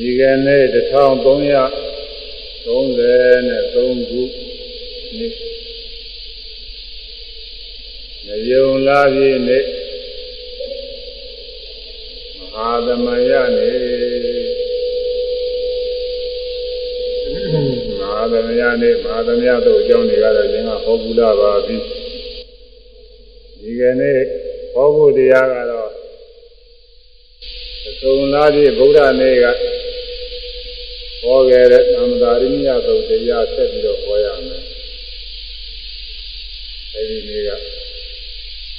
ဒီကနေ့1333ခုနှစ်နေယုံလာပြည့်နေ့မဟာသမယနေ့မဟာသမယနေ့မဟာသမယတို့အကြောင်းတွေကတော့ရင်ကဟောဘူးလာပါပြီဒီကနေ့ဟောဖို့တရားကတော့သုံးလားပြည့်ဗုဒ္ဓနေ့က ဟောခဲ့တဲ့သမ္မာရိညသုတ်တရားဆက်ပြီးတော့ဟောရမယ်အဲဒီနေ့က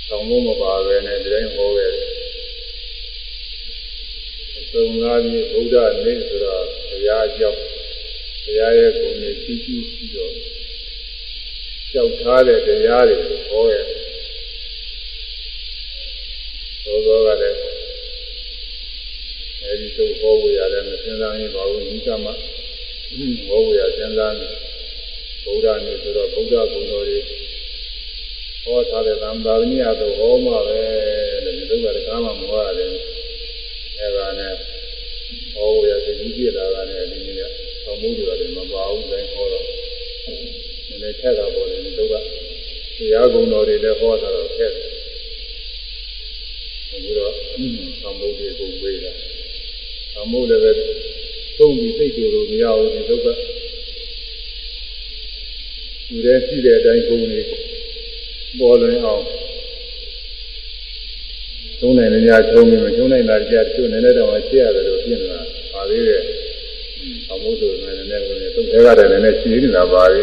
တောင်းဖို့မပါပဲနဲ့ဒီတိုင်းဟောခဲ့တယ်သုံးလားပြည့်ဗုဒ္ဓနေ့ဆိုတော့တရားအကြောင်းတရားရဲ့ဂုဏ်တွေကြီးကြီးပြီးတော့ကြောက်ထားတဲ့တရားတွေဟောခဲ့သောသောကလည်း အဲဒီသို့ဟောဝေရတယ်မစဉ်းစားရင်ဘာလို့ဤကမှဟောဝေရစဉ်းစားနေဗုဒ္ဓနေဆိုတော့ဗုဒ္ဓဂုဏ်တော်တွေဟောထားတဲ့သံသာဝနိယသို့ဟောမှာပဲလို့ဒီလိုကတကားမှမဟောရတယ်အဲဒါနဲ့ဟောဝေရသိကြီးပြလာတာနဲ့ဒီနေ့ကသံမှုတွေလည်းမပါဘူးတိုင်းဟောတော့နည်းနည်းထက်တာပေါ်တယ်ဒီလိုကတရားဂုဏ်တော်တွေလည်းဟောတာတော့ထက်တယ်အခုတော့သံမှုတွေပုံပေးတာ သံမှုလည်းပဲသုံးပြီးစိတ်ကြလို့မရဘူးဒီဒုက္ခသူလည်းရှိတဲ့အတိုင်းဂုဏ်တွေပေါ်လွင်အောင်သုံးနိုင်နေကြချုံးပြီးမချုံးနိုင်တာကြတချို့နည်းနည်းတော့ရှင်းရတယ်လို့ပြင်လာပါသေးတယ်သံမှုဆိုရင်လည်းနည်းနည်းသုံးထဲကလည်းနည်းနည်းရှင်းနေတာပါလေ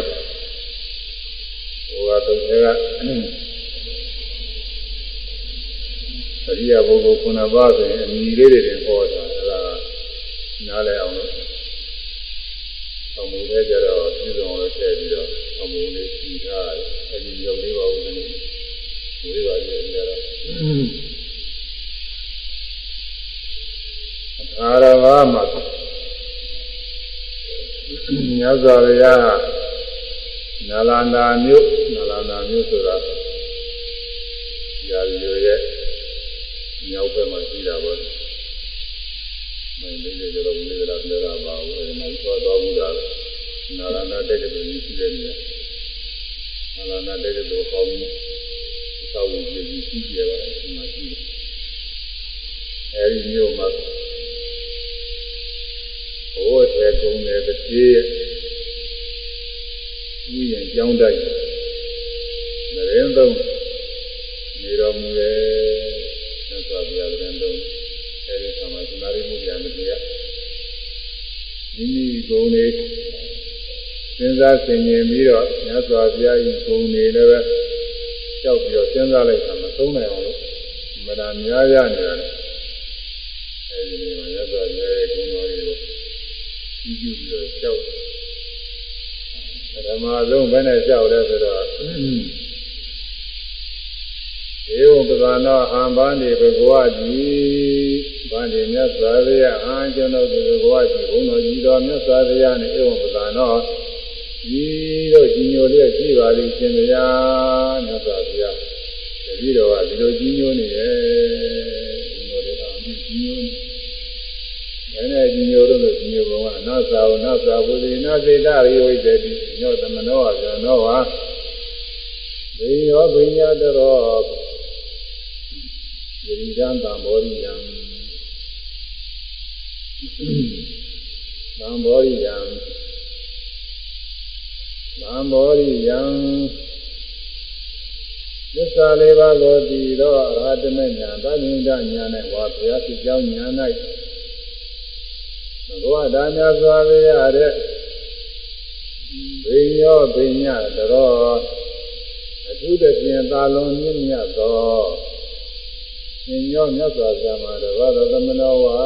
ဟိုကသုံးထဲကအရိယာပုဂ္ဂိုလ်ခုနပါးဆိုရင်အမိလေးတွေတင်ဟောတာအဲဒါ နားလည်အောင်လို့အမှုလေးကြတော့ပြည်စုံလို့ထည့်ပြီးတော့အမှုလေးပြီးထားတယ်အဲဒီရုပ်လေးပါဦးဒီနေ့ဒီလေးပါကြီးကြတော့အာရဝမှာညဇောရယနာလန္ဒာမြို့နာလန္ဒာမြို့ဆိုတာရာဇီရဲ့မြောက်ဘက်မှာရှိတာပေါ့။ မင်းလေးတွေတော့ဦးလေးကလည်းပြောတာပါဘူး။အဲဒီမှာသွားသွားဘူးလား။နာရဏတက်တဲ့လူကြီးတဲ့နေရာ။နာရဏတက်တဲ့လူဟောင်းသောဝကြီးကြီးရှိကြပါဒီမှာရှိတယ်။အဲဒီမျိုးမှာဘိုးထဲကုန်းတဲ့တည်းရဲ့ဥယျာဉ်ကျောင်းတိုက်နရင်သုံးနေတော်မူရဲ့သစ္စာပြရတဲ့တုံး အဲဒီသမာဓိနာရိမှုညာမတရားမိမိဂုဏ်တွေစဉ်းစားဆင်ခြင်ပြီးတော့မြတ်စွာဘုရားဤဂုဏ်တွေလည်းပဲကြောက်ပြီးတော့စဉ်းစားလိုက်တာမသုံးနိုင်အောင်လို့မနာများရနေတာလေအဲဒီနေ့မှာမြတ်စွာဘုရားရဲ့ဂုဏ်တော်တွေကိုကြည့်ကြည့်ပြီးတော့ကြောက်ဓမ္မဆုံးဘယ်နဲ့ကြောက်လဲဆိုတော့ ဧဝံပဇာနောဟံဘာနေဘဂဝတိဘာနေမြတ်စွာဘုရားအာကျွန်ုပ်ဒီဘဂဝတိဘုန်းတော်ကြီးတော်မြတ်စွာဘုရားနဲ့ဧဝံပဇာနောဒီတို့ကြီးညိုလျက်ရှိပါလိမ့်ရှင်ဗျာမြတ်စွာဘုရားတပည့်တော်ကဒီလိုကြီးညိုနေတယ်ကြီးညိုတယ်အောင်ကြီးညိုနေတယ်ကြီးညိုတော့လို့ကြီးညိုဘုံကနာသာဝနာသာဝုဇိနာစေတရိဝိတ္တိညောသမနောဝဇနောဝဘိယောဘိညာတရော ယရိဒံသံဘောရိယံသံဘောရိယံသံဘောရိယံသစ္စာလေးပါးကိုတည်သောအရဟတမေညာသဗ္ဗညညာ၌ဝါဘုရားဖြစ်ကြောင်းညာ၌ဘဂဝတာမြတ်စွာဘုရားတဲ့ဘိညောဘိညာတရောအထူးသဖြင့်သာလွန်မြင့်မြတ်သော သင်ညောမြတ်စွာဘုရားမှာတဘာသောသမနောဝါ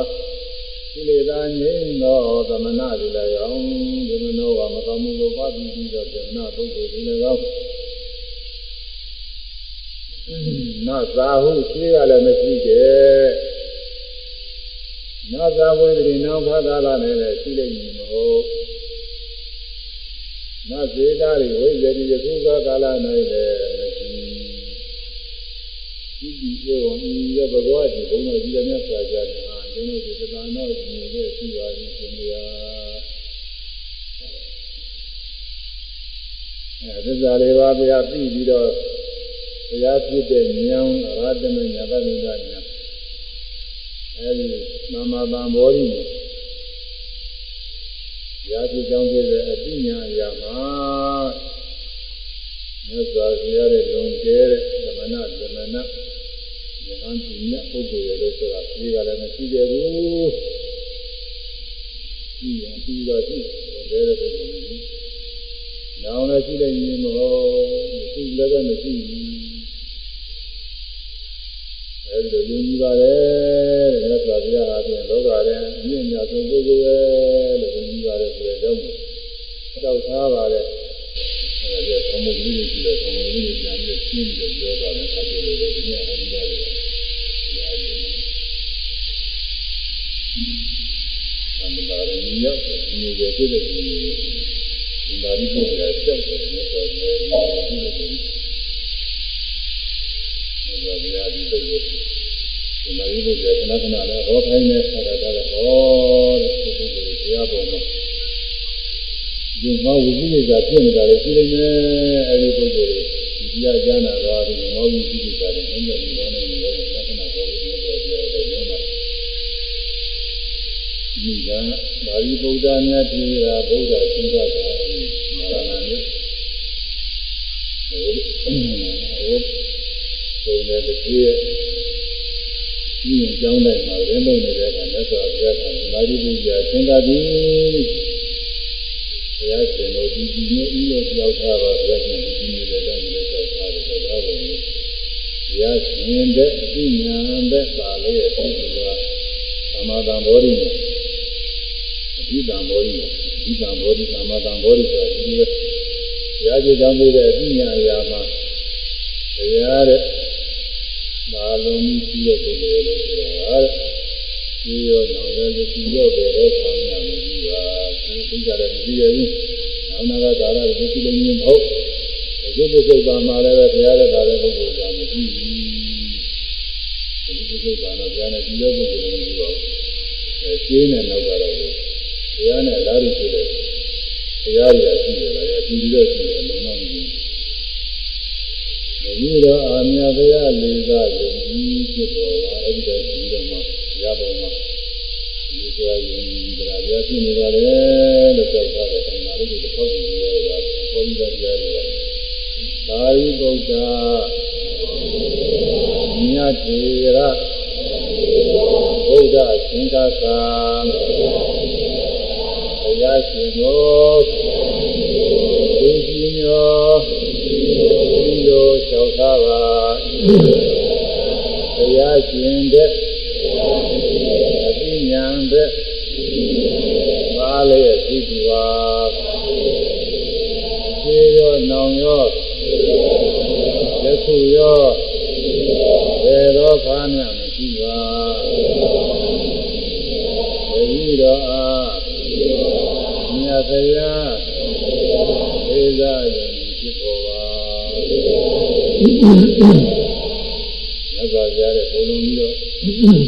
ကိလေသာငြိမ်းသောသမဏဒီလည်းရောင်းသမနောဝါမကောင်းမှုကိုပါပြီးပြီးတော့သမဏပုဂ္ဂိုလ်ဒီလည်းကောင်းနသာဟုရှိရလည်းမရှိတဲ့နသာဝိဒိနောခါကာလနဲ့လည်းရှိလိမ့်မည်မဟုတ်နသေတာရိဝိဇ္ဇတိယခုကာလ၌လည်း ဒီဒီဧဝံဤရဘဂဝတိဘုံတော်ကြီးလည်းမြတ်စွာဘုရားကျင်းလို့ဒီသံတော်ညီလေးရှိပါသည်ရှင်ဗျာအဲသစ္စာလေးပါးဗျာပြီးပြီးတော့တရားဖြစ်တဲ့ဉာဏ်အရဟတမညာတမိကဉာဏ်အဲဒီသမ္မာသံဘောဓိရာဇကြောင့်ဖြစ်တဲ့အပညာအရာမှာမြတ်စွာဘုရားရဲ့လွန်ကျဲတဲ့သမဏသမဏ ယဟန်ပြညပုဂ္ဂိုလ်ရဲ့လို့ဆိုတာဒီကလည်းမရှိသေးဘူးဒီရင်ပြီးတော့ရှိလွန်ကျဲတဲ့ပုဂ္ဂိုလ်ကြီးနောင်လည်းရှိတဲ့ညီမဟုတ်မရှိလည်းပဲမရှိဘူးအဲဒီလိုယုံကြည်ပါတယ်တဲ့မြတ်စွာဘုရားဟာပြန်လောကထဲအမြင့်မြတ်ဆုံးပုဂ္ဂိုလ်ပဲလို့ယုံကြည်ပါတယ်ဆိုတဲ့ကြောင့်တောက်ထားပါတယ် အဲဒီသုံးမှုကြီးကြီးတယ်သုံးမှုကြီးပြန်ပြီးရှင်းပြီးပြောတာလည်းအဲ့လိုပဲဒီနေ့အရင်ကလည်းသမ္မာရဏိယဒီလိုပဲဖြစ်တဲ့ဒီလိုဒါရီပုဂ္ဂိုလ်ကြောက်တယ်လို့ဆိုတယ်ဒီလိုဖြစ်တဲ့ဒါကြဒီပုဂ္ဂိုလ်ဒီမှာဒီပုဂ္ဂိုလ်ကခဏခဏလည်းဟောခိုင်းနေဆက်တာလည်းဟောတဲ့ပုဂ္ဂိုလ်ကိုတရားပေါ်မှာ ဒီမှာဝိသိကိစ္စဖြစ်နေတာလေရှိနေတယ်အဲဒီပုဂ္ဂိုလ်တွေဒီတရားကြားနာတော့ဒီမှာဝိသိကိစ္စတွေနည်းနည်းဒီတော့လည်းလည်းခဏခဏဟောလို့ပြောတယ်ပြောတယ်ညမှာဒီကဘာရီဗုဒ္ဓမြတ်တိရာဗုဒ္ဓသင်္ကသာနာရဏနဲ့ဟိုဟိုပုံနဲ့တည်းရဲ့ဒီအကြောင်းတိုင်းမှာရင်းလုံးနေတဲ့အခါမြတ်စွာဘုရားကမာရီပုဂ္ဂိုလ်သင်္ကတိ ဘုရားရှင်တို့ဒီဒီမျိုးဤလိုကြောက်ထားပါဘုရားရှင်ဒီဒီမျိုးလည်းတိုင်းလည်းကြောက်ထားတယ်ကြောက်ထားပုံနဲ့ဘုရားရှင်တဲ့အသိဉာဏ်တဲ့ပါလေရဲ့ပုဂ္ဂိုလ်ကသမာဓံဘောဓိနဲ့အဓိတံဘောဓိနဲ့အဓိတံဘောဓိသမာဓံဘောဓိဆိုတာဒီလိုပဲဘုရားရှင်ကြောင့်ပြတဲ့အသိဉာဏ်အရာမှာဘုရားတဲ့မာလုံးကြီးရှိတဲ့ပုဂ္ဂိုလ်လို့ဆိုတာဒီရောတော့လည်းဒီရောပဲတော့ခံရမှာဒီပါဒီ သိကြတယ်မသိရဘူးနောက်နာကကာလဒီသိလည်းမဟုတ်ဒီပုဂ္ဂိုလ်ပါမှာလည်းဘုရားရဲ့ဒါလည်းပုဂ္ဂိုလ်ကမရှိဘူးဒီပုဂ္ဂိုလ်ပါတော့ဘုရားနဲ့ဒီလိုပုဂ္ဂိုလ်လည်းမရှိပါဘူးအဲကျင်းတဲ့နောက်ကတော့ဘုရားနဲ့လာရဖြစ်တဲ့ဘုရားရရှိတယ်လားဒီလိုရှိတယ်လုံးတော့မရှိဘူးဒီတော့အာမြတ်တရားလေးစားယုံကြည်ဖြစ်ပေါ်ပါအဲ့ဒီတည်းဒီတော့မှရပုံမှာ ဒီဆိုရင်ဒီတရားရရှိနေပါတယ်လို့ပြောထားတယ်အဲဒါလေးကိုထောက်ကြည့်ရတာပုံစံတရားတွေပါသာရိပုတ္တမြတ်ထေရဘုရားရှင်ကသာဘုရားရှင်တို့ဒီကြီးမျိုးဒီလိုလျှောက်ထားပါဘုရားရှင်တဲ့အ သိဉာဏ်တဲ့ပါလေသိသူပါခြေရောနောင်ရောလက်ခုရောဘယ်တော့ခါမှမရှိပါဘုရားတော်အားမြတ်ဗျာသေသာယံဖြစ်ပေါ်ပါမြတ်စွာဘုရားရဲ့ပုံလုံးပြီးတော့ပြီးတဲ့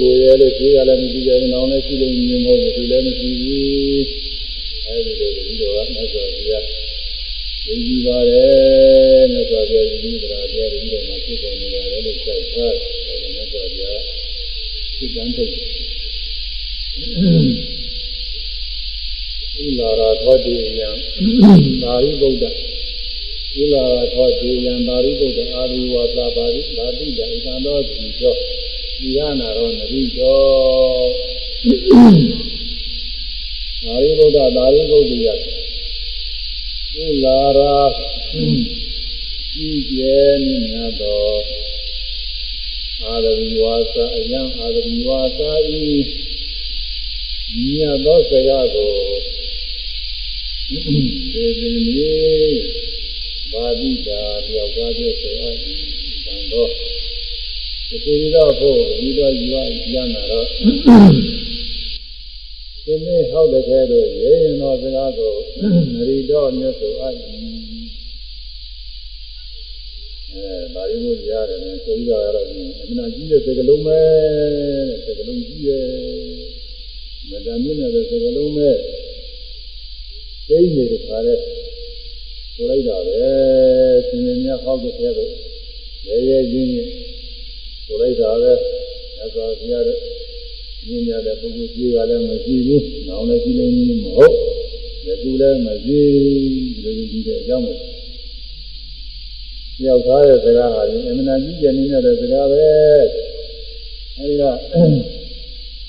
ပုဂ္ဂိုလ်ရဲ့လို့ရှိရလည်းမရှိကြဘူး။နောင်လည်းရှိလို့မြင်မို့ဒီလည်းမရှိဘူး။အဲဒီလိုဒီတော့မြတ်စွာဘုရားယဉ်ကြည်ပါတယ်မြတ်စွာဘုရားယဉ်ကြည်တရားတရားဒီတော့မှဖြစ်ပေါ်နေတယ်လို့ကြောက်ထားတယ်မြတ်စွာဘုရားသိတန်းထုတ်ဥလာရာသောတိယံသာရိပုတ္တဥလာရာသောတိယံသာရိပုတ္တအာရိဝါသာပါရိသာတိတံဣန္တောတိသော ဒီရနာရောနရိတောသာရိပုတ္တသာရိပုတ္တယဥလာရာဤကျဲနိညာသောအာရဝီဝါစာအယံအာရဝီဝါစာဤမြတ်သောစကားကိုသေပင်လေးဘာတိတာတယောက်သားပြောဆိုအပ်တန်တော့ဒီ ကိုယ်တော်ဖို့ဒီတော့ယူရနာတော့ဒီနေ့ဟောတဲ့ကဲတော့ရေရင်တော်စကားကိုနရီတော်မြတ်ဆိုအပ်အဲဒါရီမို့ရတယ်နဲ့ဆိုပြီးတော့ရတော့အမှန်ကြီးတဲ့စကလုံးပဲတဲ့စကလုံးကြီးရဲ့မတန်မြင့်တဲ့စကလုံးပဲသိနေတဲ့ခါတဲ့ဆိုလိုက်တာပဲရှင်ရှင်များဟောက်တဲ့တဲ့ရဲရဲချင်းချင်း ဆိုလိုက်တာပဲအသာပြရတဲ့မြင်ရတဲ့ပုဂ္ဂိုလ်ကြီးကလည်းမရှိဘူး။နောင်လည်းရှိနေမဟုတ်။ဒီကူလည်းမရှိဒီလိုကြည့်တဲ့အကြောင်းကိုရောက်သားတဲ့စကားဟာဒီအမှန်တန်ကြီးကျယ်နေတဲ့စကားပဲအဲဒီက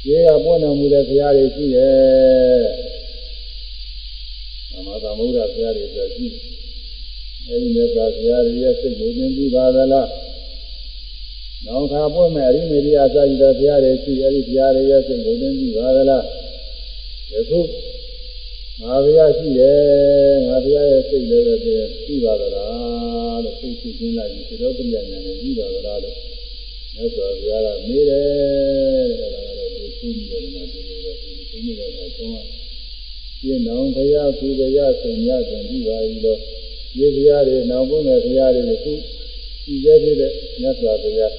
ဒီကပွင့်တော်မူတဲ့ဘုရားတွေရှိရဲ့သမသမုဒ္ဒဘုရားတွေဆိုရှိအဲဒီမြတ်စွာဘုရားရဲ့စိတ်ကိုသင်ပြီးပါသလား နောက်ခါပွင့်မဲ့အရိမေရိယစာကြည့်တဲ့ဘုရားတွေရှိအဲဒီဘုရားတွေရဲ့စိတ်ကိုသင်ပြီးပါသလားယခုငါဘုရားရှိတယ်ငါဘုရားရဲ့စိတ်လည်းပဲရှိပါသလားလို့စိတ်ရှိခြင်းလိုက်ပြီးသတော်တရားဉာဏ်နဲ့ပြီးပါသလားလို့မြတ်စွာဘုရားကမေးတယ်တဲ့ဒါကတော့သူရှိနေတယ်မှာဒီလိုပဲသူရှိနေတယ်ဆိုတော့ပြင်းတော်ဘုရားကုဘုရားဆင်ရပြန်ပြီးပါပြီလို့ဒီဘုရားတွေနောက်ပွင့်တဲ့ဘုရားတွေခုရှိသေးတဲ့မြတ်စွာဘုရား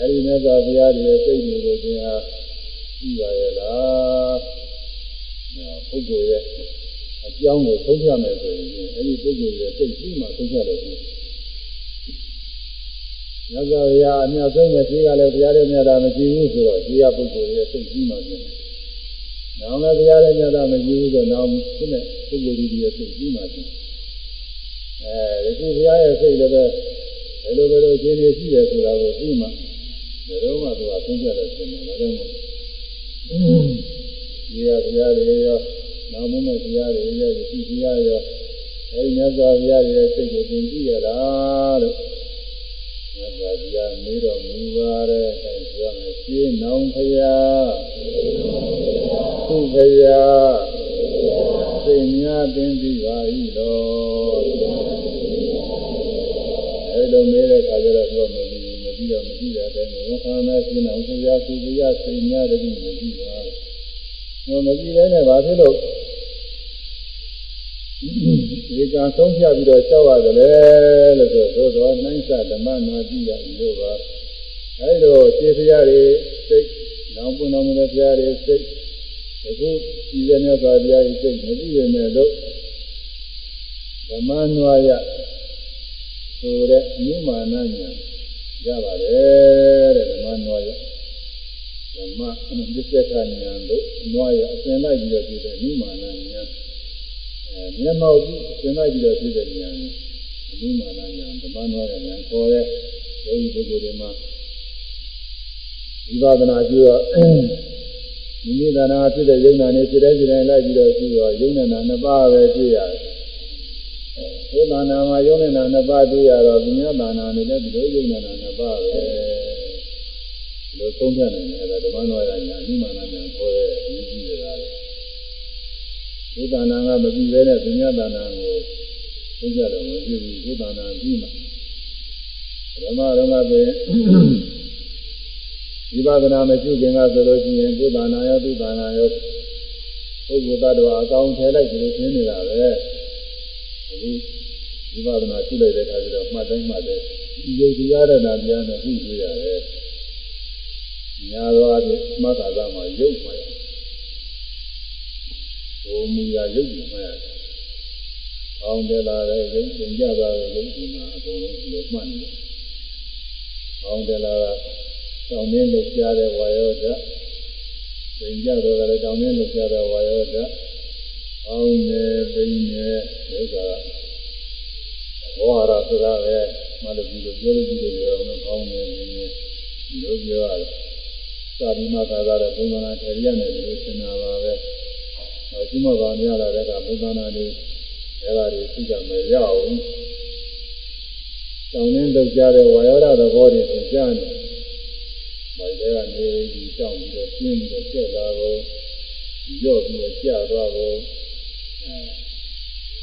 အဲဒီမြတ်စွာဘုရားတွေစိတ်တွေကိုသင်ဟာပြီးပါရဲ့လားပုဂ္ဂိုလ်ရဲ့အကြောင်းကိုသုံးဖြမယ်ဆိုရင်အဲဒီပုဂ္ဂိုလ်ရဲ့စိတ်ကြီးမှသုံးဖြတယ်ဆိုမြတ်စွာဘုရားအမြတ်ဆုံးပဲဒီကလည်းဘုရားရဲ့မြတ်တာမရှိဘူးဆိုတော့ဒီကပုဂ္ဂိုလ်ရဲ့စိတ်ကြီးမှပြင်တယ်။နောင်လည်းဘုရားရဲ့မြတ်တာမရှိဘူးဆိုတော့နောင်သူနဲ့ပုဂ္ဂိုလ်ကြီးရဲ့စိတ်ကြီးမှပြင်။အဲဒီခုဘုရားရဲ့စိတ်လည်းပဲဘယ်လိုဘယ်လိုခြင်းတွေရှိတယ်ဆိုတာကိုသိမှ ဘယ်တော့မှသူကသုံးဖြတယ်ဆိုတော့ဒါကြောင့်မို့ဒီကဘုရားတွေရောနောက်မမဲ့ဘုရားတွေရောဒီဘုရားရောအဲဒီမြတ်စွာဘုရားရဲ့စိတ်ကိုသင်ကြည့်ရလားလို့မြတ်စွာဘုရားမေးတော်မူပါတဲ့အဲဒါပြောမယ်ရှင်းနောင်ဘုရားသူဘုရားစိတ်များသင်ပြီးပါ၏တော်အဲလိုမေးတဲ့အခါကျတော့သူကမပြီးမပြီး တော့မပြီးတဲ့အတိုင်းဝန်ခံမယ်ရှင်းနောင်ဘုရားသူဘုရားစိတ်များတည်းမပြီးပါဟိုမကြည့်လဲနဲ့ဘာဖြစ်လို့ဒီကံဆုံးဖြတ်ပြီးတော့ကြောက်ရတယ်လေလို့ဆိုသို့သောနှိုင်းစဓမ္မနာကြည့်ရလို့ပါအဲဒီတော့ခြေဖျားတွေစိတ်နောင်ပွင့်တော်မူတဲ့ဖျားတွေစိတ်အခုဒီရမြတ်စွာဘုရားရဲ့စိတ်မကြည့်ရနဲ့လို့ဓမ္မနွားရဆိုတဲ့အနုမာနညာ ရပါတယ်တဲ့ဓမ္မနွားရဓမ္မအနုပစ္စကညာတို့နွားရအစဉ်လိုက်ပြီးတော့ဒီတဲ့အနုမာနညာအဲမျက်မှောက်ပြီးအစဉ်လိုက်ပြီးတော့ဒီတဲ့ညာအနုမာနညာဓမ္မနွားရညာခေါ်တဲ့ယောဂီပုဂ္ဂိုလ်တွေမှာဝိပဿနာကျတော့မိမိသာနာဖြစ်တဲ့ယုံနာနဲ့ဖြစ်တဲ့ဖြစ်တဲ့လိုက်ပြီးတော့ကျတော့ယုံနာနှစ်ပါးပဲတွေ့ရတယ် ဘုသာနာမှာယုံနာနှစ်ပါးတွေ့ရတော့ဉာဏ်သာနာနဲ့လည်းဒီလိုယုံနာနှစ်ပါးပဲလိုသုံးဖြတ်နိုင်တယ်အဲဒါဓမ္မနောရညာအနိမာနညာခေါ်တဲ့အရေးကြီးနေတာလေဘုဒ္ဓနာကမပြီးသေးတဲ့ပညာဒါနာကိုသုံးဖြတ်တော့မဖြစ်ဘူးဘုဒ္ဓနာပြီးမှဓမ္မတော်ကဆိုရင်ဝိပဿနာမရှိခင်ကဆိုလို့ရှိရင်ဘုဒ္ဓနာရောသုဒ္ဓနာရောပုဂ္ဂိုလ်တ attva အကောင်ထဲလိုက်ပြီးရှင်းနေတာပဲအခု ဝိပဿနာရှိလိုက်တဲ့အခါကျတော့မှတ်တိုင်းမှတ်တယ်ဒီယုတ်တရားရဏတရားနဲ့ဟုတ်တွေ့ရတယ်ညာတော်အဖြစ်မှတ်တာကမှရုပ်မှရဘုံမူရာရုပ်ကိုမှရတယ်။အောင်းတယ်လာတဲ့ရုပ်သင်ကြပါတဲ့ရုပ်ဒီမှာအကုန်လုံးဒီလိုမှတ်နေတယ်။အောင်းတယ်လာတာတောင်းနေလို့ကြားတဲ့ဝါယောဓာတ်သင်ကြတော့လည်းတောင်းနေလို့ကြားတဲ့ဝါယောဓာတ် အောင်းနေပိနေဒုက္ခဝါရဆိုတာပဲမှတ်လို့ဒီလိုပြောလို့ဒီလိုပြောအောင်လို့အောင်းနေနေဒီလိုပြောရတယ်သာဒီမသာသာတဲ့ဘုံသာနာထေရနဲ့ဒီလိုသင်တာပါပဲ။အခုမှဗာမရလာတဲ့ကဘုံသာနာတွေအဲ့ဒါတွေသိကြမယ်ရအောင်။တောင်းနှင်းလောက်ကြတဲ့ဝါယောဓသဘောတွေသင်ကြားနေ။မိုက်တဲ့ကနေဒီတောင်းပြီးတော့ကျင်းပြီးတော့ကျက်လာကုန်ရော့ပြီးတော့ကျသွားကုန်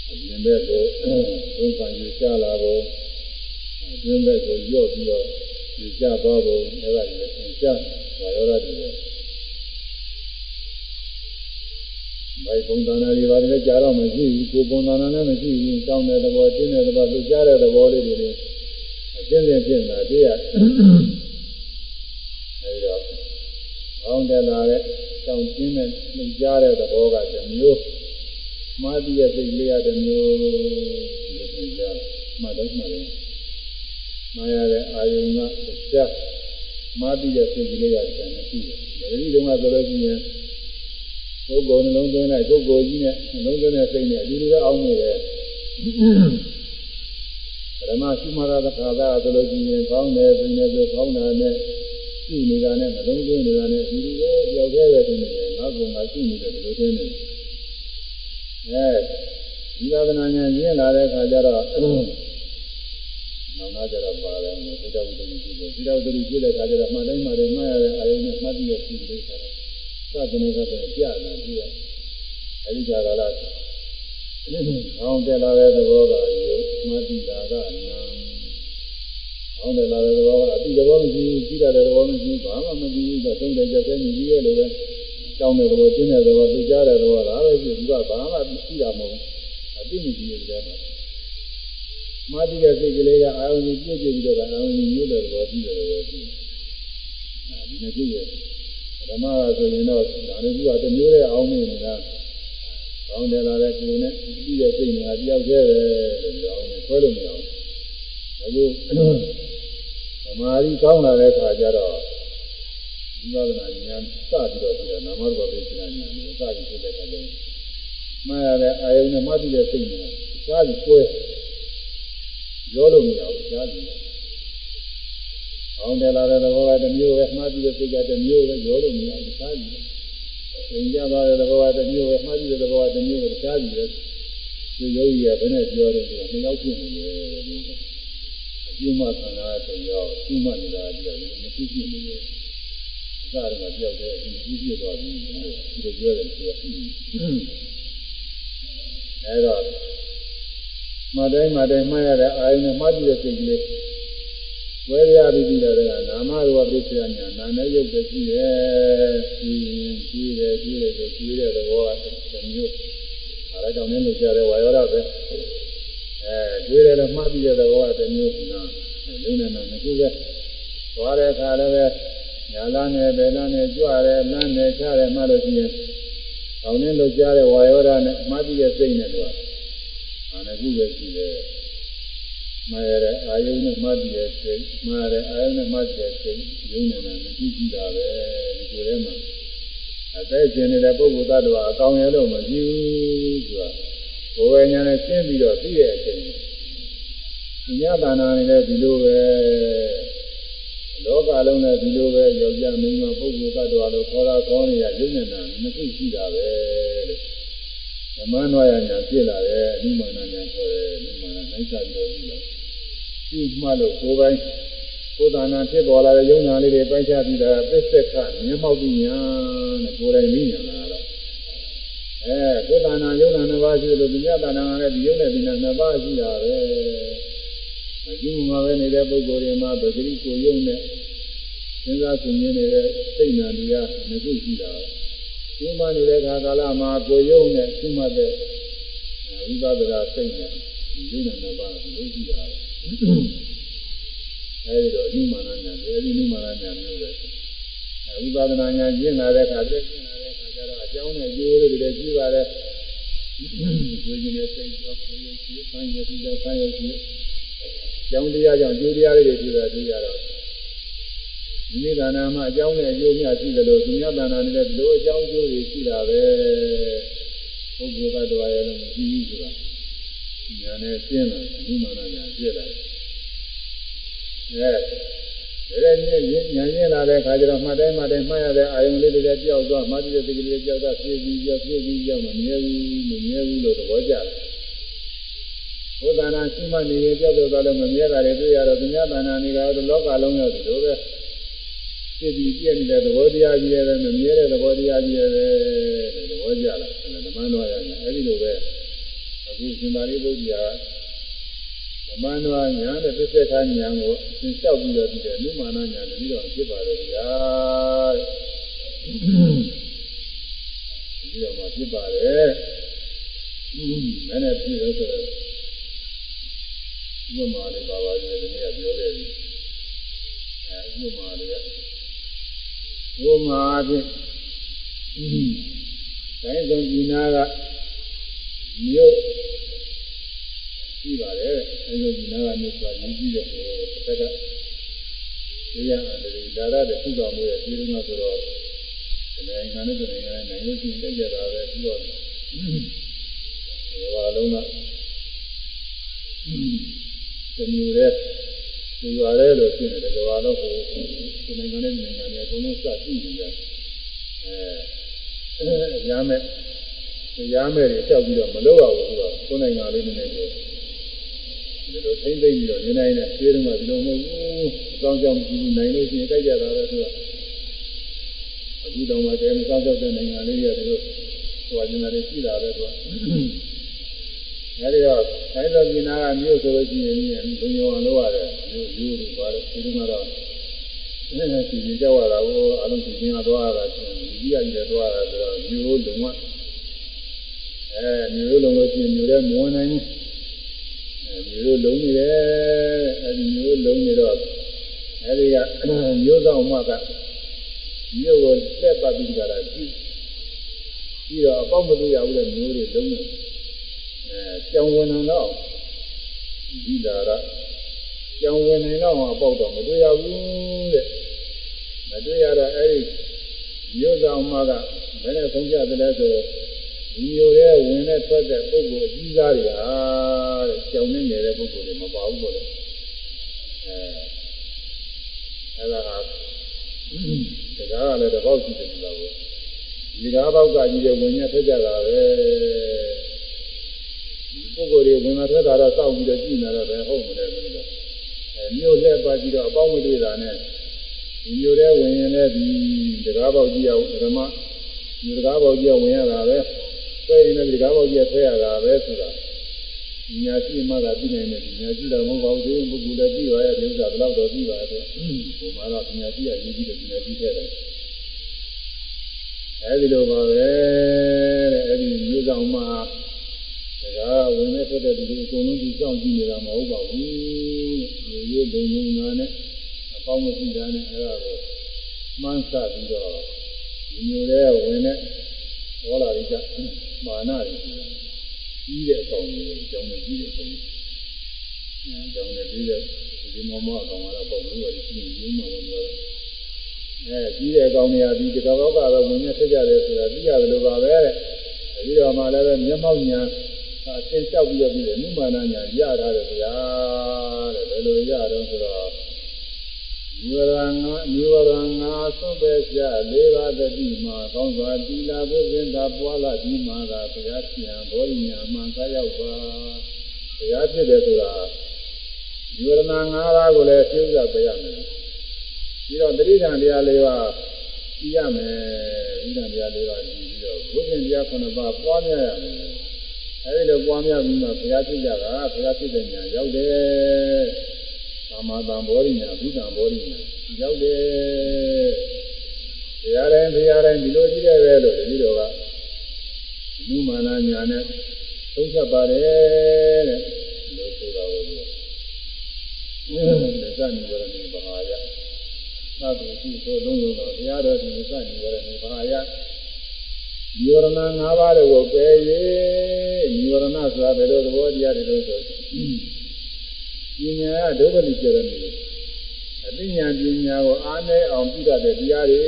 အပြင်ဘက်ကိုသုံးခံယူကျလာကုန်အတွင်းဘက်ကိုရော့ပြီးတော့ယူကျသွားကုန်အဲ့ဒါတွေသင်ကြားဝါယောဓာတ်တွေဘိုင်ပုံသဏ္ဍာန်တွေပါတယ်ကြားတော့မရှိဘူးကိုပုံသဏ္ဍာန်လည်းမရှိဘူးတောင်းတဲ့သဘောတင်းတဲ့သဘောလှုပ်ရှားတဲ့သဘောလေးတွေအဲအကျဉ်းချင်းဖြစ်နေတာတွေ့ရအဲဒီတော့အောင်းတယ်လာတဲ့တောင်းကျင်းတဲ့လှုပ်ရှားတဲ့သဘောကတစ်မျိုး မာတိရဲ့စိတ်လေးရတစ်မျိုးဒီလိုသင်ကြားမှတ်တော့မှတ်တယ်မာရတဲ့အာယုံကတရားမာတိရဲ့စိတ်ကလေးကတန်နေရှိတယ်ဒီလိုတုန်းကဆိုလို့ရှိရင်ပုဂ္ဂိုလ်နှလုံးသွင်းလိုက်ပုဂ္ဂိုလ်ကြီးနဲ့နှလုံးသွင်းတဲ့စိတ်နဲ့အတူတူပဲအောင်းနေတယ်ဓမ္မရှိမာရသခါသာဆိုလို့ရှိရင်ကောင်းတယ်ပြင်းတယ်ဆိုကောင်းတာနဲ့ရှိနေတာနဲ့နှလုံးသွင်းနေတာနဲ့အတူတူပဲကြောက်ခဲ့တယ်ဆိုနေတယ်ငါကငါရှိနေတယ်ဒီလိုသိနေတယ် အဲဒီသာသနာဉာဏ်ရင်းလာတဲ့အခါကျတော့နောက်နောက်ကျတော့ပါတယ်မသိတော့ဘူးတူတူပဲသိတော့တူတူပြည့်တဲ့အခါကျတော့မှတ်တိုင်းမှတ်တယ်မှတ်ရတဲ့အာရုံနဲ့မှတ်ပြီးရရှိလို့ဆိုတော့သဒ္ဒနေကတည်းကကြာလာပြီးရအဲဒီကြာကာလအောင်းတက်လာတဲ့သဘောကယုတ်မှတ်တိတာကနာအောင်းတက်လာတဲ့သဘောကအတိသဘောမရှိဘူးကြီးတဲ့သဘောမရှိဘူးဘာမှမကြည့်ဘူးတော့တုံးတယ်ကြက်တဲ့ညီကြီးရဲ့လိုပဲ တောင်းတဲ့သဘောကျင်းတဲ့သဘောသိကြတဲ့သဘောဒါပဲရှိဘူးကဘာမှမရှိတာမဟုတ်ဘူးအတိမရှိရဲ့တည်းမှာမာတိတဲ့စိတ်ကလေးကအာယုန်ကြီးပြည့်ပြည့်ပြီးတော့အာယုန်ကြီးမျိုးတဲ့သဘောပြီးတဲ့သဘောရှိအဲဒီနေ့ပြည့်ရဲ့ဓမ္မကဆိုရင်တော့ဒါလည်းသူကတမျိုးနဲ့အောင်းနေနေတာအောင်းတယ်လာတဲ့ကိုယ်နဲ့ပြီးတဲ့စိတ်နဲ့တယောက်တည်းပဲလို့ပြောအောင်ခွဲလို့မရအောင်အခုသမာဓိကောင်းလာတဲ့အခါကျတော့ ဝိပဿနာဉာဏ်စပြီးတော့ဒီနာမရူပပိစ္ဆနာဉာဏ်ကိုစပြီးဖြစ်တဲ့အခါကျတော့မှားရတဲ့အာယုန်နဲ့မှတ်ပြီးတဲ့စိတ်နဲ့ရှားပြီးကွဲရောလို့မရဘူးရှားပြီးအောင်တယ်လာတဲ့သဘောကတစ်မျိုးပဲမှားပြီးတဲ့စိတ်ကတစ်မျိုးပဲရောလို့မရဘူးရှားပြီးသင်ကြသွားတဲ့သဘောကတစ်မျိုးပဲမှားပြီးတဲ့သဘောကတစ်မျိုးပဲရှားပြီးပဲဒီယောဂီကဘယ်နဲ့ပြောတယ်ဆိုတာနှစ်ယောက်ဖြစ်နေတယ်အကျိုးမှသံဃာတစ်ယောက်ကျိုးမှနေတာတစ်ယောက်မရှိဖြစ်နေတယ် သာရမပြောက်တယ်ဒီကြီးပြသွားပြီဒီလိုပြောတယ်ဆိုတော့အဲတော့မတိုင်းမတိုင်းမှားရတဲ့အာယုန်နဲ့မှားကြည့်တဲ့စိတ်ကလေးဝဲရပြီးပြီးတော့ကနာမရူပပစ္စယညာနာနဲ့ရုပ်ပဲရှိရဲ့ပြီးရင်ပြီးတယ်ပြီးတယ်ဆိုပြီးတဲ့သဘောကတစ်မျိုးအဲဒါကြောင့်လည်းလို့ကြားတယ်ဝါယောရပဲအဲတွေးတယ်လို့မှားပြီးတဲ့သဘောကတစ်မျိုးနာလုံးနဲ့နာနှစ်ခုပဲသွားတဲ့အခါလည်း ညာလန်းနဲ့ဘယ်လန်းနဲ့ကြွရဲလန်းနဲ့ချရဲမှလို့ရှိရင်ကောင်းနေလို့ကြားတဲ့ဝါယောဓာနဲ့မှတ်ပြီးတဲ့စိတ်နဲ့တော့အာနကုပဲရှိတယ်မှားရတဲ့အာယုံနဲ့မှတ်ပြီးတဲ့စိတ်မှားရတဲ့အာယုံနဲ့မှတ်ပြီးတဲ့စိတ်ယုံနေတာမရှိရှိတာပဲဒီကိုယ်ထဲမှာအသက်ရှင်နေတဲ့ပုဂ္ဂိုလ်သတ္တဝါအကောင်ရလို့မရှိဘူးဆိုတာဘဝဉာဏ်နဲ့ရှင်းပြီးတော့သိရဲ့အချိန်ညတာနာနေလည်းဒီလိုပဲ လောကလုံးနဲ့ဒီလိုပဲယောက်ျားမင်းမပုဂ္ဂိုလ်သတ္တဝါလို့ခေါ်တာခေါ်နေရရုပ်နဲ့နာနှစ်ခုရှိတာပဲလို့ဓမ္မနွားရညာပြစ်လာတယ်အနုမာနညာခေါ်တယ်အနုမာနနိုင်စားပြီးတော့ပြီးတော့သူ့မှလို့ကိုယ်ပိုင်ကိုယ်တဏ္ဍာဖြစ်ပေါ်လာတဲ့ယုံနာလေးတွေပိုင်းခြားပြီးတာပစ္စက္ခမျက်မှောက်ပြီးညာနဲ့ကိုယ်တိုင်ပြီးညာလာတော့အဲကိုယ်တဏ္ဍာယုံနာနှစ်ပါးရှိလို့ဒီညတဏ္ဍာကလည်းဒီယုံနဲ့ဒီနာနှစ်ပါးရှိတာပဲ မကျူးမှာပဲနေတဲ့ပုဂ္ဂိုလ်တွေမှာပဂရိကိုယုံနဲ့စဉ်းစားဆင်ခြင်နေတဲ့စိတ်နာတရားနှစ်ခုရှိတာကျူးမနေတဲ့ခါကာလမှာကိုယုံနဲ့ကျူးမတဲ့ဝိပဿနာစိတ်နဲ့ယုံနဲ့ပါလို့ရှိတာအဲဒီတော့ညမာနညာအဲဒီညမာနညာမျိုးပဲဝိပဿနာညာကျင့်လာတဲ့အခါသိကျင့်လာတဲ့အခါကျတော့အကြောင်းနဲ့ကျိုးလေးတွေကြီးပါတယ်ဝိညာဉ်နဲ့စိတ်ကြောင့်ကိုယုံကြည်ဆိုင်ရပြီးတော့ဆိုင်ရပြီးကြော င်းတရားကြောင့်ကျိုးတရားလေးတွေပြတာတွေ့ရတော့ဒီနေ့ဒါနာမှာအကြောင်းနဲ့အကျိုးများရှိတယ်လို့သူများဒါနာနဲ့ဒီလိုအကြောင်းကျိုးတွေရှိတာပဲပုဂ္ဂိုလ်သတ္တဝါရဲ့လို့မရှိဘူးဆိုတာညာနဲ့ရှင်းလာအနုမာနညာပြည့်လာတယ်အဲဒီညာရင်းလာတဲ့ခါကျတော့မှတ်တိုင်းမှတ်တိုင်းမှတ်ရတဲ့အာယုံလေးတွေကြောက်သွားမှတ်တဲ့စိတ်ကလေးကြောက်သွားပြေးပြီးကြောက်ပြေးပြီးကြောက်မမြဲဘူးမမြဲဘူးလို့သဘောကျတယ် ဘုဒ္ဓနာရှိမှနေရင်ကြောက်ကြောက်သွားလို့မမြဲတာတွေတွေ့ရတော့သူများတဏ္ဍာနေကတော့လောကလုံးရောက်တယ်လို့ပဲဖြစ်ပြီးပြည့်နေတဲ့သဘောတရားကြီးရဲ့မမြဲတဲ့သဘောတရားကြီးရဲ့သဘောကျလာတယ်ဓမ္မတော်ရတယ်အဲဒီလိုပဲအခုရှင်သာရိပုတ္တရာဓမ္မတော်ညာနဲ့ပစ္စက္ခညာကိုသင်လျှောက်ပြီးတော့ဒီအနုမာနညာတတိတော်ဖြစ်ပါတော့ဗျာဒီတော့မှဖြစ်ပါတယ်မင်းနဲ့ပြည့်လို့ဆို တော့ဥပမာလေးပါပါလေဒီနေ့ကပြောခဲ့ပြီအဲဥပမာလေးကဥပမာဖြင့်တိုင်းဆုံးဒီနာကမြို့ရှိပါတယ်အဲဒီဒီနာကမြို့ဆိုတာရည်ကြည့်တဲ့ဟိုတစ်ခါကဒီရအန္တရာယ်ဒါရတဲ့သုတော်မူရဲ့ဒီလိုမှဆိုတော့ဒီနိုင်ငံနဲ့ဒီနိုင်ငံနဲ့နိုင်လို့ရှိရင်တက်ကြတာပဲပြီးတော့ဒီဘာလုံးက ဒီမျိုးတဲ့ဒီရွာရဲလို့ဖြစ်နေတယ်ဒီဘာလုံးဟိုဒီနိုင်ငံနဲ့နိုင်ငံနဲ့အကုန်လုံးစကြည့်နေကြအဲရမယ်ရမယ်တွေကြောက်ပြီးတော့မလုပ်ရဘူးဆိုတော့ကိုယ်နိုင်ငံလေးနည်းနည်းကိုဒီလိုထိမ့်သိမ့်ပြီးတော့နေနိုင်တဲ့သေးတယ်မှဒီလိုမဟုတ်ဘူးအကောင်းကြောင့်ဒီနိုင်လို့ရှိရင်တိုက်ကြတာပဲဆိုတော့အခုတောင်မှတည်းမစောင့်ကြောက်တဲ့နိုင်ငံလေးတွေကဒီလိုဟိုအကျဉ်းတွေရှိတာပဲသူက အဲဒီတော့တိုင်းတော်ပြည်နာကမြို့ဆိုလို့ရှိရင်လူညောအောင်လုပ်ရတယ်မြို့ယူလို့ပါတော့ဒီလိုမှတော့နည်းနည်းစီစဉ်ကြောက်ရတာကိုအလုံးစီစဉ်ရတော့ရတာရှင်ဒီကြီးကကြီးတော့ရတာဆိုတော့မြို့လုံးဝအဲမြို့လုံးလို့ရှိရင်မြို့ထဲမဝင်နိုင်ဘူးမျိုးလုံးနေတယ်အဲဒီမျိုးလုံးနေတော့အဲဒီကမျိုးဆောင်မှကမျိုးကိုလက်ပတ်ပြီးကြတာကြည့်ပြီးတော့အပေါက်မတွေ့ရဘူးတဲ့မျိုးတွေလုံးနေ အဲကြောင်ဝင်တော့ဒီလာရကြောင်ဝင်နေတော့အပေါက်တော့မတွေ့ရဘူးတဲ့မတွေ့ရတော့အဲဒီမျိုးဆောင်မှကဘယ်နဲ့ဆုံးဖြတ်တယ်ဆိုဒီမျိုးရဲ့ဝင်နဲ့ထွက်တဲ့ပုဂ္ဂိုလ်အကြီးစားတွေဟာတဲ့ကြောင်နေနေတဲ့ပုဂ္ဂိုလ်တွေမပါဘူးပေါ့လေအဲအဲ့ဒါဟာဒါကလည်းတစ်ပေါက်ရှိတယ်လို့ဒီကားပေါက်ကကြီးတဲ့ဝင်ရထွက်ကြတာပဲ ပုဂ္ဂိုလ်တွေဝင်လာထွက်တာတော့စောင့်ပြီးတော့ကြည့်နေတော့ပဲဟုတ်မလဲဆိုတော့အဲမြို့လက်ပါကြည့်တော့အပေါင်းမတွေ့တာနဲ့ဒီမြို့ထဲဝင်ရင်လည်းဒီတကားပေါက်ကြီးအောင်ဓမ္မဒီတကားပေါက်ကြီးဝင်ရတာပဲဆွဲရင်လည်းဒီကားပေါက်ကြီးဆွဲရတာပဲဆိုတာညာရှိမှသာသိနိုင်တယ်ညာရှိတာမဟုတ်ပါဘူးဒီပုဂ္ဂိုလ်လည်းသိပါရဲ့ဒီဥစ္စာဘယ်တော့တော့သိပါရဲ့ဆိုဟိုမှာတော့ညာရှိရရေးကြည့်တယ်ညာရှိခဲ့တယ်အဲဒီလိုပါပဲတဲ့အဲဒီမျိုးဆောင်မှာ ဒါကဝင်နေထွက်တဲ့ဒီအကုန်လုံးဒီစောင့်ကြည့်နေတာမဟုတ်ပါဘူးရိုးရိုးလုံလုံနာနဲ့အပေါင်းမရှိတာနဲ့အဲဒါကိုမှန်းဆပြီးတော့ဒီမျိုးလေးဝင်နေဟောလာကြမာနတွေကြီးတဲ့အကောင်တွေအကြောင်းနဲ့ကြီးတဲ့အကောင်တွေအဲအကြောင်းနဲ့ကြီးတဲ့ဒီမောမောအကောင်ကတော့ပုံလို့ရတယ်ကြီးရင်းမှာလို့ပြောတယ်အဲကြီးတဲ့အကောင်တွေကဒီတကောက်ကတော့ဝင်နေဆက်ကြတယ်ဆိုတာသိရတယ်လို့ပါပဲတဲ့ပြီးတော့မှလည်းပဲမျက်မှောက်ညာ အသင်လျှောက်ပြီးတော့ပြီးတယ်နုမာနညာရထားတယ်ဗျာတဲ့ဘယ်လိုရတော့ဆိုတော့နိဝရဏနိဝရဏသုံးပဲပြလေးပါးတတိမှာကောင်းစွာတိလာဘုဇင်သာပွားလာဒီမှာသာဘုရားပြန်ဘောဓိညာမှန်ကားရောက်ပါဘုရားဖြစ်တယ်ဆိုတာနိဝရဏ၅ပါးကိုလည်းသိဥစ္စာပြရမယ်ပြီးတော့တတိယတရားလေးပါးကြည့်ရမယ်ဒီတန်တရားလေးပါးကြည့်ပြီးတော့ဘုဇင်တရား9ပါးပွားများရမယ် အဲဒီလိုပွားများပြီးမှဘုရားဖြစ်ကြတာဘုရားဖြစ်တဲ့ညာရောက်တယ်သမ္မာသံဘောဓိညာဘုဒ္ဓံဘောဓိညာရောက်တယ်ဘုရားတိုင်းဘုရားတိုင်းဒီလိုကြည့်တယ်ပဲလို့ဒီလိုကအနုမာနညာနဲ့သုံးချက်ပါတယ်တဲ့လို့ဆိုတာကိုပြောလက်စနိဝရဏိဘာယသာတုရှိသောလုံးလုံးသောဘုရားတော်ဒီလက်စနိဝရဏိဘာယ နိဝရဏ၅ပါးတို့ကိုပယ်၍နိဝရဏဆိုတာဘယ်လိုသဘောတရားတွေလို့ဆိုပညာကဒုက္ခနိကျရဏီအသိဉာဏ်ပညာကိုအားနည်းအောင်ပြုတတ်တဲ့တရားတွေ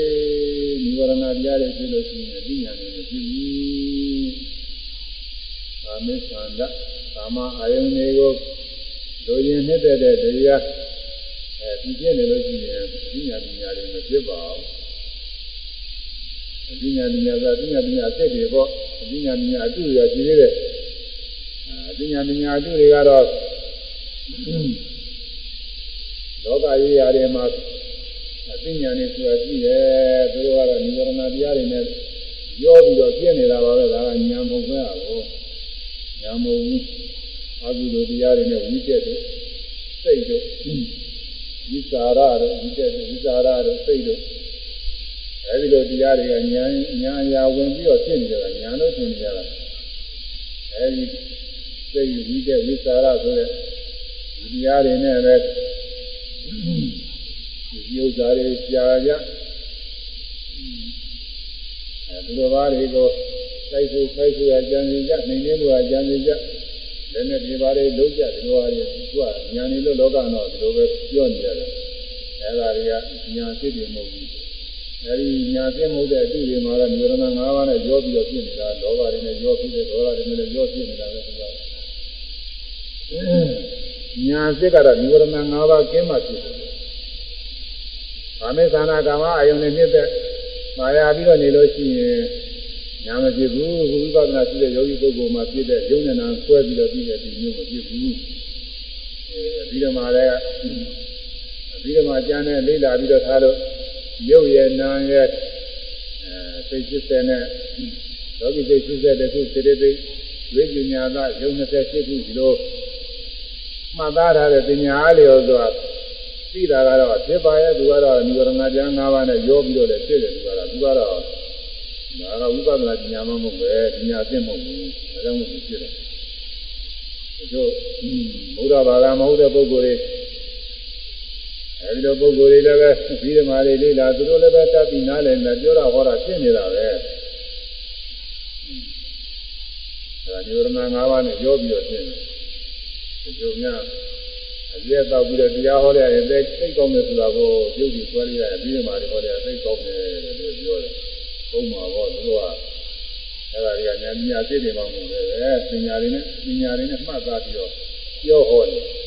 နိဝရဏတရားတွေဖြစ်လို့ရှိရင်အသိဉာဏ်တွေမဖြစ်ဘူး။အာမေသန္တကာမအာယုန်တွေကိုလိုချင်နှစ်သက်တဲ့တရားအဲဒီပြည့်နေလို့ရှိရင်အသိဉာဏ်ပညာတွေမဖြစ်ပါဘူး။ အသိဉာဏ်ပညာဆိုတာအသိဉာဏ်ပညာအစ်တွေပေါ့အသိဉာဏ်ပညာအတူရရှိသေးတယ်။အသိဉာဏ်ပညာအတူတွေကတော့လောကကြီးရာတွေမှာအသိဉာဏ်နဲ့ဆိုတာကြည့်တယ်သူတို့ကတော့និဝရဏတရားတွေနဲ့ရောပြီးတော့ပြည့်နေတာပါပဲဒါကဉာဏ်မဟုတ်ပဲဟောဉာဏ်မဟုတ်ဘူးအကုသိုလ်တရားတွေနဲ့ဝိတက်တို့စိတ်တို့ဝိစာရတို့ဝိတက်တို့ဝိစာရတို့စိတ်တို့ အဲဒီလိုတရားတွေကဉာဏ်ဉာဏ်ရာဝင်ပြီးတော့ဖြစ်နေကြတာဉာဏ်လို့ထင်ကြတာအဲဒီစိတ်ဝိတက်ဝိစာရဆိုတဲ့ဒီတရားတွေနဲ့ပဲဒီဥစ္စာတွေရှားကြအဲဒီလိုပါတွေကိုစိုက်ဖို့ခိုက်ဖို့အကြံဉာဏ်ကြနိုင်နေဖို့အကြံဉာဏ်ကြလည်းနဲ့ဒီပါတွေလုံးကြဒီလိုဟာတွေသူကညာနေလို့လောကတော့ဒီလိုပဲပြောနေရတယ်အဲဒါတွေကညာဖြစ်တယ်မဟုတ်ဘူး အဲဒီညာပြည့်မဟုတ်တဲ့အတူတွေမှာတော့နိဝရဏ၅ပါးနဲ့ရောပြီးတော့ဖြစ်နေတာလောဘတွေနဲ့ရောပြီးတယ်ဒေါသတွေနဲ့ရောဖြစ်နေတာပဲသူကညာစိတ်ကတော့နိဝရဏ၅ပါးကျင်းမှဖြစ်တယ်။ဘာမေသနာကာမအယုန်နဲ့မြစ်တဲ့မာယာပြီးတော့နေလို့ရှိရင်ညာမဖြစ်ဘူးဝိပဿနာရှိတဲ့ယောဂီပုဂ္ဂိုလ်မှာဖြစ်တဲ့ယုံနဲ့နာဆွဲပြီးတော့ပြီးတဲ့ဒီမျိုးမဖြစ်ဘူး။အဲဒီတော့မှလည်းပြီးတော့မှကျန်တဲ့လေးလာပြီးတော့ထားလို့ ရုပ်ရဲ့နာရဲ့အဲစိတ်ဖြစ်တဲ့နဲ့လောကီစိတ်ဖြစ်တဲ့ခုစေတသိက်ဝိညာဏယုံ28ခုဒီလိုမှတ်သားထားတဲ့ပညာအားလျော်စွာသိတာကတော့ဖြစ်ပါရဲ့သူကတော့និဝရဏကျမ်း၅ပါးနဲ့ရောပြီးတော့လည်းဖြစ်တယ်သူကတော့သူကတော့ဒါကဝိပဿနာပညာမဟုတ်ပဲပညာသိမဟုတ်ဘူးအဲဒါမှမဖြစ်တယ်တို့ဘုရားဘာသာမဟုတ်တဲ့ပုဂ္ဂိုလ်တွေ အဲဒီလိုပုဂ္ဂိုလ်တွေလည်းပဲပြီးဓမ္မတွေလေးလာသူတို့လည်းပဲတတ်ပြီးနားလည်နေပြောတာဟောတာဖြစ်နေတာပဲအဲဒါនិဝရဏ၅ပါးနဲ့ရောပြီးတော့ဖြစ်တယ်ဒီလိုများအပြည့်တော့ပြီးတော့တရားဟောရရင်သိသိကောင်းတယ်ဆိုတာကိုပြုတ်ပြီးဆွဲရရင်ပြီးမှလည်းဟောရသိကောင်းတယ်လို့ပြောတယ်။ဘုံမှာဟောသူတို့ကအဲ့ဒါတွေကဉာဏ်ဉာဏ်သိနေမှမဟုတ်ပဲပညာတွေနဲ့ပညာတွေနဲ့မှတ်သားပြီးတော့ပြောဟောတယ်။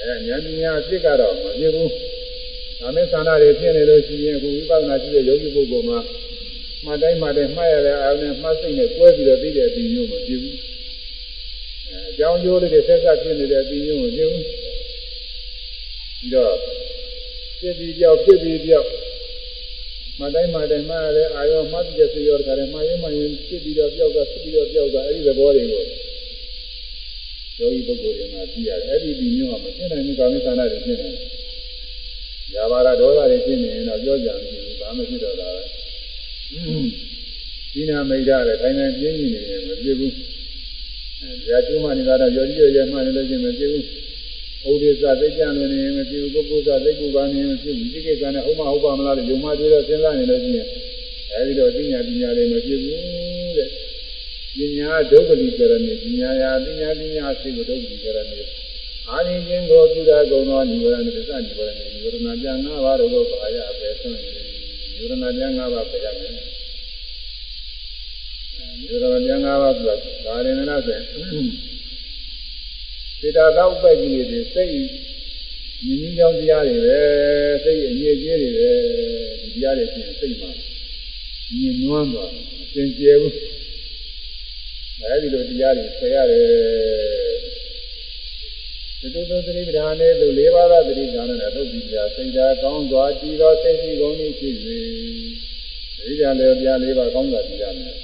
အဲဉာဏ်ပညာသိကတော့မဖြစ်ဘူး။ဒါနဲ့သန္တာတွေဖြစ်နေလို့ရှိရင်အခုဝိပဿနာရှိတဲ့ယောဂီပုဂ္ဂိုလ်မှာမှတ်တိုင်းမှတ်တိုင်းမှတ်ရတဲ့အာရုံနဲ့မှတ်စိတ်နဲ့တွဲပြီးတော့သိတဲ့အပြီးမျိုးမဖြစ်ဘူး။အကြောင်းကျိုးတွေဆက်ဆက်ဖြစ်နေတဲ့အပြီးမျိုးကိုပြုပြီးတော့ဖြစ်ပြီးပြောက်ဖြစ်ပြီးပြောက်မတိုင်းမတိုင်းမှာလည်းအာရောမှတ်တဲ့စေရောတခါတည်းမှာရင်မှရင်ဖြစ်ပြီးတော့ပြောက်ကဖြစ်ပြီးတော့ပြောက်ကအဲ့ဒီသဘောတွေကို ယောဂီပုဂ္ဂိုလ်တွေမှာကြည့်ရတယ်အဲ့ဒီဒီမျိုးကမသိနိုင်ဘူးကာမိသနာတွေဖြစ်နေတယ်။ယာဘာရဒေါသတွေဖြစ်နေရင်တော့ပြောကြမရှိဘူးဒါမှဖြစ်တော့တာပဲ။ဒီနာမိတ်ရတယ်ထိုင်နေပြင်းနေနေမဖြစ်ဘူး။တရားကျူးမှနေတာတော့ရော်ကြီးရရမှနေလို့ချင်းမဖြစ်ဘူး။ဥဒိစ္စသိကြနေနေမဖြစ်ဘူး။ပုဂ္ဂိုလ်သာသိကူပါနေမဖြစ်ဘူး။ဒီကိစ္စနဲ့ဟုတ်မဟုတ်ပါမလားလို့ယုံမှတွေးတော့စဉ်းစားနေလို့ချင်းအဲဒီတော့ပညာပညာတွေမဖြစ်ဘူးတဲ့။ ပညာဒုက္ခလိကရဏေပညာယာပညာပညာစေကိုဒုက္ခလိကရဏေအာရင်ချင်းကိုပြုတာကုံသောနိဝရဏသစ္စာနိဝရဏနိဝရဏပြငါးပါးတို့ကိုပါရပဲဆွံ့နိဝရဏပြငါးပါးပဲရမယ်နိဝရဏပြငါးပါးဆိုတာဒါရင်လည်းဆိုစေတသောပဲ့ကြီးတွေစိတ်မြင်းကြီးကြောင်းတရားတွေပဲစိတ်အငြိအကျေးတွေပဲဒီတရားတွေဖြင့်စိတ်မှာမြင်နွမ်းသွားတယ်သင်ကျဲဘူး အဲဒီလိုတရားတွေဆယ်ရတယ်ဒီလိုသောသတိပဋ္ဌာန်နဲ့သူ၄ပါးသောသတိပဋ္ဌာန်နဲ့သုတ်ပြီးပြစိတ်ဓာတ်ကောင်းစွာတည်သောစိတ်ရှိကုန်၏ဖြစ်၍ဒီကြံလည်းပြ၄ပါးကောင်းစွာတည်ရမယ်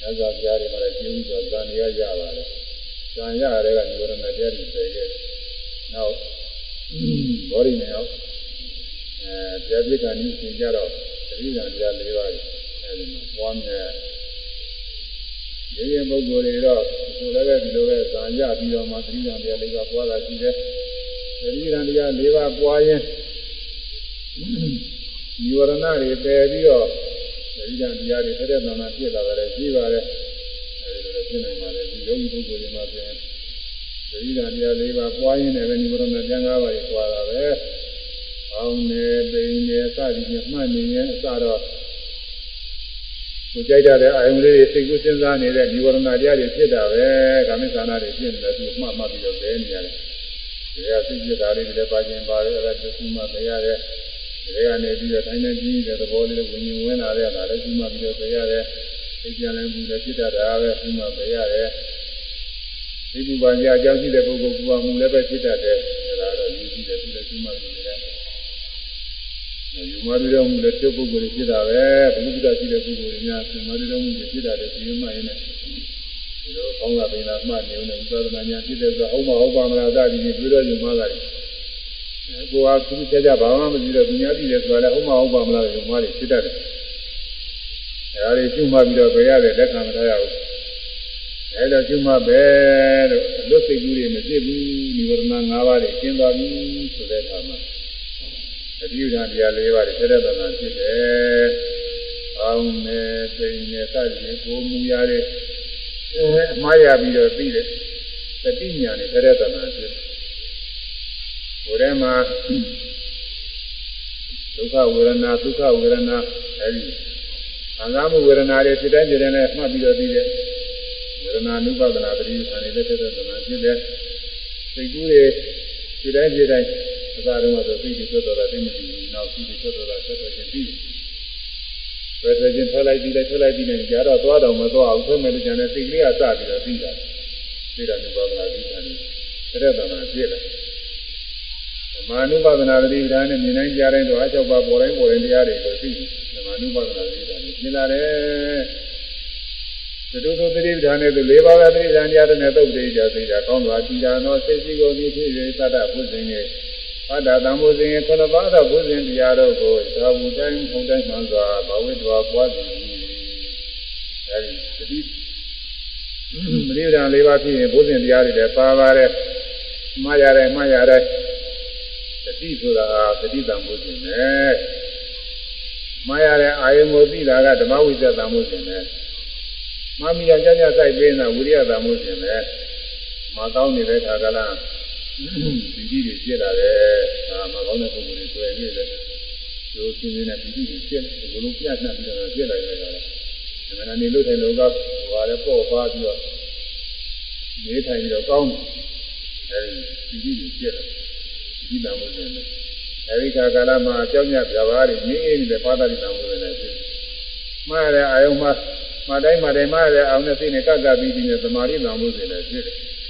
မြတ်စွာဘုရားတွေမှာလည်းကျင်းပြီးတော့ဇာနေရရပါတယ်။ဇာရတဲ့ကနိဝရဏတရားတွေသိခဲ့။နောက်ဘောရိမေအောင်အဲတရားပြိက္ခာနည်းသင်ကြတော့သတိဉာဏ်တရား၄ပါးအဲဒီမှာပွားများ ရေရင်ပုဂ္ဂိုလ်တွေတော့ဒီလိုလည်းဒီလိုပဲဇာရပြီးတော့မှသတိဉာဏ်တရား၄ပါးပွားတာရှိတယ်။သတိဉာဏ်တရား၄ပါးပွားရင်နိဝရဏတွေပယ်ပြီးတော့ဒီကံတရားတွေထက်တဲ့နာနာပြည့်လာတယ်ရှိပါတယ်အဲဒီလိုပြနိုင်ပါလေဒီယောဂီပုဂ္ဂိုလ်တွေမှာပြန်ဒီကံတရား၄ပါးပွားရင်းနဲ့ပဲနိဗ္ဗာန်ပြန်၅ပါးကိုပွားတာပဲအောင်းနေပိန်နေစသည်ဖြင့်မှတ်နေရင်အစတော့ ကိုကြိုက်တဲ့အာယုံလေးတွေစိတ်ကူးစဉ်းစားနေတဲ့နိဗ္ဗာန်တရားတွေဖြစ်တာပဲကာမိသနာတွေဖြစ်နေတယ်သူမှတ်မှတ်ပြီးတော့ပဲနေရတယ်ဒီကစိတ်ပြတာလေးတွေလည်းပါခြင်းပါတယ်အဲ့ဒါသူမှမရတယ်ဒီကနေပြီးတော့တိုင်းတိုင်းကြီးတဲ့သဘောလေးကိုဝิญဉ်ဝင်လာတဲ့အခါလည်းဒီမှာပြီးတော့ပြရတယ်သိကြလည်းဘူးလည်းဖြစ်တတ်တာပဲဒီမှာပြရတယ်ဒီဘူပါညာအကြောင်းရှိတဲ့ပုဂ္ဂိုလ်ဘူပါမှုလည်းပဲဖြစ်တတ်တယ်ဒါတော့ယူကြည့်တယ်သူလည်းဒီမှာပြီး တယ်ယူမရတော်မူတဲ့ပြုပုဂ္ဂိုလ်ဖြစ်တာပဲဘုရားရှိတဲ့ပုဂ္ဂိုလ်များယူမရတော်မူတဲ့ဖြစ်တာတဲ့ဒီမှရင်းနဲ့ဒီလိုကောင်းတာပင်လာမှတ်နေဦးနဲ့ဥပဒနာညာဖြစ်တဲ့ဆိုဟုတ်မဟုတ်ပါမလားသာဒီပြီးတွေ့တော့ယူမှလာတယ်ကိုဟာသူကြကြဘာမှမကြည့်တော့သူများကြည့်တယ်ဆိုတာလည်းဥမဟုတ်ပါမလားရုံမလေးဖြစ်တတ်တယ်အဲဒါလေးကျွမှပြီးတော့ဘယ်ရတဲ့လက်ခံမထားရဘူးအဲဒါကျွမှပဲလို့အလွတ်စိတ်ကူးတွေမဖြစ်ဘူးနိနိဝရဏ၅ပါးတွေကျင်းသွားပြီဆိုတဲ့အခါမှာ တတိယဓာတ်တရား၄ပါးတွေဆက်တဲ့တဏ္ဍာဖြစ်တယ်။အောင်းနဲ့စိတ်နဲ့စသည်ကိုမူရတဲ့အမှားရပြီးတော့ပြီးတဲ့တတိညာနဲ့ဆက်တဲ့တဏ္ဍာဖြစ်။ကိုယ်ထဲမှာဒုက္ခဝေဒနာဒုက္ခဝေဒနာအဲဒီခံစားမှုဝေဒနာတွေဖြစ်တဲ့ဖြစ်တဲ့နဲ့မှတ်ပြီးတော့ပြီးတဲ့ဝေဒနာနုပဒနာတတိယဌာန်နဲ့ဆက်တဲ့တဏ္ဍာဖြစ်တဲ့စိတ်ကူးတွေဖြစ်တဲ့ဖြစ်တဲ့အ သာတုန်းကဆိုစိတ်တွေထွက်သွားတာသိမသိဘူးနောက်စိတ်တွေထွက်သွားတာဆက်သွားခြင်းပြီးဘယ်ဆိုချင်းထွက်လိုက်ပြီးလိုက်ထွက်လိုက်ပြီးနေကြတော့သွားတော့မသွားအောင်ဆွဲမယ်လို့ကြံတဲ့စိတ်ကလေးကစပြီးတော့ပြီးတာသိတာနုပဒနာပြီးတာနေတဲ့တဏ္ဍာဖြစ်တယ်မာနုပဒနာတိပ္ပာနဲ့မြင်နိုင်ကြတဲ့တော့အချက်ပါပေါ်တိုင်းပေါ်တိုင်းတရားတွေကိုသိတယ်မာနုပဒနာတိပ္ပာနဲ့မြင်လာတယ်သတုသုတိပ္ပာနဲ့သူ၄ပါးသောတိပ္ပာတရားတွေနဲ့သုတ်တိကြသိတာကောင်းစွာကြည်တာသောစိတ်စီကိုဒီဖြစ်၍သတ္တဘုဇင်ရဲ့ အတ္တတံဘုဇင်ရဲ့ခုနပါးသောဘုဇင်တရားတို့ကိုသာဝုတိုင်းဟုန်တိုင်းမှန်စွာဘဝိတ္တဝါပွားသည်အဲဒီသတိမရိဒာ၄ပါးဖြစ်ရင်ဘုဇင်တရားတွေလည်းပါပါတယ်မှားရတယ်မှားရတယ်တတိဆိုတာတတိတံမှုရှင်နဲ့မှားရတဲ့အာယုံကိုသိတာကဓမ္မဝိဇ္ဇတံမှုရှင်နဲ့မမီရကြကြစိုက်ပေးနေတာဝိရိယတံမှုရှင်နဲ့မကောင်းနေတဲ့ခါကလား ဒီကြီးတွေပြစ်လာတယ်အာမကောင်းတဲ့ပုဂ္ဂိုလ်တွေတွေ့နေတယ်ကျိုးစင်းနေတဲ့ဒီကြီးတွေပြစ်ဘလုံးပြတ်နှံ့ပြီးတော့ပြစ်လာကြတာဒါမှလည်းနေလို့ထိုင်လို့ကဟိုဟာလည်းပေါ့ပါပြီးတော့နေထိုင်ပြီးတော့ကောင်းတယ်အဲဒီဒီကြီးတွေပြစ်လာဒီတံမှုတွေနဲ့အဲဒီခါကာလမှာအကြောင်းညပြပါးတွေငြင်းနေတဲ့ပါဒတိတံမှုတွေနဲ့ဖြစ်မှားတဲ့အာယုံမှာမတိုင်းမတိုင်းမှားတဲ့အောင်နဲ့စိတ်နဲ့ကပ်ကပ်ပြီးပြီးနဲ့သမာဓိတံမှုတွေနဲ့ဖြစ်တယ်။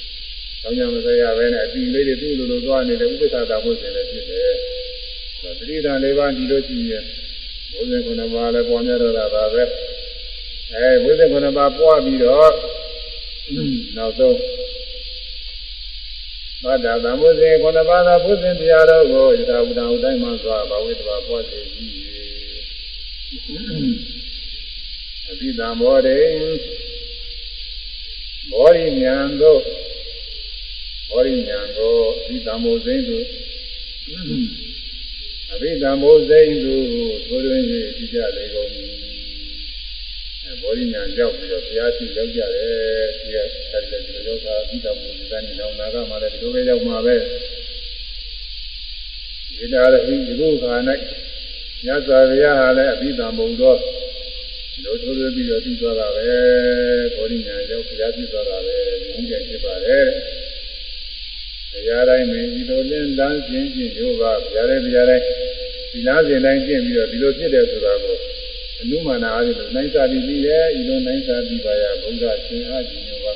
ကြောင်းညမစရပဲနဲ့အတီလေးတွေသူ့လိုလိုသွားနေတဲ့ဥပ္ပခါတံမှုတွေနဲ့ဖြစ်တယ်။သတိတံလေးပါးဒီလိုရှိရင်ဘုဇင်ခုနပါလည်းပေါ်များတော့တာပါပဲ။အဲဘုဇင်ခုနပါပွားပြီးတော့နောက်ဆုံးသတ္တသံဃေခုနပါးသောဘုဇင်တရားတော်ကိုယထာဝတ္တဥတိုင်းမှစွာဘဝိတ္တဝပွားစေ၏အဘိဓမ္မောရေဘောရိညာတို့ ဘောရိညာကိုအဘိဓမ္မောစိမ့်တို့အဘိဓမ္မောစိမ့်တို့သို့တွင်၍ကြည့်ကြလေကုန်၏ဘောရိညာရောက်ပြီးတော့ဘုရားရှိရောက်ကြတယ်ဒီကဆက်လက်ဒီလိုရောက်တာပြီးတော့ဘုရားနေတော့နာဂမှာလည်းဒီလိုပဲရောက်မှာပဲဒီတာရဟိဒီလိုခါ၌ညဇာဗျာဟာလည်းအဘိဓမ္မဘုံတော်လို့ထိုးထွေးပြီးတော့ပြီးသွားတာပဲဘောရိညာရောက်ဘုရားပြသွားတာပဲဒီနည်းဖြစ်ပါတယ် တရားတိုင်းမင်းဒီလိုလင်းလန်းခြင်းချင်းရိုးပါဘုရားရဲ့ဘုရားတိုင်းဒီလားစဉ်တိုင်းကျင့်ပြီးတော့ဒီလိုဖြစ်တယ်ဆိုတာကိုအနုမာနာအားဖြင့်နိုင်စာပြီးပြီးရဲ့ဤလိုနိုင်စာပြီးပါရဘုရားရှင်အားကြီးမျိုးပါ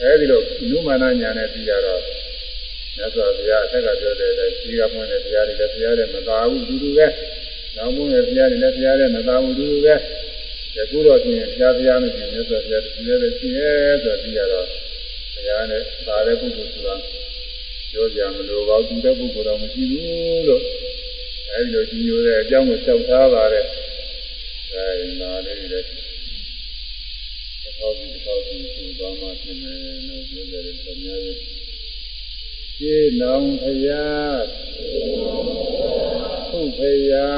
အဲဒီလိုအနုမာနာညာနဲ့ပြီးရတော့မြတ်စွာဘုရားအထက်ကပြောတဲ့အတိုင်းကြီးကမွန်းတဲ့ဘုရားတွေလည်းဘုရားတွေမသာဘူးတူတူပဲနောက်မွန်းတဲ့ဘုရားတွေလည်းဘုရားတွေမသာဘူးတူတူပဲယခုတော့ပြင်ဘုရားဘုရားနဲ့ပြင်မြတ်စွာဘုရားတူလည်းပဲရှိရဲဆိုပြီးရတော့ဘုရားနဲ့သာတဲ့ပုဂ္ဂိုလ်ဆိုတာ ပြောကြမလို့ပါတူတဲ့ပုဂ္ဂိုလ်တော့မရှိဘူးလို့အဲဒီလိုကြီးညိုတဲ့အကြောင်းကိုလျှောက်ထားပါတယ်အဲဒီနာလေးတွေလည်းသောက်ပြီးသောက်ပြီးသူ့ဘာမှပြင်မယ်လို့ပြောကြတယ်တော်များရဲ့ရှင်းနောင်ဖရာခုဖရာ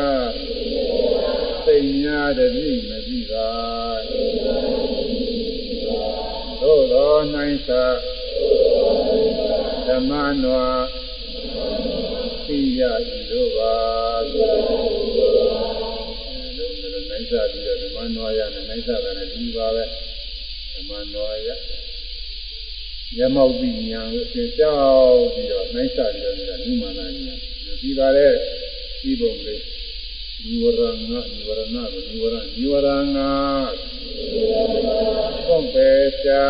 သိညာတတိမသိပါသို့တော်နိုင်သာဓမ္မနွာသိရဤတို့ပါနိုင်စားပြီးတော့ဓမ္မနွာရနဲ့နိုင်စားတယ်ဒီပါပဲဓမ္မနွာရရမောက်ပြီးညာကိုသင်ကြောက်ပြီးတော့နိုင်စားပြီးတော့နုမာနာညာဒီပါတဲ့ဒီပုံလေးနိဝရဏနိဝရဏကိုနိဝရနိဝရဏသုံးပေချာ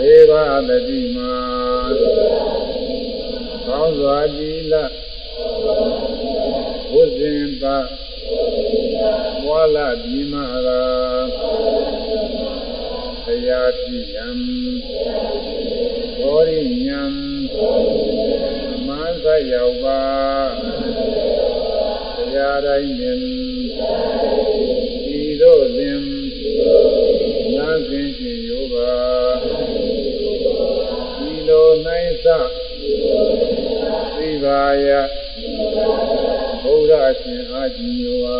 လေးပါးတတိမာကောင်းစွာကြည်လဘုဇင်ပါဘွာလာဒီမာရာတရားပြယံဘောရိညာမန်းသရောက်ပါတရားတိုင်းပင်ဤသို့လင်နာစဉ်ရှင်ယောပါဤလို နိုင်သသိပါယဘုရားရှင်အာကြီးညောဝါ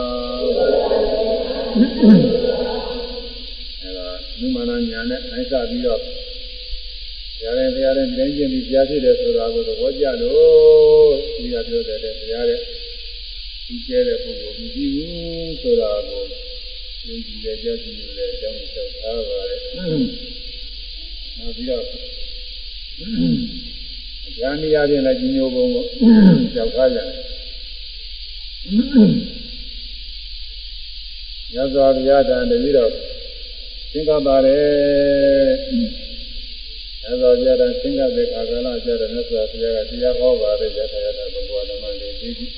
အဲဒါနုမနာညာနဲ့နိုင်စပြီးတော့ဘုရားရဲ့ဘုရားရဲ့တိုင်းကျင့်ပြီးဘုရားဖြစ်တယ်ဆိုတာကိုသဘောကျလို့ဒီကပြောတဲ့ဘုရားရဲ့ဒီကျဲတဲ့ပုဂ္ဂိုလ်မကြည့်ဘူးဆိုတာကိုယုံကြည်တဲ့ကြောက်ကြည့်လို့လည်းအကြောင်းလျှောက်ထားပါတယ်။နောက်ပြီးတော့ ဉာဏ်ရခြင်းလည်းကြီးညိုပုံကိုကြောက်ထားကြတယ်။ညဇောဗျာတန်တပြီးတော့သင်္ကပါတယ်။ညဇောဗျာတန်သင်္ကတဲ့ခါကလာကြတဲ့မြတ်စွာဘုရားကတရားဟောပါတယ်ရထရတဘုရားဓမ္မလေးပြီးပြီး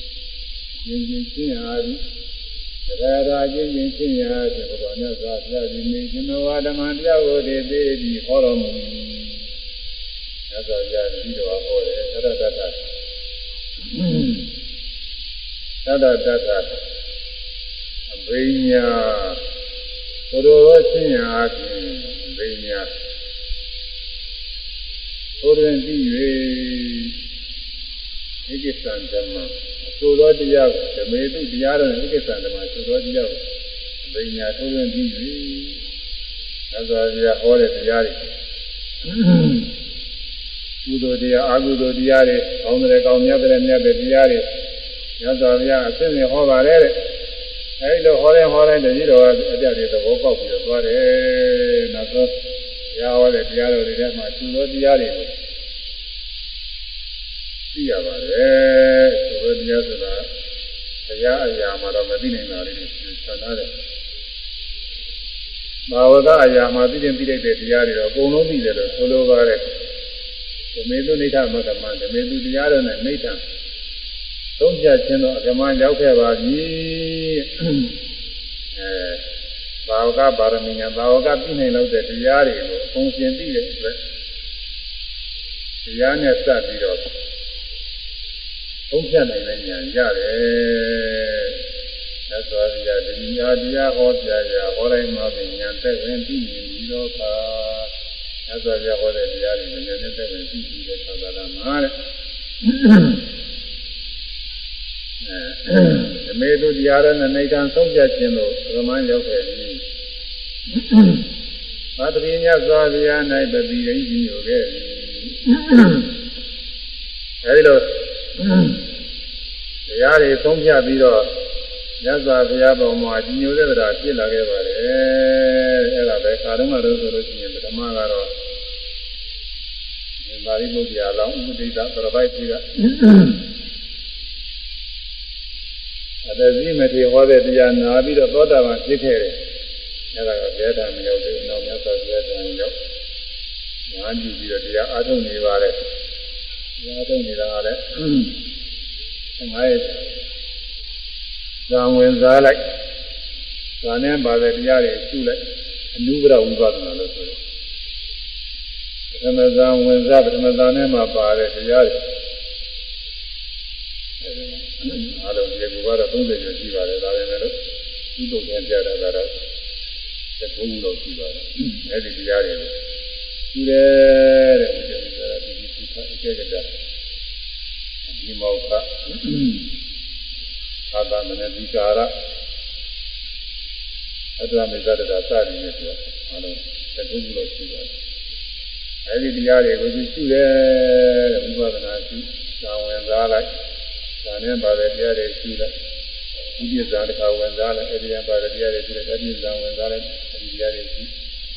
ရင်ချင်းချင်းအားဖြင့်တရားရာချင်းချင်းချင်းရာဖြင့်ဘုရားမြတ်စွာဘုရားဒီနေကျွန်တော်ဓမ္မတရားကိုတည်သေးပြီးဟောတော်မူ မြတ်စွာဘုရားဒီတော်ဟောတယ်သရတ္တတသရတ္တတအဘိညာဘုရောချင်းရာဖြင့်အဘိညာဘုရင်ကြည့်၍ဣတိသံဓမ္မဆိုသောတရားကိုဓမေတုတရားတော်နဲ့ဣက္ခသံဓမ္မဆိုသောတရားကိုပညာထိုးသွင်းပြီးပြီ။သာသာပြဟောတဲ့တရားတွေ ကုသိုလ်တရားအကုသိုလ်တရားတွေကောင်းတယ်ကောင်းမြတ်တယ်မြတ်တယ်တရားတွေညသာပြအစစ်စစ်ဟောပါတယ်တဲ့။အဲဒီလိုဟောတဲ့ဟောတဲ့တတိတော်အကြတဲ့သဘောပေါက်ပြီးတော့သွားတယ်။နောက်ဆုံးတရားဟောတဲ့တရားတော်တွေထဲမှာသူသောတရားတွေကိုသိရပါတယ်ဆိုတော့တရားဆိုတာတရားအရာမှာတော့မသိနိုင်တာလေးတွေသံထားတယ်ဘာဝကအရာမှာသိရင်သိလိုက်တဲ့တရားတွေတော့အကုန်လုံးသိတယ်လို့ဆိုလိုပါတယ် ဓမေတုနိဋ္ဌမကမဓမေတုတရားတော်နဲ့နိဋ္ဌသုံးပြခြင်းတော့အကမရောက်ခဲ့ပါပြီအဲဘာဝကပါရမီညာဘာဝကပြည့်နိုင်လို့တဲ့တရားတွေကိုအကုန်ရှင်းသိတဲ့အတွက်တရားနဲ့စပ်ပြီးတော့သုံးဖြတ်နိုင်တဲ့ဉာဏ်ရတယ်။သစ္စာရတတိယတရားဟောပြရာဟောတိုင်းမှာပင်ဉာဏ်သက်ဝင်ပြီးပြီးတော့ပါ သစ္စာရဟောတဲ့တရားတွေဉာဏ်နဲ့သက်ဝင်ပြီးပြီးတဲ့သာသနာမှာတဲ့။အဲမေတုတရားရနဲ့နေကံဆုံးဖြတ်ခြင်းလို့ပရမန်ရောက်ခဲ့ပြီ။သာတရိညသောဗျာ၌ပတိရင်းကြီးညိုခဲ့ပြီ။အဲဒီလိုတရားတွေသုံးဖြတ်ပြီးတော့ မြတ်စွာဘုရားပေါ်မှာကြီးညိုတဲ့တရားဖြစ်လာခဲ့ပါတယ်အဲ့ဒါပဲခါတုန်းကတော့ဆိုလို့ရှိရင်ပထမကတော့မာရိမုဒ္ဒရာလောင်းဥပဒိတာပရပိုက်ကြီးကအတဇိမထေဟောတဲ့တရားနာပြီးတော့သောတာပန်ဖြစ်ခဲ့တယ်အဲ့ဒါကဘယ်တံမရောက်သေးဘူးနောက်မြတ်စွာဘုရားတံရောက်ညာကြည့်ပြီးတော့တရားအားထုတ်နေပါတယ်တရားထုတ်နေတာကလည်းငါရဲ့ ဇာဝင်စားလိုက်ဇာနဲ့ပါတဲ့တရားတွေရှုလိုက်အနုဘရဝိပဿနာလို့ဆိုတယ်ပထမဇာဝင်စားပထမဇာနဲ့မှပါတဲ့တရားတွေအားလုံးဒီကူကတော့30ကျော်ရှိပါတယ်ဒါပေမဲ့လို့သူ့တို့ပြန်ပြတာကတော့သကုလို့ရှိပါတယ်အဲ့ဒီတရားတွေရှုတယ်တဲ့ဒီလိုဆိုတာဒီဒီသူကအကျက်ကြတာဒီမောခ အာသမနတိကာရအတ္တမေဇတတာစသည်နဲ့ပြောအားလုံးတကုကုလို့ရှိပါတယ်အဲဒီတရားတွေကိုသူရှုတယ်ဝိပဿနာရှုသာဝင်စားလိုက်ဒါနဲ့ပါတဲ့တရားတွေရှုလိုက်ဒီပြဇာတစ်ခါဝင်စားလိုက်အဲဒီကပါတဲ့တရားတွေရှုလိုက်အဲဒီဇာဝင်စားလိုက်အဲဒီတရားတွေရှု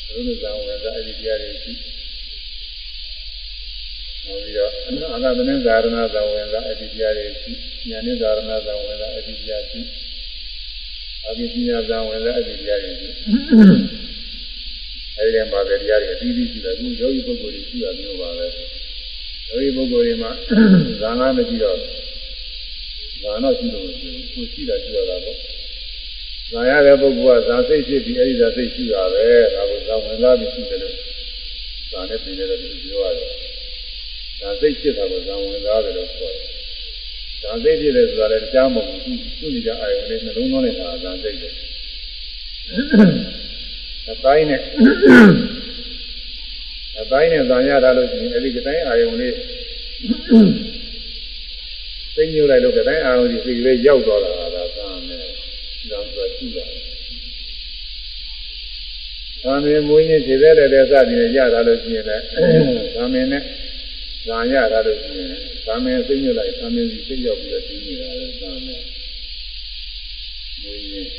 ဘုရားဇာဝင်စားအဲဒီတရားတွေရှု နောက်ပြီးတော့အာဂသမင်းဇာရဏဇာဝင်သာအတိတရားတွေရှိညာနိဇာရဏဇာဝင်သာအတိတရားရှိအဘိပညာဇာဝင်သာအတိတရားတွေရှိအဲဒီမှာပဲတရားတွေအပြီးပြီးရှိတယ်အခုယောဂီပုဂ္ဂိုလ်တွေရှိတာမျိုးပါပဲယောဂီပုဂ္ဂိုလ်တွေမှာဇာငါမရှိတော့ဇာတော့ရှိလို့မရှိဘူးသူရှိတာရှိရတာပေါ့ဇာရတဲ့ပုဂ္ဂိုလ်ကဇာစိတ်ဖြစ်ပြီးအဲဒီဇာစိတ်ရှိတာပဲဒါကိုဇာဝင်သာပြီးရှိတယ်လို့ဇာနဲ့ပြင်တယ်လို့ပြောရတယ် ဒါစိတ်ဖြစ်တာကိုဇံဝင်သားတယ်လို့ခေါ်တယ်။ဇံစိတ်ဖြစ်တယ်ဆိုတာလည်းကြားမဟုတ်ဘူး။သူ့နေကြအာယုန်နဲ့နှလုံးသွင်းနေတာဇံစိတ်ပဲ။အတိုင်းနဲ့အတိုင်းနဲ့ဇာရတာလို့ရှိရင်အဲဒီကတိုင်းအာယုံလေးသိညှို့လိုက်လို့ကတိုင်းအာယုံကြီးစိတ်ကလေးရောက်သွားတာဒါသာမယ်ဒါဆိုရှိတာသာမင်မွေးရင်ခြေသေးတဲ့တဲ့စသည်နဲ့ရတာလို့ရှိရင်လည်းသာမင်နဲ့ ဇာရတာလို့ရှိရင်သာမင်သိညှို့လိုက်သာမင်စီစိတ်ရောက်ပြီးတော့ပြီးနေတာလည်းသာမယ်မွေးရင်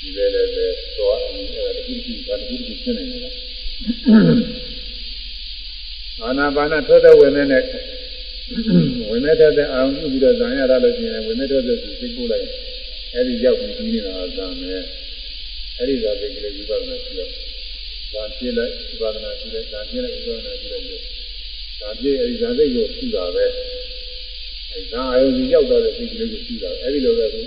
ဒီလည်းလည်းတော့အဲဒါတခုတခုဒါတခုတခုရှင်းနေတယ်အာနာပါနထွက်တဲ့ဝင်တဲ့ဝင်တဲ့အာရုံပြုပြီးတော့ဇာရတာလို့ရှိရင်ဝင်တဲ့တဲ့စိတ်ပို့လိုက်အဲ့ဒီရောက်ပြီးပြီးနေတာဇာမယ်အဲ့ဒီဇာစိတ်ကလေးဝိပဿနာရှိတော့ဇာပြည့်လိုက်ဝိပဿနာရှိလိုက်ဇာပြည့်လိုက်ဝိပဿနာရှိလိုက် လို့ဇာပြည့်အဲ့ဒီဇာစိတ်ကိုရှိတာပဲအဲ့ဇာအာယုံကြီးရောက်တော့တဲ့စိတ်ကလေးကိုရှိတာအဲ့ဒီလိုပဲကို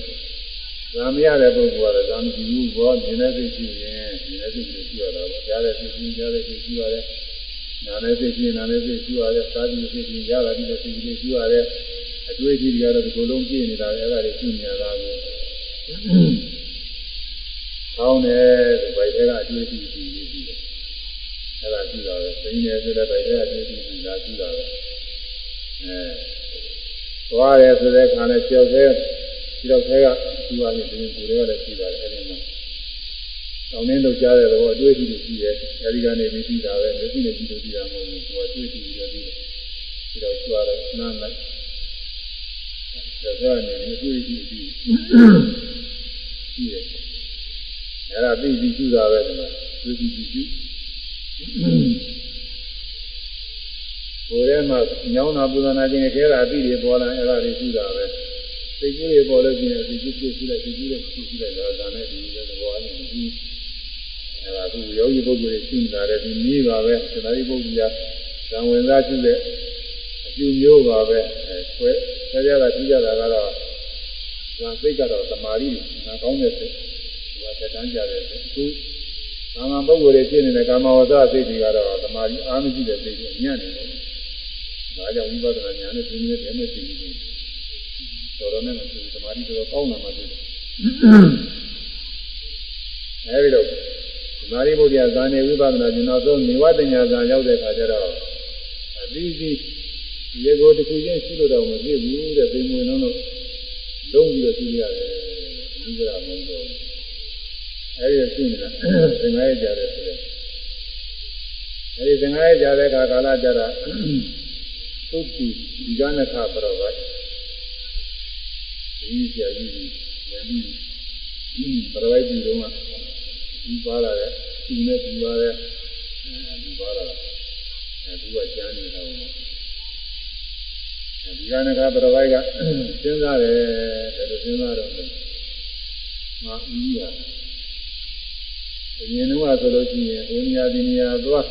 ဇာမရတဲ့ပုဂ္ဂိုလ်ကတော့ဇာမရှိဘူးဘောမြင်တဲ့စိတ်ရှိရင်မြင်တဲ့စိတ်ကိုရှိရတာပေါ့ကြားတဲ့စိတ်ရှိကြားတဲ့စိတ်ရှိရတယ်နာနဲ့စိတ်ရှိနာနဲ့စိတ်ရှိရတယ်စားပြီးစိတ်ရှိရတာဒီလိုစိတ်ကြီးရှိရတယ်အတွေ့အထိတွေကတော့ဒီလိုလုံးပြည့်နေတာလေအဲ့ဒါတွေရှိနေရတာကိုကောင်းတယ်ဒီဘိုက်ထဲကအတွေ့အထိရှိနေပြီ အဲ့ဒါရှိတာပဲသိနေဆိုတဲ့ဘိုက်ထဲကအတွေ့အထိရှိတာရှိတာပဲအဲသွားတယ်ဆိုတဲ့ခါနဲ့ကြောက်သေးဒီတော့ခဲကရှိပါလိမ့်မယ်ဒီလိုလည်းရှိပါတယ်အဲ့ဒီမှာတောင်းနှင်းလောက်ကြားတဲ့ဘောအတွေ့အထိတွေရှိတယ်အဲဒီကနေပြီးပြီးတာပဲမျက်စိနဲ့ကြည့်လို့ပြီးတာမဟုတ်ဘူးသူအတွေ့အထိတွေပြီးတယ်ဒီတော့ကျွားတယ်နားလိုက်ဒါကနေအတွေ့အထိပြီးပြီးတယ်အဲ့ဒါပြီးပြီးကျူတာပဲဒီမှာတွေ့ပြီးပြီးကျူ ဘိုးထဲမှာညောင်းတာပူဇော်နာခြင်းခဲတာအပြီးတွေပေါ်လာအဲ့ဒါတွေကျူတာပဲစိတ်ကူးတွေပေါ်လို့ရှိရင်စိတ်ကူးပြည့်စုလိုက်စိတ်ကူးတွေပြည့်စုလိုက်တော့ဒါနဲ့ဒီလိုသဘောအချင်းကြီးအဲဒါသူယောဂီပုဂ္ဂိုလ်တွေရှိနေတာတဲ့ဒီနည်းပါပဲသမာဓိပုဂ္ဂိုလ်ကဇံဝင်စားရှိတဲ့အကျူမျိုးပါပဲအဲဆွဲဆရာကကြည့်ကြတာကတော့ဇံစိတ်ကတော့သမာဓိနာကောင်းတဲ့စိတ်ဒီကတက်တန်းကြတဲ့စိတ်သူ ကာမပုဂ္ဂိုလ်တွေဖြစ်နေတဲ့ကာမဝဇ္ဇစိတ်တွေကတော့သမာဓိအားမရှိတဲ့စိတ်တွေညံ့နေတယ်ဒါကြောင့်ဝိပဿနာဉာဏ်နဲ့ဒီနည်းတည်းနဲ့သိနေတယ်တော်တော်နဲ့မသိဘူးသမာဓိတော်တော်ကောင်းလာမှသိတယ်အဲဒီတော့သမာဓိဘုရားဇာနေဝိပဿနာကျင်တော့ဆုံးနေဝတညာဇာရောက်တဲ့အခါကျတော့အသီးသီးရေကိုတစ်ခုချင်းရှိလို့တော့မဖြစ်ဘူးတဲ့သိမွေလုံးလို့လုံးပြီးတော့ရှိရတယ်ဒီကရမဟုတ်တော့ အဲဒီရှိနေတာသင်္ဃာရကြတယ်ဆိုတဲ့အဲဒီသင်္ဃာရကြတဲ့အခါကာလကြတာသုတ္တိဒီကနခပရောပါဒီဆရာကြီးလည်းပြီးပရဝိုက်ဒီတော့ဒီပါလာတဲ့ဒီနဲ့ဒီပါတဲ့အဲဒီပါလာအဲဒီကကျမ်းနေတာပေါ့အဲဒီကနကပရဝိုက်ကစဉ်းစားတယ်ဘယ်လိုစဉ်းစားတော့ငါအင်းကြီး အရင်တော့ဆိုလို့ရှိရင်အိုနီယာဒီနီယာသွား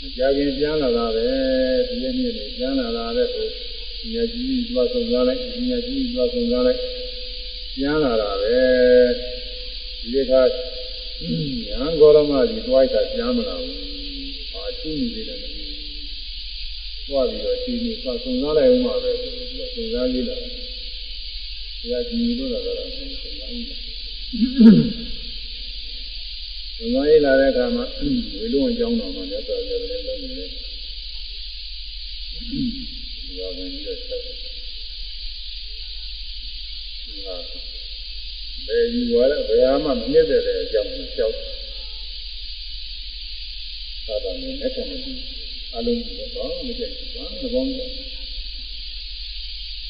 မကြခင်ပြန်လာတာပဲဒီနေ့နေ့ပြန်လာတာပဲဟိုဉာဏ်ကြီးသွားဆုံးစားလိုက်ဉာဏ်ကြီးသွားဆုံးစားလိုက်ပြန်လာတာပဲဒီခါညာဂေါရမကြီးတွိုက်တာပြန်မလာဘူးအာသူ့နေတယ်မသိဘူးသွားပြီးတော့ဒီနေ့သွားဆုံးစားလိုက်ဦးမှာပဲဆိုပြီးတော့ဆုံးစားကြည့်လာတယ်ဒီကကြီးလို့လာတာတော့ဆုံးစားကြ ည့်လာဆုံးစားရလာတဲ့အခါမှာဝေလုံးအကြောင်းတော်မှာလည်းတော်တော်လေးလုံးနေတယ်ဒီကဝင်ပြီးတော့ဆက်တယ်ဒီဟာဘယ်ယူရလဲဘယ်ဟာမှမမြစ်တဲ့အကြောင်းကိုကြောက်သာသာနဲ့နဲ့တယ်အလုံးစုံတော့မကြိုက်ဘူးဘာသဘောမကျ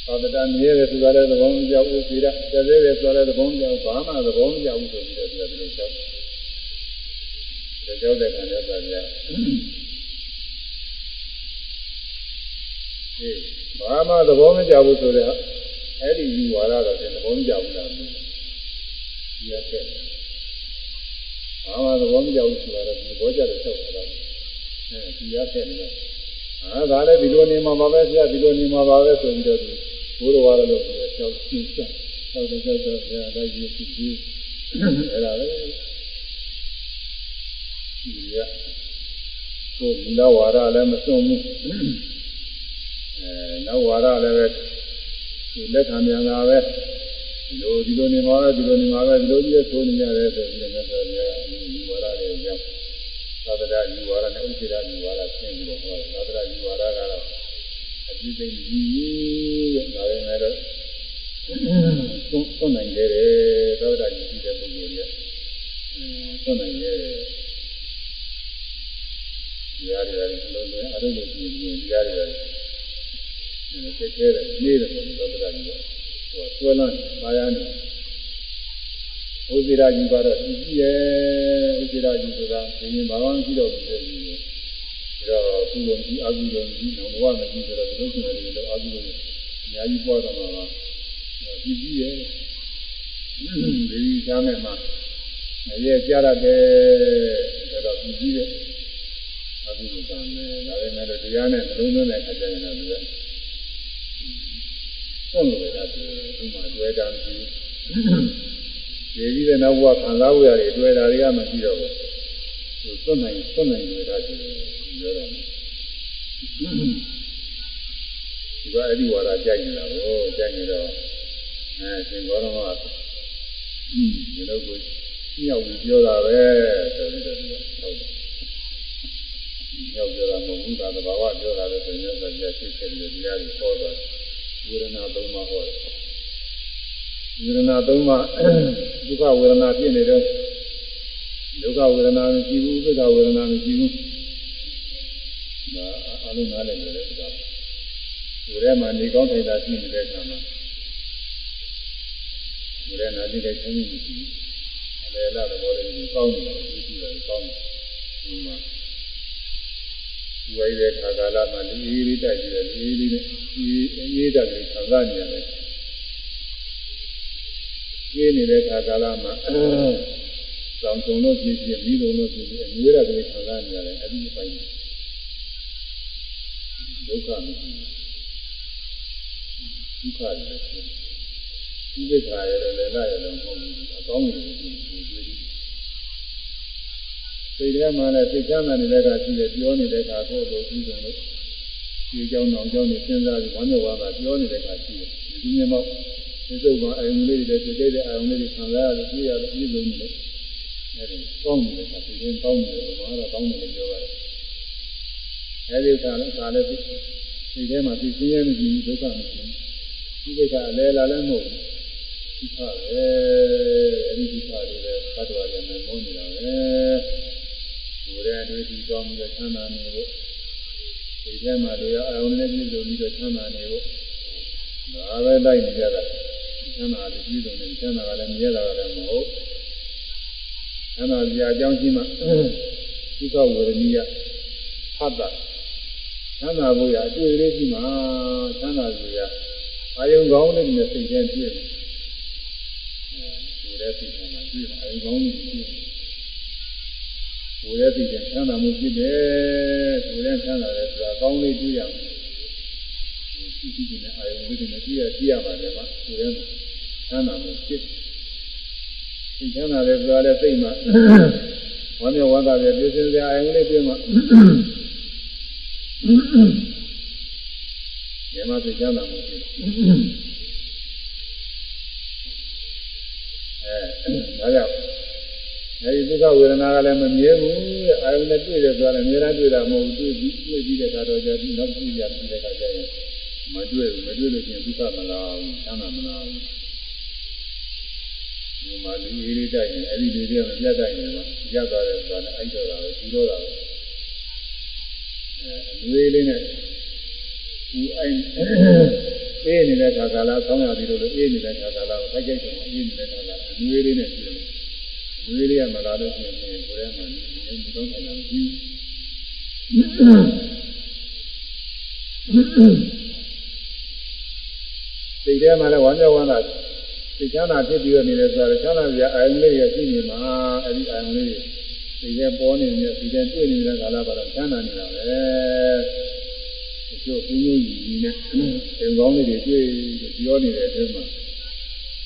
သာတတမြဲတယ်ဆိုတာလည်းသဘောမကျဘူးသီရကျသေးတယ်ဆိုတာလည်းသဘောမကျဘူးဘာမှသဘောမကျဘူးဆိုပြီးတော့ဒီလိုကြောက်တယ် ကြောက်တဲ့ခံရတာကြဘာမှသဘောမကျဘူးဆိုတော့အဲ့ဒီယူဝါဒတော့သဘောမကျဘူးလားဒီရက်တဲ့ဘာမှသဘောမကျဘူးဆိုတော့သဘောကျတယ်ချက်တော့အဲဒီရက်တဲ့နေအာဒါလည်းဒီလိုနေမှာပါပဲဆရာဒီလိုနေမှာပါပဲဆိုပြီးတော့ဘိုးတော်ရလို့ဆိုတော့ကြောက်ရှင်းချက်ကြောက်တယ်ကြောက်တယ်ဆရာဒါကြီးကြည့်ကြည့်အဲ့ဒါလေ ဒီရကိုမူလဝါဒလည်းမစွန့်ဘူးအဲနောက်ဝါဒလည်းပဲဒီလက်ခံမြန်လာပဲဒီလိုဒီလိုနေမှာပဲဒီလိုနေမှာပဲဒီလိုကြီးဆိုနေရတယ်ဆိုပြီးတော့ဆိုရဒီဝါဒတွေကြောင့်သာသဒ္ဒယူဝါဒနဲ့ဥစ္စေဒယူဝါဒဆင်းပြီးတော့ဟောတယ်သဒ္ဒယူဝါဒကတော့အပြည့်သိကြီးတဲ့ဒါပေမဲ့တော့သုံးသုံးနိုင်ကြတယ်သဒ္ဒယူကြည့်တဲ့ပုဂ္ဂိုလ်ရဲ့သုံးနိုင်ကြတယ် တရားတွေလည်းလုံးဝအရုပ်လို့ကြည့်ရင်တရားတွေလည်းသိခဲတယ်နေတယ်ပေါ့သဒ္ဒယူဟိုဆွဲလန်းပါရနေဥစ္စေရာကြီးကတော့ကြည့်ကြည့်ရဲ့ဥစ္စေရာကြီးဆိုတာဘင်းဘာမှမရှိတော့ဘူးလေဒီတော့ကုလုံးကြီးအကုလုံးကြီးတော့ဘဝမရှိဆိုတော့ဒီလိုဆိုရင်တော့အကုလုံးအများကြီးပွားတော့မှာပါကြည့်ကြည့်ရဲ့ဒီချမ်းမဲ့မှာအရေးကြရတဲ့ဒါတော့ကြည့်ကြည့်ရဲ့ အကုလုံးကမယ်ဒါပေမဲ့တရားနဲ့နှလုံးသွင်းတဲ့အခါကျရင်တော့ဒီကဆုံးလို့ရတယ်ဒီမှာတွေ့တာမရှိဘူးဒီကြီးတဲ့နောက်ဘဝခံစားဖို့ရတယ်တွေ့တာတွေကမရှိတော့ဘူးသူသွတ်နိုင်သွတ်နိုင်တွေ့တာဒီပြောတာဒီကအဲ့ဒီဝါဒကြိုက်နေတာကိုကြိုက်နေတော့အဲရှင်ဘောရမဒီလိုကိုညောက်ပြီးပြောတာပဲဆိုပြီးတော့ဟုတ်တယ် ညောက်ပြောတာမဟုတ်ဘူးဒါသဘာဝပြောတာလည်းဆိုရင်တော့ကြည့်ဖြစ်တယ်တရားကြီးဟောတာဝေဒနာသုံးပါးဟောတယ်ဝေဒနာသုံးပါးဒုက္ခဝေဒနာဖြစ်နေတော့ဒုက္ခဝေဒနာမရှိဘူးဥပ္ပခဝေဒနာမရှိဘူးဒါအလုံးနားလည်တယ်ဆိုတာကိုယ်ထဲမှာနေကောင်းထိုင်တာရှိနေတဲ့အခါမှာကိုယ်ထဲနာကြည့်တဲ့ချင်းမှုမရှိဘူးအလေလာသဘောလေးကိုကောင်းတယ်ဒီကြည့်တယ်ကောင်းတယ်ဒီမှာဒီ ဝိတဲ့ခါကာလမှာဒီအေးလေးတက်ကြည့်တယ်ဒီအေးလေးနဲ့ဒီအေးတက်လေးခံစားနေရတယ်ကြီးနေတဲ့ခါကာလမှာတောင်တုံလို့ဖြစ်ဖြစ်မိတုံလို့ဖြစ်ဖြစ်အငွေးရတယ်ခံစားနေရတယ်အဲ့ဒီအပိုင်းဒုက္ခမရှိဘူးဒုက္ခလည်းဖြစ်ဒီဒုက္ခရလည်းလည်းလာရလည်းမဟုတ်ဘူးအကောင်းကြီးကိုတွေ့ပြီး စိတ်ထဲမှာလည်းစိတ်ချမ်းသာနေတဲ့ကရှိတယ်ပြောနေတဲ့ကကိုယ်လိုပြီးတယ်လို့ဒီကြောင်းအောင်ကြောင်းနေစဉ်းစားပြီးဝမ်းမြောက်ဝမ်းသာပြောနေတဲ့ကရှိတယ်ဒီမြင်မောက်ဒီစုပ်မှာအယုံလေးတွေတွေ့တဲ့အာယုံလေးတွေခံစားရတယ်ပြည့်ရတယ်ပြည့်စုံတယ်အဲဒီကောင်းတယ်ဆိုရင်ကောင်းတယ်ဘာမှတော့ကောင်းတယ်လို့ပြောရတယ်အဲဒီကလည်းခါလည်းဒီထဲမှာသိချင်းရမရှိဘူးဒုက္ခမရှိဘူးဒီကိစ္စအလဲလာလည်းမဟုတ်ဘူးဒုက္ခပဲအဲဒီဒုက္ခတွေလည်းသတ္တဝါရမယ်မုန်းနေတာပဲ ကိုယ်ရဲ့အတွေ့အကြုံကောင်းပြီးတော့ချမ်းသာနေဖို့ဒီထဲမှာတို့ရအောင်နဲ့ပြည့်စုံပြီးတော့ချမ်းသာနေဖို့ဒါပဲတိုက်နေကြတာချမ်းသာပြီးပြည့်စုံနေချမ်းသာကလည်းမြဲတာကလည်းမဟုတ်ချမ်းသာစရာအကြောင်းရှိမှဒုက္ခဝေဒနိယဟတ္တချမ်းသာဖို့ရအတွေ့အကြုံရှိမှချမ်းသာစရာအာယုံကောင်းတဲ့နဲ့စိတ်ထဲတွေ့တယ်ကိုယ်ရဲ့စိတ်ထဲမှာတွေ့တယ်အာယုံကောင်းတဲ့တွေ့တယ် ကိုယ်ရဲ့စိတ်ထဲချမ်းသာမှုဖြစ်တယ်ကိုယ်ရဲ့ချမ်းသာတယ်ဆိုတာကောင်းလေးတွေ့ရမယ်ရှိရှိနဲ့အာယုံလေးတွေနဲ့ကြည့်ရကြည့်ရပါတယ်မှာကိုယ်ရဲ့ချမ်းသာမှုဖြစ်စိတ်ချမ်းသာတယ်ဆိုတာလည်းစိတ်မှာဝမ်းမြောက်ဝမ်းသာတယ်ပြည့်စုံစရာအာယုံလေးတွေ့မှာညမစိတ်ချမ်းသာမှုဖြစ်အဲဒါကြောင့် အဲဒီဒုက္ခဝေဒနာကလည်းမမြဲဘူးတဲ့အာယုန်နဲ့တွေ့တယ်ဆိုတာလည်းအများအားတွေ့တာမဟုတ်ဘူးတွေ့ပြီးတွေ့ပြီးတဲ့အခါတော့ကြာပြီးနောက်ကြည့်ရပြီးတဲ့အခါကျရင်မတွေ့ဘူးမတွေ့လို့ရှိရင်ဒုက္ခမလာဘူးချမ်းသာမလာဘူးဒီမှာလူကြီးလေးတိုက်ရင်အဲ့ဒီလူတွေကမပြတ်တိုက်နေမှာရသွားတယ်ဆိုတာလည်းအဲ့တော့တာပဲဒီတော့တာပဲအဲလူလေးနဲ့ဒီအဲ့အေးနေတဲ့ခါကာလဆောင်းရသည်လို့အေးနေတဲ့ခါကာလကိုဖိုက်ကြိုက်တယ်အေးနေတဲ့ခါကာလအနွေးလေးနဲ့တွေ့တယ် အနွေးလေးကမလာလို့ရှိရင်ကိုယ်ထဲမှာဒီဒီတော့ဆိုင်တာမရှိဘူးစိတ်ထဲမှာလည်းဝမ်းမြောက်ဝမ်းသာစိတ်ချမ်းသာဖြစ်ပြီးနေတယ်ဆိုတော့ချမ်းသာစရာအာယုံလေးရရှိနေမှာအဲဒီအာယုံလေးစိတ်ထဲပေါ်နေနေစိတ်ထဲတွေ့နေတဲ့ကာလပါတော့ချမ်းသာနေတာပဲဒီလိုဘုံမျိုးကြီးနဲ့သင်ကောင်းလေးတွေတွေ့ပြောနေတဲ့အတွင်းမှာ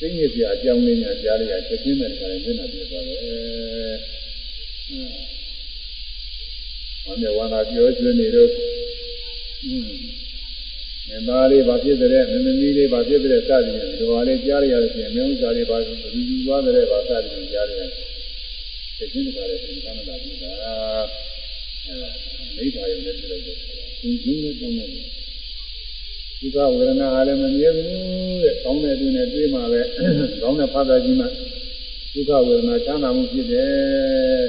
သိညစ်စရာအကြောင်းလေးညာကြားလိုက်ရချက်ချင်းမဲ့တခါလည်းမျက်နှာပြသွားတယ်ဝမ်းမြောက်ဝမ်းသာပြောကျွနေတော့မင်းသားလေးဘာဖြစ်တဲ့မင်းသမီးလေးဘာဖြစ်တဲ့စသည်ဖြင့်ဒီလိုပါလေးကြားရရလို့ရှိရင်မင်းဥစ္စာလေးဘာလူလူသွားတဲ့ဘာစသည်ဖြင့်ကြားရတယ်ချက်ချင်းတခါလည်းသင်္ကန်းလာပြီလားအဲမိသားရုံနဲ့ပြုလုပ်တယ်။ဒီကျင်းနဲ့တောင်းတယ် ဒုက္ခဝေဒနာအားလည်းမမြဲဘူးတဲ့။ကောင်းတဲ့အတွင်းနဲ့တွေးမှပဲကောင်းတဲ့ဖာသာကြီးမှဒုက္ခဝေဒနာချမ်းသာမှုဖြစ်တယ်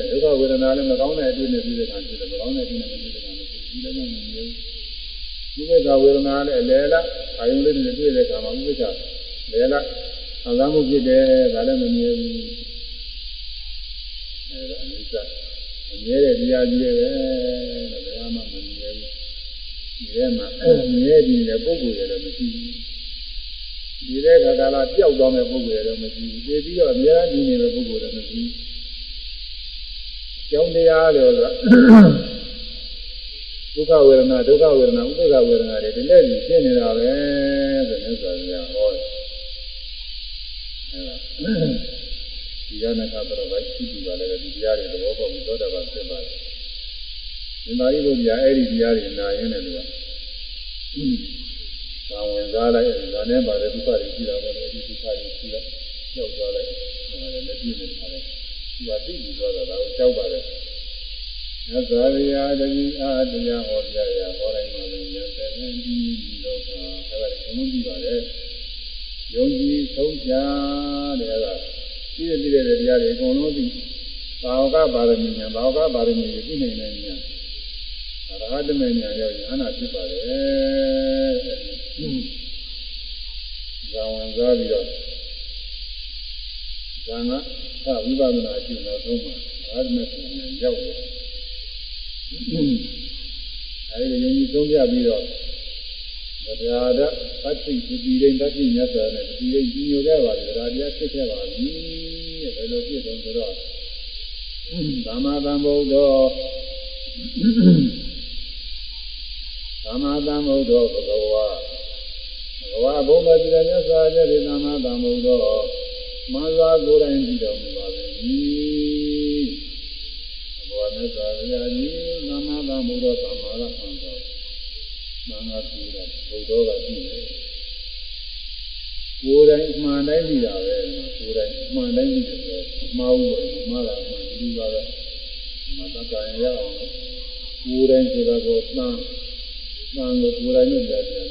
။ဒုက္ခဝေဒနာလည်းမကောင်းတဲ့အတွင်းနဲ့ပြီးတဲ့အခါဖြစ်တယ်။မကောင်းတဲ့အတွင်းနဲ့မပြီးတဲ့အခါမဖြစ်ဘူး။ဒီလည်းမမြဲဘူး။ဒီကိစ္စဝေဒနာလည်းအလယ်လားအာယုံလေးနဲ့တွေ့တဲ့အခါမှာဥပ္ပစ္ဆလဲလားခံစားမှုဖြစ်တယ်ဒါလည်းမမြဲဘူးအဲဒါအနိစ္စမမြဲတဲ့တရားကြီးတွေပဲတဲ့ဘယ်မှမမြဲဘူး ဒီထဲမှာမြဲတည်တဲ့ပုဂ္ဂိုလ်တွေလည်းမရှိဘူးဒီတဲ့ခါကလာပျောက်သွားတဲ့ပုဂ္ဂိုလ်တွေလည်းမရှိဘူးတည်ပြီးတော့အများကြီးနေတဲ့ပုဂ္ဂိုလ်တွေမရှိဘူးကျောင်းတရားလို့ဆိုဒုက္ခဝေဒနာဒုက္ခဝေဒနာဥပ္ပခဝေဒနာတွေဒီလက်ကြီးဖြစ်နေတာပဲဆိုမြတ်စွာဘုရားဟောတယ်အဲဒါဒီရဏကပရဝိသိတူပါလေဒီတရားတွေသဘောပေါက်ပြီးသောတာပန်ဖြစ်ပါတယ် ဒီမာရိဘုရားအဲ့ဒီတရားတွေနာရင်းတယ်လို့ကသာဝင်စားလိုက်ဒါနဲ့ပါတဲ့ဒုက္ခတွေရှိတာပေါ့လေဒီဒုက္ခတွေရှိတော့ကြောက်သွားလိုက်ဒါလည်းမပြည့်နေတာလေသူကသိပြီးတော့တာကိုကြောက်ပါတယ်သစ္စာရိယာတတိအာတရားဟောပြရဟောတိုင်းမှာလည်းဉာဏ်သက်ရင်ဒီလောကအဲ့ဒါကိုဘုံလုံးကြည့်ပါလေယုံကြည်ဆုံးဖြာတဲ့အဲ့ဒါပြည့်ပြည့်တဲ့တရားတွေအကုန်လုံးသိဘာဝကပါရမီညာဘာဝကပါရမီကိုသိနိုင်တဲ့ညာအ ရဟတမေညာရောက်ရင်အနာဖြစ်ပါလေဇာဝင်စားပြီးတော့ဇာငါသဝိပဿနာအကျိုးနောက်ဆုံးမှာအရဟတမေညာရောက်တယ်အဲဒီယုံကြည်ဆုံးဖြတ်ပြီးတော့ဒါဒသတိပတိရိတတိမြတ်စွာနဲ့ပတိရိကြီးညိုခဲ့ပါလေဒါတရားဖြစ်ခဲ့ပါပြီတဲ့ဘယ်လိုဖြစ်တော့ဆိုတော့သမ္မာသမ္ဗုဒ္ဓော သမ္မာသမ္ဗုဒ္ဓောဘဂဝါဘဂဝါဘုံတော်ကြည်တဲ့မြတ်စွာဘုရားဒီသမ္မာသမ္ဗုဒ္ဓောမန္လာကိုယ်တိုင်ကြည့်တော်မူပါပဲဘဂဝါမြတ်စွာဘုရားကြီးသမ္မာသမ္ဗုဒ္ဓောသမ္မာရဟံတော်မင်္ဂလာပြုတာဘုဒ္ဓကရှိတယ်ကိုယ်တိုင်အမှန်တိုင်းကြည့်တာပဲကိုယ်တိုင်အမှန်တိုင်းကြည့်တယ်ဆိုတော့မှားဘူးပဲမှားတာမှန်ဒီလိုပါပဲမတကံရအောင်ကိုယ်တိုင်ဆိုတာကိုသံ သံကိုကိုယ်တိုင်နဲ့ကြားကြတယ်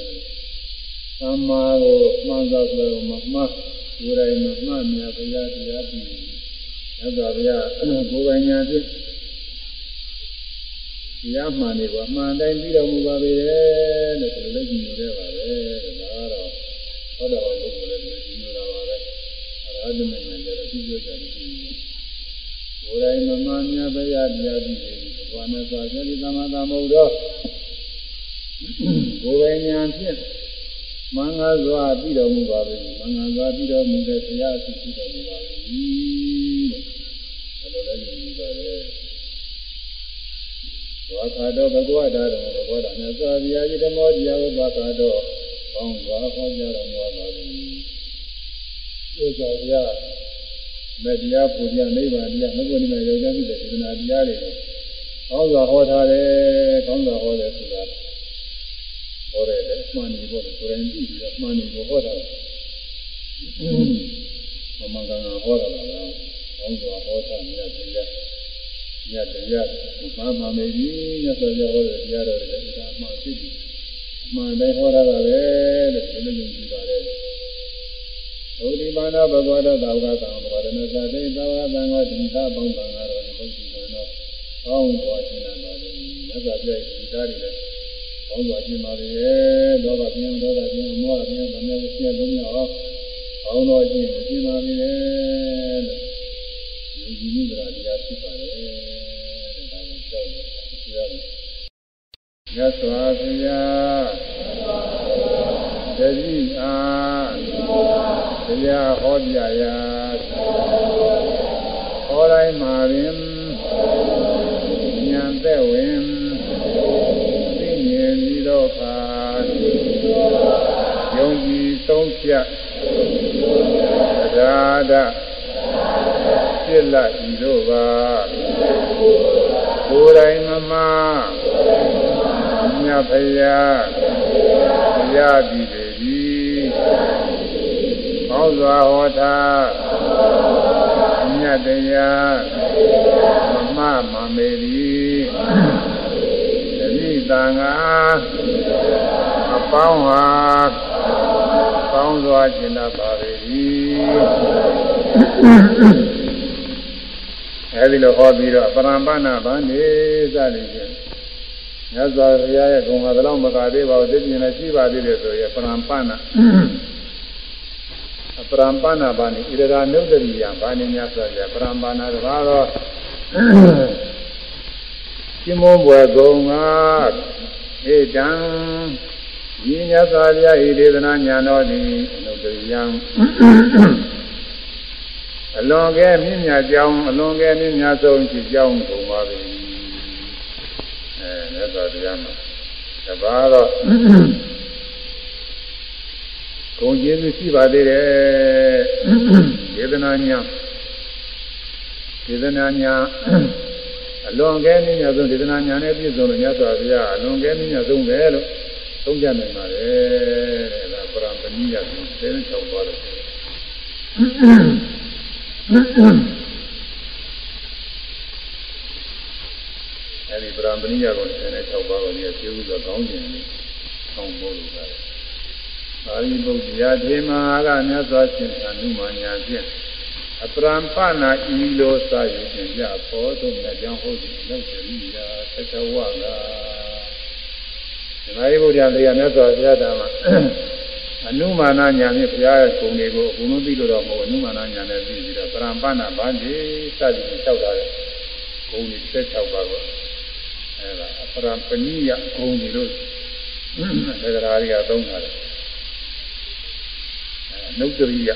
သမ္မာကိုမှန်သောဆိုတော့မမှားကိုယ်တိုင်မမှန်မြတ်ဘုရားတရားပြီးရသော်ဘုရားကိုယ်ပိုင်ညာဖြင့်တရားမှန်နေကအမှန်တိုင်းပြီးတော်မူပါပေတယ်လို့ဒီလိုလည်းကြည့်နေရပါတယ်ဒါကတော့ဟောတော်ဘုရားလည်းဒီလိုကြည့်နေတာပါပဲအရဟတမဉာဏ်ကြတော့သူပြောကြတယ်ဒီကိုယ်တိုင်မမှန်များဘုရားတရားပြီးတယ်ဘာနဲ့သာသတိသမသာမဟုတ်တော့ ကိုယ်ပိုင်ဉာဏ်ဖြင့်မင်္ဂစွာပြီးတော်မူပါပဲမင်္ဂစွာပြီးတော်မူတဲ့ဘုရားအဖြစ်ပြီးတော်မူပါပဲလို့အဲလိုလည်းယူပါတယ်ဝါခါတော်ဘဂဝတာတော်ဘဂဝတာမြတ်စွာဘုရားကြီးဓမ္မောတရားကိုဝါခါတော်ကောင်းစွာဟောကြားတော်မူပါသည်။သိသောဘုရားမေတ္တရားပူဇာနိဗ္ဗာန်တရားမဂ္ဂနိမယောဂဖြစ်တဲ့ဒီနာတရားတွေကိုကောင်းစွာဟောထားတယ်ကောင်းစွာဟောတယ်ဆိုတာ ဟောတယ်လေမှန်နေဖို့ကိုယ်တိုင်ကြည့်ပြီးတော့မှန်နေဖို့ဟောတာမမကံဟောတာလားကောင်းစွာဟောတာမြတ်တရားညတရားမမမေကြီးညဆိုရဟောတဲ့တရားတော်တွေလည်းဒါမှသိပြီအမှန်တိုင်းဟောရတာပဲလို့ဒီလိုမျိုးကြည့်ပါတယ်ဘုဒ္ဓမာနဘဂဝတသာဝကသံဘဂဝတနသတိသာဝကသံဃောဒီသာပေါင်းသံဃာတော်ဒီဘုဒ္ဓမာနောကောင်းစွာရှင်းတာပါပဲမြတ်စွာဘုရားဒီသားတွေလည်း ကောင်းစွာရှင်းပါလေဒေါသပြင်းဒေါသပြင်းမောဟပြင်းဗမေဝရှင်းလုံးမြောက်အောင်ကောင်းတော်ရှင်းရှင်းပါလေလို့ယုံကြည်မှုတရားတရားဖြစ်ပါလေမြတ်စွာဘုရားတတိအားတရားဟောပြရာဟောတိုင်းမှာပင်ဉာဏ်သက်ဝင် ဖြတ်တရားဒဖြစ်လာဤတို့ပါကိုယ်တိုင်မမမြတ်ဖယားတရားဒီတွေဒီဟောစွာဟောတာမြတ်တရားမမမမေရီတန်ငါအပေါင်းဟာ ပေါင်းစွာကျင်တတ်ပါ၏အဲဒီလိုဟောပြီးတော့ပရံပနာဗန္နေစသည်ဖြင့်မြတ်စွာဘုရားရဲ့ဂုဏ်ဟာဘယ်လောက်မကသေးပါဘူးသိမြင်လည်းရှိပါသေးတယ်ဆိုရင်ပရံပနာအပရံပနာဗန္နေဣရရာနုဒ္ဒရိယဗန္နေမြတ်စွာဘုရားပရံပနာတပါးတော့ရှင်မောဘွယ်ကုံကဧတံ ဤမြတ်စွာဘုရားဤဒေသနာညာတော်သည်အနုတ္တရိယံအလွန်ကဲမြင့်မြတ်ကြောင်းအလွန်ကဲမြင့်မြတ်ဆုံးရှိကြောင်းကုန်ပါပြီအဲမြတ်စွာဘုရားမှာတပါတော့ဂုံကျေးဇူးရှိပါသေးတယ်ဒေသနာညာဒေသနာညာအလွန်ကဲမြင့်မြတ်ဆုံးဒေသနာညာနဲ့ပြည့်စုံလို့မြတ်စွာဘုရားအလွန်ကဲမြင့်မြတ်ဆုံးပဲလို့ သုံးကြနိုင်ပါတယ်တဲ့ဒါပရံပဏိယကိုသင်ချောက်သွားတယ်အဲဒီပရံပဏိယကိုသင်တဲ့6ပါးကိုဒီကျေဥစွာကောင်းခြင်းနဲ့ဆောင်းဖို့လိုပါတယ်။ပါဠိပုဒ်ရာထေမဟာကမြတ်စွာဘုရားအနုမာညာဖြင့်အပရံပနာဤလိုစာရည်ဖြင့်ပြဖို့သို့မြတ်ကြောင်းဟုတ်သည်လောက်တည်းရာသတ္တဝက ဒီမှာဘုရားတရားမြတ်စွာဘုရားတာမှာအနုမာနညာဖြင့်ဘုရားရဲ့ဂုဏ်တွေကိုအကုန်လုံးသိလို့တော့မဟုတ်အနုမာနညာနဲ့သိပြီးတော့ပရံပနာဗန္ဒီစသည်ဖြင့်လျှောက်တာတဲ့ဂုဏ်တွေ16ပါးကိုအဲဒါအပရံပဏိယဂုဏ်တွေလို့သေကရာတွေကသုံးတာတယ်အဲနုတ္တရိယ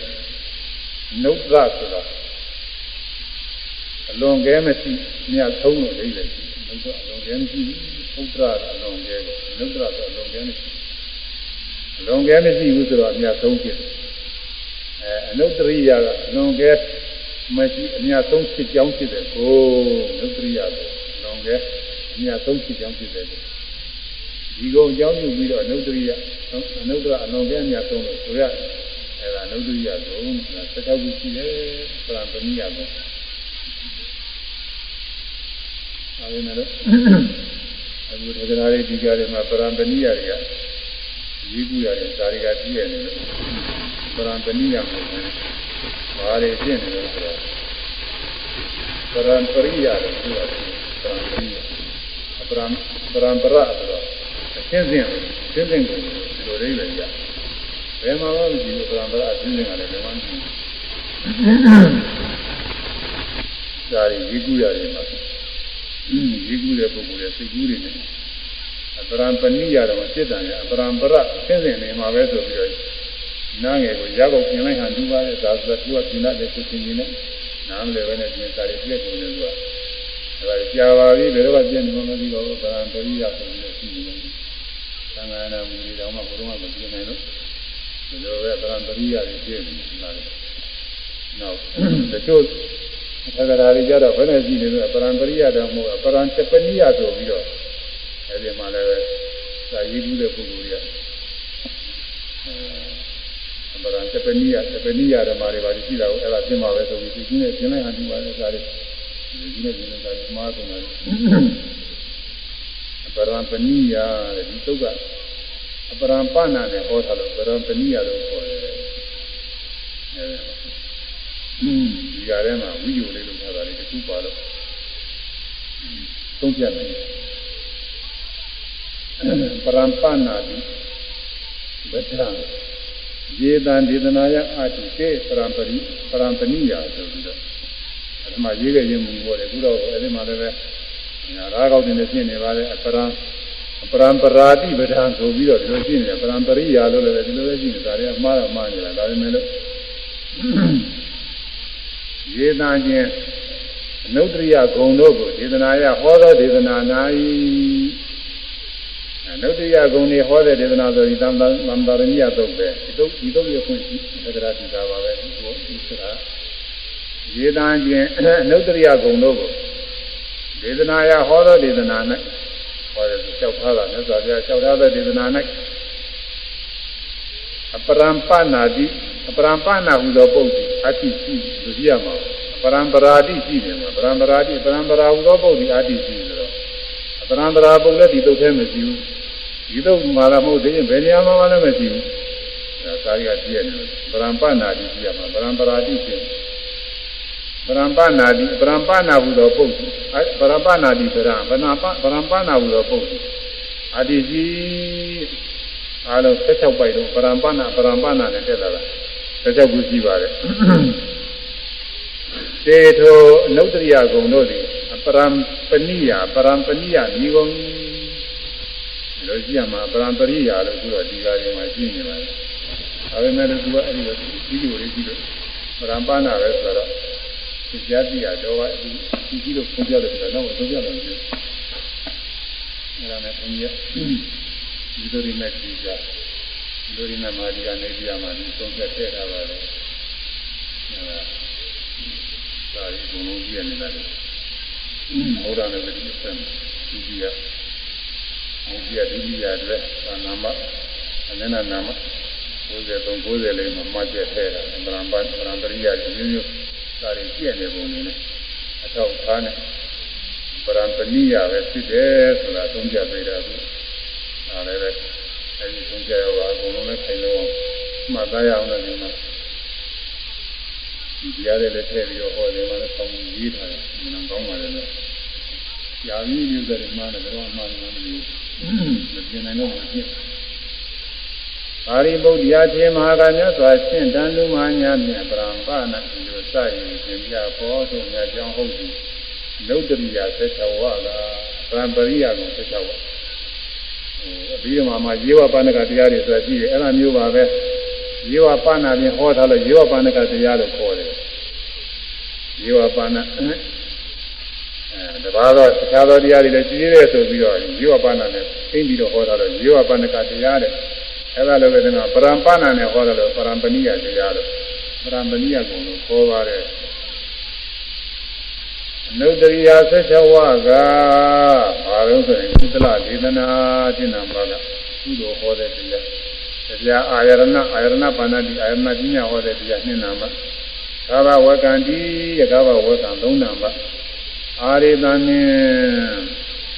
နုဒ္ဒဆိုတာအလွန်ကဲမရှိမြတ်ဆုံးလို့လေးတယ်နုဒ္ဒအလွန်ကဲမရှိ ဥဒ္ဒရအလွန်ကဲနုဒ္ဒဆိုအလွန်ကဲမရှိအလွန်ကဲမရှိဘူးဆိုတော့အမြတ်ဆုံးဖြစ်တယ်အဲအနုတ္တရိယကအလွန်ကဲမရှိအမြတ်ဆုံးဖြစ်ကြောင်းဖြစ်တယ်ကိုနုတ္တရိယဆိုအလွန်ကဲအမြတ်ဆုံးဖြစ်ကြောင်းဖြစ်တယ်ဒီကုံအကြောင်းပြုပြီးတော့အနုတ္တရိယအနုတ္တရအလွန်ကဲအမြတ်ဆုံးလို့ဆိုရတယ်အဲ့ဒါနုဒ္ဒရိယကုံဆက်တောက်ခုရှိတယ်ပရံပဏိယကုံအဲဒီနဲ့တော့ အခုတရားတွေဒီကြတွေမှာပရံပဏိယတွေကရေးကူရတယ်ဒါတွေကပြည့်ရနေလို့ပရံပဏိယကုံဘာတွေပြည့်နေလဲဆိုတော့ပရံပရိယလို့ပြောတာပရံပရိယပရံပရံပရဆိုတော့အရှင်းစင်းရှင်းစင်းကိုဒီလိုလေးပဲရတယ်ဘယ်မှာမှမရှိဘူးပရံပရာအချင်းချင်းကလည်းဘယ်မှမရှိဘူးဒါရီရေးကူးရတယ်မှာ ရေးကူးတဲ့ပုဂ္ဂိုလ်ရဲ့စိတ်ကူးတွေနဲ့အပရံပဏိယတော့စိတ်တန်ရအပရံပရအချင်းချင်းနေမှာပဲဆိုပြီးတော့နားငယ်ကိုရောက်ကိုပြင်လိုက်ဟန်တူပါလေသာသသူကပြင်တဲ့ကိုချင်းချင်းနဲ့နားမလဲပဲနဲ့ပြင်စားရပြည့်ကုန်တယ်သူကဒါကကြာပါပြီဘယ်တော့မှပြည့်နေမှမသိပါဘူးပရံပရိယဆိုပြီးတော့ရှိနေတယ်သံဃာနာမူတွေတော့မှဘုရားမပြည့်နိုင်လို့ဒီလိုပဲဗရံပရိယာတွေပြည့်နေတာလေနောက်တချို့ သက္ကရာတွေကြတော့ဘယ်နဲ့ရှိနေလဲပရံပရိယာတော့မဟုတ်ဘူးပရံတပနိယဆိုပြီးတော့အဲဒီမှာလည်းသာရည်ဘူးတဲ့ပုဂ္ဂိုလ်တွေကအဲပရံတပနိယတပနိယဓမ္မတွေပါရှိတာကိုအဲ့ဒါပြင်ပါပဲဆိုပြီးဒီကြီးနဲ့ပြင်လိုက်ဟန်ဒီပါလေစားတယ်ဒီကြီးနဲ့ပြင်လိုက်တာမှားကုန်တယ်ပရံပနိယတဲ့ဒီသုတ်ကအပရံပနာနဲ့ဟောထားလို့ပရံပဏိယလို့ခေါ်တယ်အဲ ဒီကြတဲ့မှာဝိယုလေးလို့ပြောတာလေတခုပါတော့သုံးပြမယ်ပရံပနာတိဗဒံယေတံဒေသနာယအာတိတေပရံပရိပရံပဏိယဆိုပြီးတော့အဲဒီမှာရေးခဲ့ရင်မူပေါ်တယ်ခုတော့အဲဒီမှာလည်းပဲရာဂောက်တင်နေဖြစ်နေပါလေပရံပရံပရာတိပဒံဆိုပြီးတော့ဒီလိုရှိနေတယ်ပရံပရိယာလို့လည်းဒီလိုပဲရှိနေတာတွေအမှားတော့မှားနေတာဒါပေမဲ့လို့ ယေနာချင်းအနုတ္တရိယဂုံတို့ကိုဒေသနာရဟောသောဒေသနာ၌အနုတ္တရိယဂုံတွေဟောတဲ့ဒေသနာဆိုဒီသံသံသာရဏိယသုတ်ပဲဒီသုတ်ဒီသုတ်ရခွင့်သက္ကရာတိတာပါပဲဒီဒီစရာယေနာချင်းအနုတ္တရိယဂုံတို့ကိုဒေသနာရဟောသောဒေသနာ၌ဟောတယ်လျှောက်ထားတာမြတ်စွာဘုရားလျှောက်ထားတဲ့ဒေသနာ၌အပရံပနာတိအ ပရံပနာဟူသောပုဒ်သည်အတ္တိရှိလူကြီးရမှာပရံပရာတိရှိတယ်မှာပရံပရာတိပရံပရာဟူသောပုဒ်သည်အတ္တိရှိဆိုတော့အပသရံတရာပုံလည်းဒီတုတ်ထဲမရှိဘူးဒီတုတ်မှာလည်းမဟုတ်သေးရင်ဘယ်နေရာမှာမှလည်းမရှိဘူးဒါစာရီကကြည့်ရတယ်ဗရံပနာတိကြည့်ရမှာဗရံပရာတိရှင်ဗရံပနာတိဗရံပနာဟုသောပုဂ္ဂိုလ်အဲဗရံပနာတိဗရံဗနာပဗရံပနာဟုသောပုဂ္ဂိုလ်အတိကြီးအားလုံး16ပိုက်တော့ဗရံပနာဗရံပနာနဲ့တက်လာတာ 16ခုရှိပါတယ်တေထောအနုတ္တရိယဂုံတို့သည်ပရံပဏိယပရံပဏိယမိဂုံလို့ရှိရမှာပရံပရိယာလို့ဆိုတော့ဒီကားတွေမှာရှိနေပါလေဒါပေမဲ့လို့သူကအဲ့ဒီလိုဒီလိုလေးကြည့်လို့ပရံပနာပဲဆိုတော့ဒီကြားတိရတော့ကဒီဒီကြည့်လို့ဖွင့်ပြတယ်ဆိုတော့တော့သုံးပြတယ်အဲ့ဒါနဲ့ဘုန်းကြီးဒီလိုဒီမဲ့ဒီကဒီလို ဒီမဲ့မာဒီကနေပြရမှာဒီသုံးပြထည့်ထားပါတယ်အဲ့ဒါဒါဒီဘုံလုံးကြည့်နေတယ်ဘုရားနဲ့ဒီစံဒီကြီးရဒီကြီးရဒီကြီးရတဲ့နာမအနန္တနာမ93 90လေးမှာမှတ်ချက်ထဲတာဗရံပတ်ဗရံပရိယမျိုးမျိုးဒါတွေကြည့်နေပုံနေနဲ့အထောက်ထားနဲ့ဗရံပဏိယပဲဖြစ်တယ်ဆိုတာသုံးပြပေးတာအခုဒါလည်းပဲ အဲဒီသုံးပြရောအကုန်လုံးလည်းခိုင်လို့မှတ်သားရအောင်လည်းဒီမှာဒီတရားတွေလည်းထည့်ပြီးတော့ဟောတယ်မှာလည်းဆောင်းရေးထားတယ်မနကောင်းပါလေလို့ယာမီမျိုးတွေမှာလည်းတော့အမှန်မှန်မလို့မပြနိုင်တော့မဖြစ်ပါရိပုတ္တရာချင်းမဟာကမြတ်စွာရှင်းတန်လူမာညာမြတ်ပရံပနာဒီလိုစရင်သင်ပြပေါ်သို့မြတ်ကြောင်းဟုတ်သည်နုတ္တရိယာ16ဝါကပရံပရိယာကို16ဝါအ ပြီးတော့မှရေဝပါဏကတရားတွေဆိုတာရှိတယ်အဲ့ဒါမျိုးပါပဲရေဝပါဏပြင်ဟောထားလို့ရေဝပါဏကတရားလို့ခေါ်တယ်ရေဝပါဏအဲတပါးတော့တခြားသောတရားတွေလည်းရှိသေးတယ်ဆိုပြီးတော့ရေဝပါဏနဲ့သိပြီးတော့ဟောထားလို့ရေဝပါဏကတရားတဲ့အဲ့ဒါလည်းပဲဒီမှာပရံပဏနဲ့ဟောတယ်လို့ပရံပဏိယတရားလို့ပရံပဏိယကုံလို့ခေါ်ပါတယ် အနုတ္တရိယာ16ဝါကဘာလို့ဆိုရင်ကုသလဒေသနာတိနာမကကုသိုလ်ဟောတဲ့တရားတရားအာယရဏအာယရဏပါဏတိအာယရဏပညာဟောတဲ့တရားနှစ်နာမသာဘဝကံတိယကဘဝကံသုံးနာမအာရိသနိ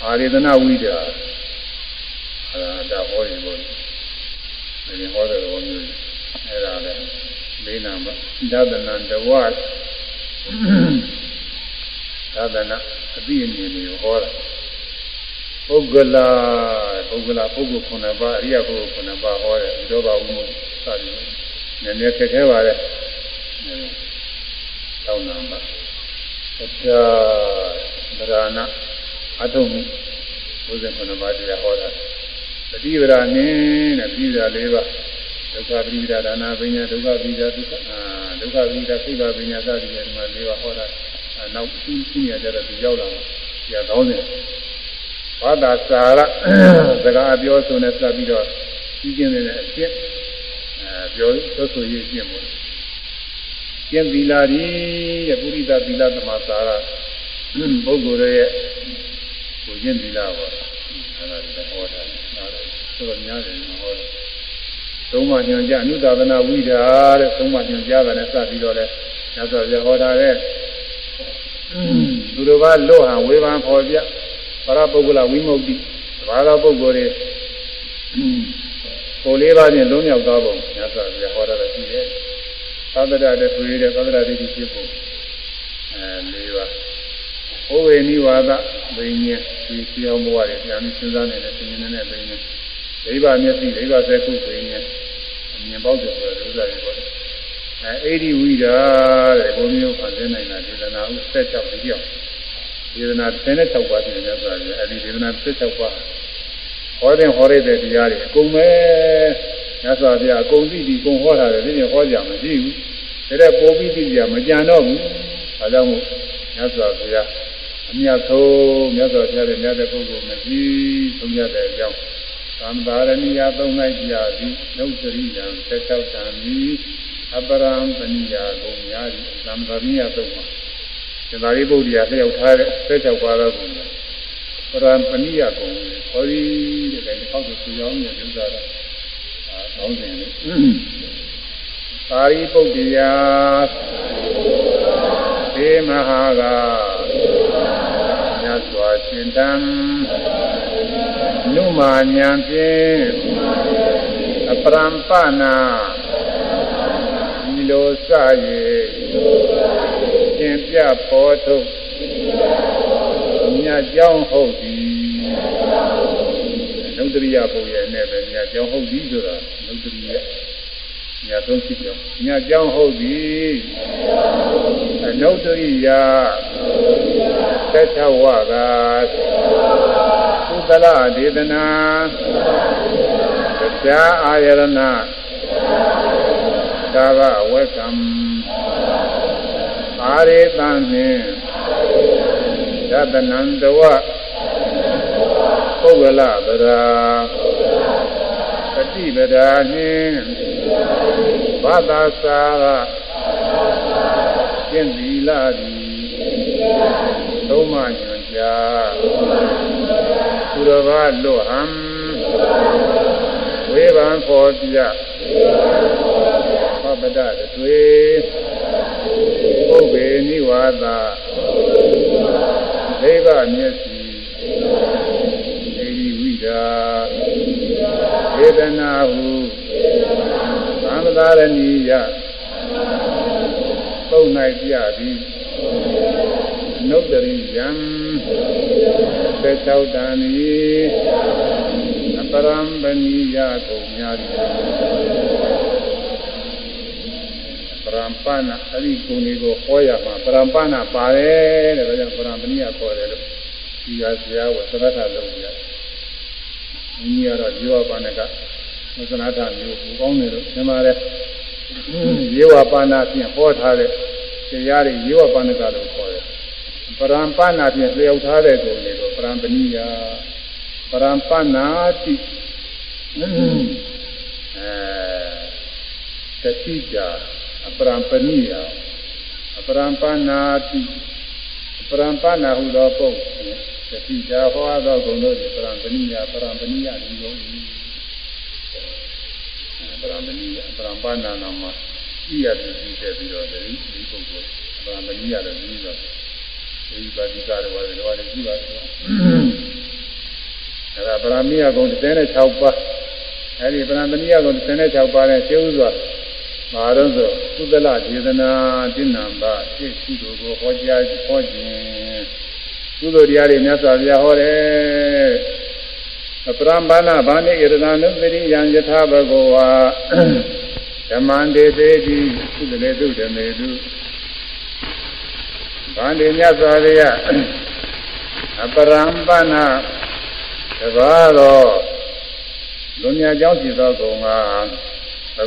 အာရိသနာဝိဒာအဲဒါဟောရင်ဘုရားဒီဟောတဲ့ဘောမျိုးအဲ့ဒါလည်းလေးနာမဒသနံတဝဒ သနအတိအမြင်ကိုဟောတာပုဂ္ဂလာပုဂ္ဂလာပုဂ္ဂိုလ်ခုနှစ်ပါးအရိယပုဂ္ဂိုလ်ခုနှစ်ပါးဟောတယ်ဥဒ္ဓဘာဝုစသည်နည်းနည်းခက်ခဲပါလေတောင်းနာပါအချာဒရဏအထုံးမှုဘုဇင်ခုနှစ်ပါးတရားဟောတာပฏิဝရနင်းတဲ့ပြီးတာလေးပါဒုက္ခပိဒါဒါနာပညာဒုက္ခပိဒါဒုက္ခအာဒုက္ခပိဒါသိက္ခာပညာစသည်ဖြင့်ဒီမှာလေးပါဟောတာ နောက်ပြီးပြီးရကြတော့ဒီရောက်လာတာဆရာကောင်းတယ်ဘာသာစာရစကားပြောဆိုနေစပြီးတော့ပြီးကျင်းနေတဲ့အဖြစ်အဲပြောဆိုဆိုရေးကျင့်ဖို့ကျင့်သီလာဒီတဲ့ပုရိသသီလသမစာရပုဂ္ဂိုလ်ရဲ့ကိုကျင့်သီလာပေါ့အဲဒါဒီဟောတာနားတယ်ဆိုတော့များတယ်ဟောတယ်သုံးမညွန်ကြအနုသာသနာဝိဒါတဲ့သုံးမညွန်ကြတာနဲ့စပြီးတော့လဲညသောပြဟောတာတဲ့ သူတို့ကလွတ်ဟန်ဝေဖန်ဖော်ပြပရပုဂ္ဂလဝိမု ക്തി ဘာသာပုဂ္ဂိုလ်တွေကိုလေးပါးချင်းလုံးမြောက်သွားပုံညသောပြဟောတာလည်းရှိတယ်သဒ္ဒရတဲ့သူရတဲ့သဒ္ဒရဒိဋ္ဌိဖြစ်ပုံအဲလေးပါဩဝေနိဝါဒဘိညာဒီပြောင်းဘဝတွေပြန်ပြီးစဉ်းစားနေတဲ့သင်္ကြန်နဲ့ဘိညာဒိဗ္ဗမျက်စိဒိဗ္ဗစက်ခုဘိညာအမြင်ပေါက်တယ်ဆိုတဲ့ဥစ္စာတွေပေါ့ အဲအေဒီဝိဒါတဲ့ဘုံမျိုးဖန်ဆင်းနိုင်တာဒေသနာဥ16ဒီပြောင်းဒေသနာ16ပါးရှိတယ်ဆိုတာအဲဒီဒေသနာ16ပါးဟောတဲ့ဟောရတဲ့တရားတွေအကုန်ပဲညစွာပြအကုန်သိပြီးကုန်ဟောတာတယ်ဒီနေ့ဟောကြမရှိဘူးဒါတဲ့ပိုးပြီးသိကြမကြံတော့ဘူးဒါကြောင့်မို့ညစွာပြအမြတ်ဆုံးမြတ်စွာဘုရားရဲ့မြတ်တဲ့ပုဂ္ဂိုလ်မရှိဆုံးရတဲ့အကြောင်းသံသာရဏိယသုံးလိုက်ကြသည်နှုတ်စရိယံ16တန်သည် အပရံပဏိယာကိုများသည်သံသာရိယသုံးပါသံသာရိပုတ္တရာလျှောက်ထားတဲ့16ပါးသောကုံပရံပဏိယကုံဟောဒီတဲ့ဒီပေါက်ကိုသူရောင်းနေဥစ္စာတော့အာကောင်းတယ်လေပါရိပုတ္တရာသေမဟာကမြတ်စွာရှင်တံနုမာညာဖြင့်အပရံပနာဒီ လိုစ၍ရှင်ပြပေါ်ထုတ်မြတ်ကြောင်းဟုတ်သည်နုဒရိယပုံရဲ့နဲ့ပဲမြတ်ကြောင်းဟုတ်သည်ဆိုတာနုဒရိယမြတ်ဆုံးဖြစ်ကြောင်းမြတ်ကြောင်းဟုတ်သည်အနုဒရိယသတ္ထဝကသုသလဒေသနာတရားအာယရဏ သာဘဝကံအာရေတံနှင့်သတ္တနန္တဝပုဂ္ဂလဗရာပฏิပဒါနှင့်ဘာသာစာကျင့်သီလသည်သုံးမှညွန်ကြားသူတော်ဘာလွတ်ဟံဝေဘံဖောပြဟော ပဒတွေပုဗ္ဗေနိဝါဒဒိဗမျက်စီဒေဝိဝိဒာဝေဒနာဟုသံသာရဏီယသုံး၌ပြသည်နုတ္တရိယံသေချောတန်ဤအပရံပဏိယကုန်များသည် ပရံပနာအဲ့ဒီကုံတွေကိုဟောရမှာပရံပနာပါတယ်တဲ့ဒါကြောင့်ပရံပဏိယခေါ်တယ်လို့ဒီကဆရာကသရထလုံးပြ။ဒီကြီးကတော့ဇေဝပါဏကသသနာထမျိုးပူကောင်းတယ်လို့သင်ပါတယ်။ဇေဝပါဏဖြင့်ဟောထားတဲ့တရားတွေဇေဝပါဏကလို့ခေါ်တယ်။ပရံပနာဖြင့်လျှောက်ထားတဲ့ကုံတွေကိုပရံပဏိယပရံပနာတိအဲတတိတာ အပရံပဏိယအပရံပနာတိအပရံပနာဟုသောပုဂ္ဂိုလ်တတိတာဟောသောဂုဏ်တို့သည်ပရံပဏိယပရံပဏိယဒီလို၏ပရံပဏိယပရံပနာနာမှာဤရသည်ပြီးတဲ့ပြီးတော့ဒီဒီပုဂ္ဂိုလ်ပရံပဏိယလည်းပြီးတော့ဒီပါတိကာရဝါတွေတော့ကြည့်ပါတော့အဲဒါပရမိယဂုဏ်36ပါးအဲဒီပရံပဏိယဂုဏ်36ပါးနဲ့ရှင်းဥစွာ မာရုံးဆိုသုဒလဒေသနာတိဏံပါသိရှိသူကိုဟောကြားဟောခြင်းကုသိုလ်တရားတွေမြတ်စွာဘုရားဟောတယ်အပရံဘာနာဘာနိဣရဏနုသရိယံယထာဘဂဝါဓမ္မန္တေသေတိသုတလေတုဓမေတုဘာန္တိမြတ်စွာဘုရားအပရံဘာနာတပါးသောလူမြတ်ကြောင့်ဖြစ်သောကုံကဘ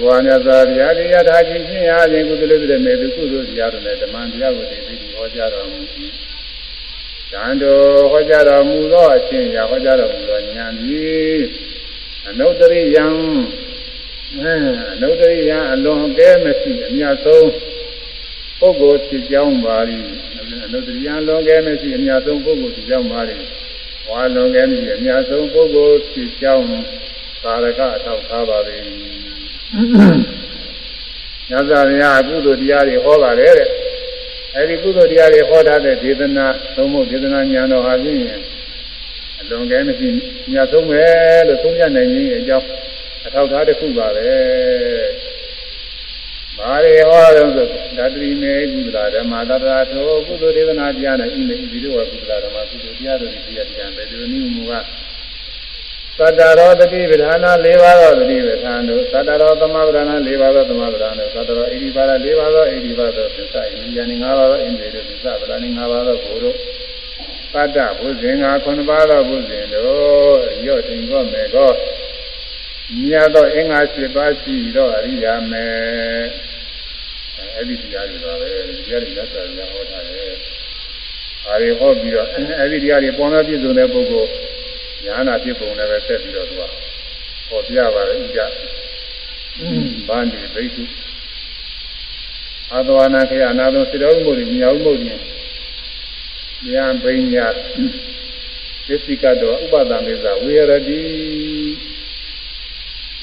ဂဝါမြတ်စွာဘုရားတရားထားခြင်းဖြင့်အားဖြင့်ကုသလေတဲ့မေသူကုသိုလ်တရားတို့နဲ့ဓမ္မတရားကိုသိပြီးဟောကြားတော်မူ၏။တန်တော်ဟောကြားတော်မူသောအခြင်းရာဟောကြားတော်မူသောဉာဏ်သည်အနုတ္တရိယံအနုတ္တရိယံအလွန်ကဲမရှိအမြတ်ဆုံးပုဂ္ဂိုလ်ဖြစ်ကြောင်းပါ၏အနုတ္တရိယံလွန်ကဲမရှိအမြတ်ဆုံးပုဂ္ဂိုလ်ဖြစ်ကြောင်းပါ၏ဝါလွန်ကဲမရှိအမြတ်ဆုံးပုဂ္ဂိုလ်ဖြစ်ကြောင်းသာရကအထောက်ထားပါ၏ ညဇာဗျာကုသိုလ်တရားတွေဟောပါတယ်တဲ့အဲဒီကုသိုလ်တရားတွေဟောထားတဲ့ဒေသနာသုံးဖို့ဒေသနာဉာဏ်တော်ဟာဖြင့်အလွန်ကဲမရှိညဆုံးပဲလို့သုံးရနိုင်ခြင်းအကြောင်းအထောက်ထားတစ်ခုပါပဲမာရီဟောတော့ဆိုဓာတိမေကုသလာဓမ္မတတရာသောကုသိုလ်ဒေသနာတရားနဲ့ဤမေဤတို့ဝကုသလာဓမ္မကုသိုလ်တရားတို့ဒီတရားတရားပဲဒီလိုနည်းမူက သတ္တရောတတိပဌာနာ၄ပါးသောတတိပဌာန်တို့သတ္တရောသမဗဒနာ၄ပါးသောသမဗဒနာတို့သတ္တရောဣတိပါဒ၄ပါးသောဣတိပါသောသစ္စာဣန္ဒိယနေ၅ပါးသောဣန္ဒိယတို့သစ္စာဗဒနာနေ၅ပါးသောဘုတို့သတ္တဘုဇင်္ဂါ9ပါးသောဘုဇင်တို့ရော့တင်ကောမေကောမြတ်သောအင်္ဂါ7ပါးရှိသောအရိယာမေအဲ့ဒီတရားတွေပါပဲတရားတွေလက်စားရဟောထားတယ်။အားရဟောပြီးတော့အဲ့ဒီတရားတွေပေါ်လာပြည့်စုံတဲ့ပုဂ္ဂိုလ် ညာနာဖြစ်ပုံလည်းပဲဆက်ပြီးတော့သူကဟောပြပါလေဥကြဗန္ဒီဘိက္ခုအာသဝနာခေအနာသောစေတော်မှုတွေမြောက်မှုတွေဉာဏ်ဘိညာသစ္စည်းကတော့ဥပဒံမေဇဝေရတိ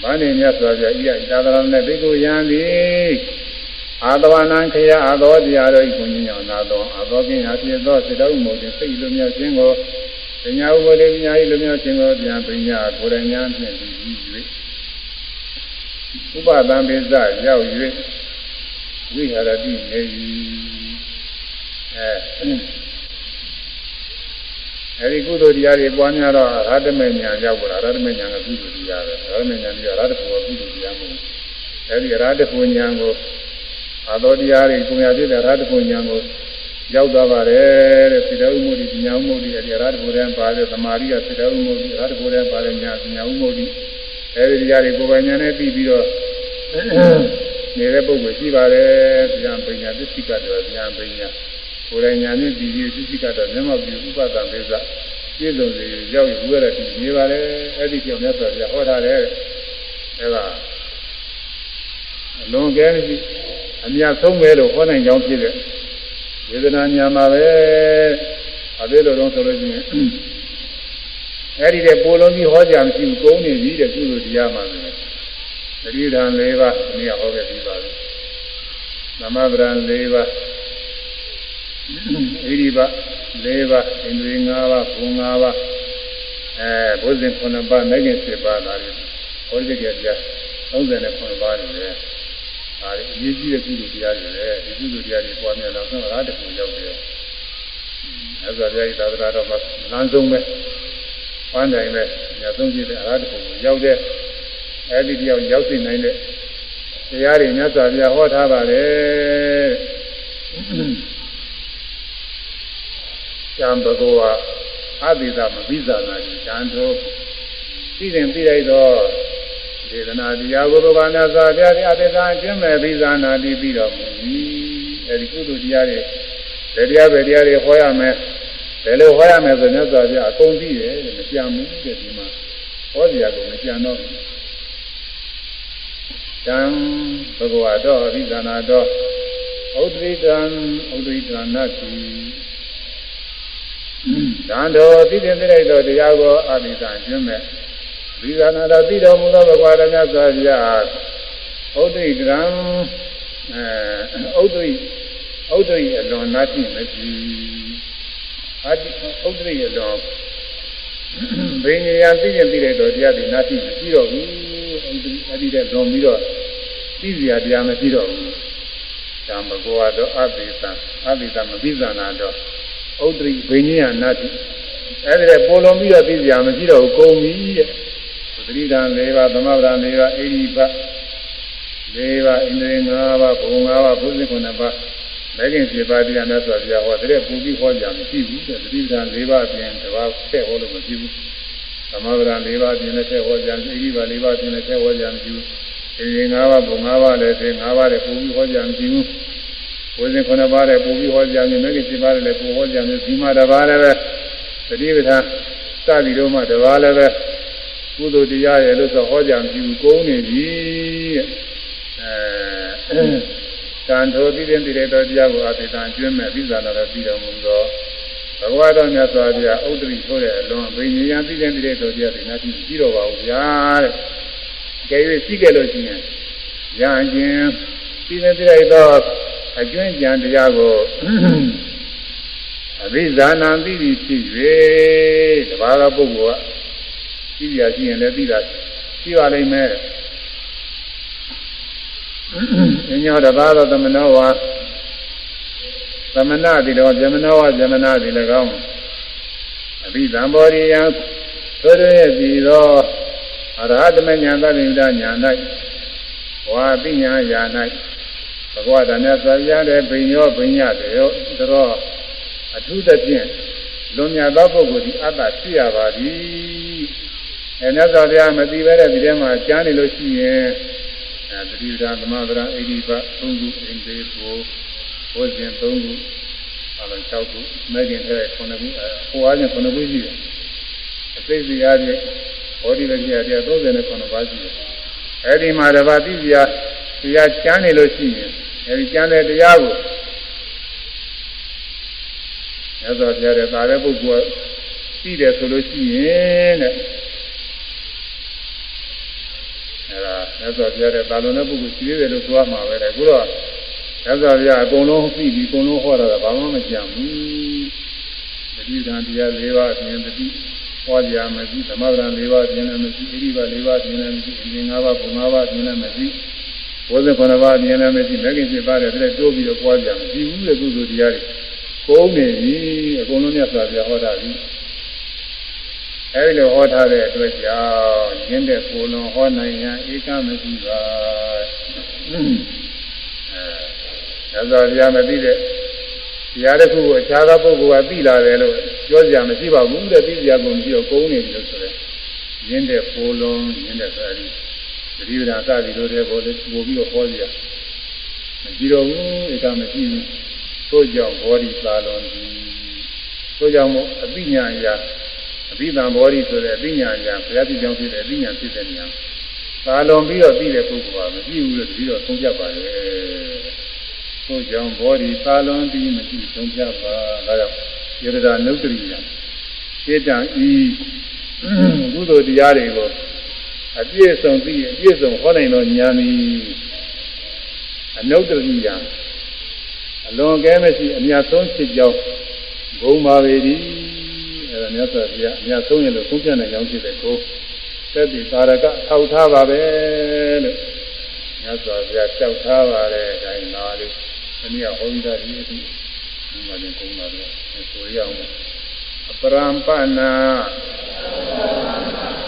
မန္နေမြတ်စွာဘုရားဤအသာသနာနဲ့ဘိက္ခုယံသည်အာသဝနာခေအာသောတရားတို့ဤကုညင်ယောနာသောအာသောကင်းအဖြစ်သောစေတော်မှုတွေစိတ်လိုမြတ်ခြင်းကို ပညာဥပဒေပညာဤလူမျိုးရှင်သောပြန်ပညာကိုယ်တိုင်ညာဖြင့်ပြီး၍ဥပဒံပိစရောက်၍ဝိဟာရတိနေ၏အဲအဲဒီကုသိုလ်တရားတွေပွားများတော့ရတ္တမေညာရောက်လာရတ္တမေညာကကုသိုလ်တရားပဲရတ္တမေညာပြီးတော့ရတ္တဘောကုသိုလ်တရားမဟုတ်ဘူးအဲဒီရတ္တဘောညာကိုအာသောတရားတွေကိုမြတ်ပြတဲ့ရတ္တဘောညာကို ရောက်သွားပါတယ်တဲ့စေတဥမှုဒီညာဥမှုဒီအဲဒီရတ္တဘောတန်းပါတယ်သမာဓိကစေတဥမှုဒီရတ္တဘောတန်းပါတယ်ညာညာဥမှုဒီအဲဒီတရားတွေကိုယ်ပိုင်ညာနဲ့ပြီးပြီးတော့နေတဲ့ပုဂ္ဂိုလ်ရှိပါတယ်ဗျာပညာသစ္စိကတော့ဗျာပညာကိုယ်တိုင်ညာနဲ့ပြီးပြီးသစ္စိကတော့မျက်မှောက်ပြီးဥပဒံပိစပြည့်စုံစေရောက်ယူရတဲ့ဒီနေပါတယ်အဲ့ဒီကြောင့်မြတ်စွာဘုရားဟောထားတယ်အဲဒါအလွန်ကဲမရှိအမြတ်ဆုံးပဲလို့ဟောနိုင်ကြောင်းဖြစ်တဲ့ ဝေဒနာညာမှာပဲအသေးလိုတော့ဆိုလို့ရှိရင်အဲ့ဒီတဲ့ပိုလုံးကြီးဟောကြမရှိဘူးကုန်းနေပြီတဲ့ကုသိုလ်တရားမှာပဲသတိဓာန်၄ပါးဒီနေ့ဟောခဲ့ပြီးပါပြီသမဗရံ၄ပါးဣရိပ၄ပါးဣန္ဒြေ၅ပါးဘုံ၅ပါးအဲဘုဇင်9ပါးနိုင်ကျင်7ပါးဒါတွေဟောဒီကြပြ39ပါးနေတယ် ဒါတွေအရေးကြီးတဲ့ကုသိုလ်တရားတွေလေဒီကုသိုလ်တရားတွေပွားများတော့ဆုံးရာတခုရောက်တယ်အဲဆိုကြရသာသနာတော်မှာလမ်းဆုံးပဲပန်းတိုင်းပဲညဆုံးကြည့်တဲ့အရာတခုကိုရောက်တဲ့အဲဒီတယောက်ရောက်သိနိုင်တဲ့တရားတွေမြတ်စွာဘုရားဟောထားပါတယ်။ကျမ်းဘဂဝါအဘိဓမ္မဝိဇာနာကြီးတန်တော်သိရင်သိလိုက်တော့ ဒေသနာတရားကိုဘုရားမြတ်စွာဘုရားအတေသာကျင့်မဲ့ဝိဇာနာတိပြီးတော်မူ၏။အဲဒီကုသိုလ်တရားတွေတရားပဲတရားတွေဟောရမယ်။ဘယ်လိုဟောရမယ်ဆိုမြတ်စွာဘုရားအကုန်သိတယ်မကြံဘူးတဲ့ဒီမှာဟောတရားကိုမကြံတော့ဘူး။တံဘဂဝါတော်အဘိဓနာတော်ဥဒိတံဥဒိတနာတိတံတော်သိတဲ့တဲ့တော်တရားကိုအဘိဓာကျွမ်းမဲ့ ဝိဇာနာတော်သိတော်မူသောဘဂဝါတော်မြတ်စွာဘုရားဥဒိတံအဲဥဒိဥဒိအလွန်နာတိမတိအတိဥဒိအလွန်ဘိညာသိရင်သိတဲ့တော်တရားဒီနာတိမရှိတော့ဘူးအဲ့ဒီတဲ့လွန်ပြီးတော့သိစရာတရားမရှိတော့ဘူး။ဓမ္မကောတော့အဘိသံအဘိသမပိဇာနာတော့ဥဒ္ဒရိဘိညာနာတိအဲ့ဒီတဲ့ပိုလွန်ပြီးတော့သိစရာမရှိတော့ဘူးကုန်ပြီတဲ့။ သတိဓာန်၄ပါးသမဗရာ၄ပါးအိရိပ၄ပါးဣန္ဒြေ၅ပါးဘုံ၅ပါးဘုဇင်9ပါးမဲခင်7ပါးတရားနဲ့ဆိုပြဟောတဲ့ပူပြီးဟောကြမရှိဘူးတဲ့သတိဓာန်၄ပါးပြင်တပါးဆက်ဟောလို့မရှိဘူး။သမဗရာ၄ပါးပြင်နဲ့ဆက်ဟောကြဣရိပ၄ပါးပြင်နဲ့ဆက်ဟောကြမရှိဘူး။ဒီရင်၅ပါးပုံ၅ပါးလည်းဒီ၅ပါးလည်းပုံပြီးဟောကြမရှိဘူး။ဘုရင်9ပါးလည်းပုံပြီးဟောကြမရှိဘူး။မဂ္ဂင်7ပါးလည်းပုံဟောကြမရှိဘူး။ဒီမှာတစ်ပါးလည်းပဲသတိပဋ္ဌာန်စသည်တို့မှတစ်ပါးလည်းပဲ ကုသိုလ်တရားရဲ့လို့ဆိုဟောကြမရှိဘူး။ကုန်းနေပြီတဲ့။အဲတန်ထိုသိတဲ့တိရတော်တရားကိုအသေတံကျွမ်းမဲ့ပြီးသာလာတော့ပြီးတော်မူသောဘဂဝါတော်မြတ်စွာဘုရားဥဒ္ဒရိဆိုတဲ့အလွန်ဘိညာဉ်သိတဲ့တိရတော်တရားတွေနာကြည့်ပြီးတော့ပါဘူးဗျာတဲ့။ကဲ၍ရှိခဲ့လို့ရှိရင်ရဟန်းချင်းပြီးနေပြလိုက်တော့အကျွင့်ကြံတရားကိုအဘိဇာနာသိပြီးဖြစ်၍တပါးသောပုဂ္ဂိုလ်က သိရရှိရင်လည်းသိတာရှိပါလိမ့်မယ်။ညောတပါးသောသမနောဝါသမဏတိတော်ဇမနောဝဇမနာတိ၎င်းအဘိဓမ္မောရိယံသို့ရဲ့ပြီးသောအရဟတမဉာဏ်သတိဉာဏ်ညာ၌ဝါပိညာယာ၌ဘဂဝတာမြတ်စွာဘုရားတဲ့ဘိညောဘိညတေရောတော်အထုသဖြင့်လွန်မြတ်သောပုဂ္ဂိုလ်ဒီအတ္တရှိရပါသည် အဲမြတ်စွာဘုရားမသိပဲတဲ့ဒီထဲမှာကြားနေလို့ရှိရင်အဲတတိယသမဗရာအိဒီပသုံးခုအင်ဒေဘောဘုဇင်သုံးခုအလုံး၆ခုမဲခင်ထဲ9ခုအဲဟိုအားဖြင့်9ခုရှိတယ်အစိတ်စီအားဖြင့်ဘောဓိဝိဇ္ဇာတရား39ပါးရှိတယ်။အဲဒီမှာတပါးသိစရာတရားကျမ်းနေလို့ရှိရင်အဲဒီကျမ်းတဲ့တရားကိုရသော်ပြတဲ့ဒါလည်းပုဂ္ဂိုလ်သိတယ်ဆိုလို့ရှိရင်တဲ့ အဲဒါရသော်ပြတဲ့ဒါလုံးတဲ့ပုဂ္ဂိုလ်ရှိသေးတယ်လို့ဆိုရမှာပဲလေအခုတော့ရသော်ပြအကုန်လုံးသိပြီးအကုန်လုံးဟောတာကဘာမှမကြံဘူး။ဒတိဓာန်တရား၄ပါးအပြင်တတိဟောကြမရှိသမဗရံ၄ပါးအပြင်လည်းမရှိဣရိပါ၄ပါးအပြင်လည်းမရှိအမြင်၅ပါးပုံ၅ပါးအပြင်လည်းမရှိဘုဇ္ဇခုနပါးအပြင်လည်းမရှိမဂ္ဂင်7ပါးတဲ့တိုးပြီးတော့ဟောကြမရှိဘူးတဲ့ကုသိုလ်တရားတွေကိုးနေပြီအကုန်လုံးမြတ်စွာဘုရားဟောတာပြီ အဲဒီလိုဟောထားတဲ့အတွက်ကြောင့်ရင်းတဲ့ကိုယ်လုံးဟောနိုင်ရန်ဧကမရှိပါအဲမြတ်စွာဘုရားမသိတဲ့တရားတစ်ခုကိုအခြားသောပုဂ္ဂိုလ်ကသိလာတယ်လို့ပြောကြမရှိပါဘူးတဲ့သိကြကုန်ပြီးတော့ကုန်းနေပြီလို့ဆိုတယ်ရင်းတဲ့ကိုယ်လုံးရင်းတဲ့ဆိုအဲဒီသတိပ္ပံစသည်တို့တဲ့ဘောလေးပို့ပြီးတော့ဟောကြမရှိတော့ဘူးဧကမရှိဘူးထို့ကြောင့်ဘောဓိသာလွန်သည်ထို့ကြောင့်အပိညာရာ အပိသံဘောဓိဆိုတဲ့အပိညာရာဘုရားတိကြောင့်ဖြစ်တဲ့အပိညာဖြစ်တဲ့နေရာသာလွန်ပြီးတော့သိတဲ့ပုဂ္ဂိုလ်ကမရှိဘူးလို့တတိတော့သုံးပြပါလေထို့ကြောင့်ဘောဓိသာလွန်ပြီးမရှိသုံးပြပါဒါကြောင့်ယရဒနုတ္တိယစေတံဤကုသိုလ်တရားတွေကိုအပြည့်စုံသိအပြည့်စုံဟောနိုင်သောဉာဏ်ဤအနုတ္တိယအလွန်ကဲမရှိအမြတ်ဆုံးဖြစ်ကြောင်းဘုံပါပေသည်အဲဒါ မြတ်စွာဘုရားအမြတ်ဆုံးရင်လို့သုံးပြနိုင်ကြောင်းဖြစ်တဲ့ကိုသက်တည်သာရကထောက်ထားပါပဲလို့မြတ်စွာဘုရားလျှောက်ထားပါတယ်အဲဒါနာလေးအနည်းဟောပြီးသားဒီအထိဒီမှာလည်းကုန်းပါတော့ဆိုရအောင်အပရံပနာ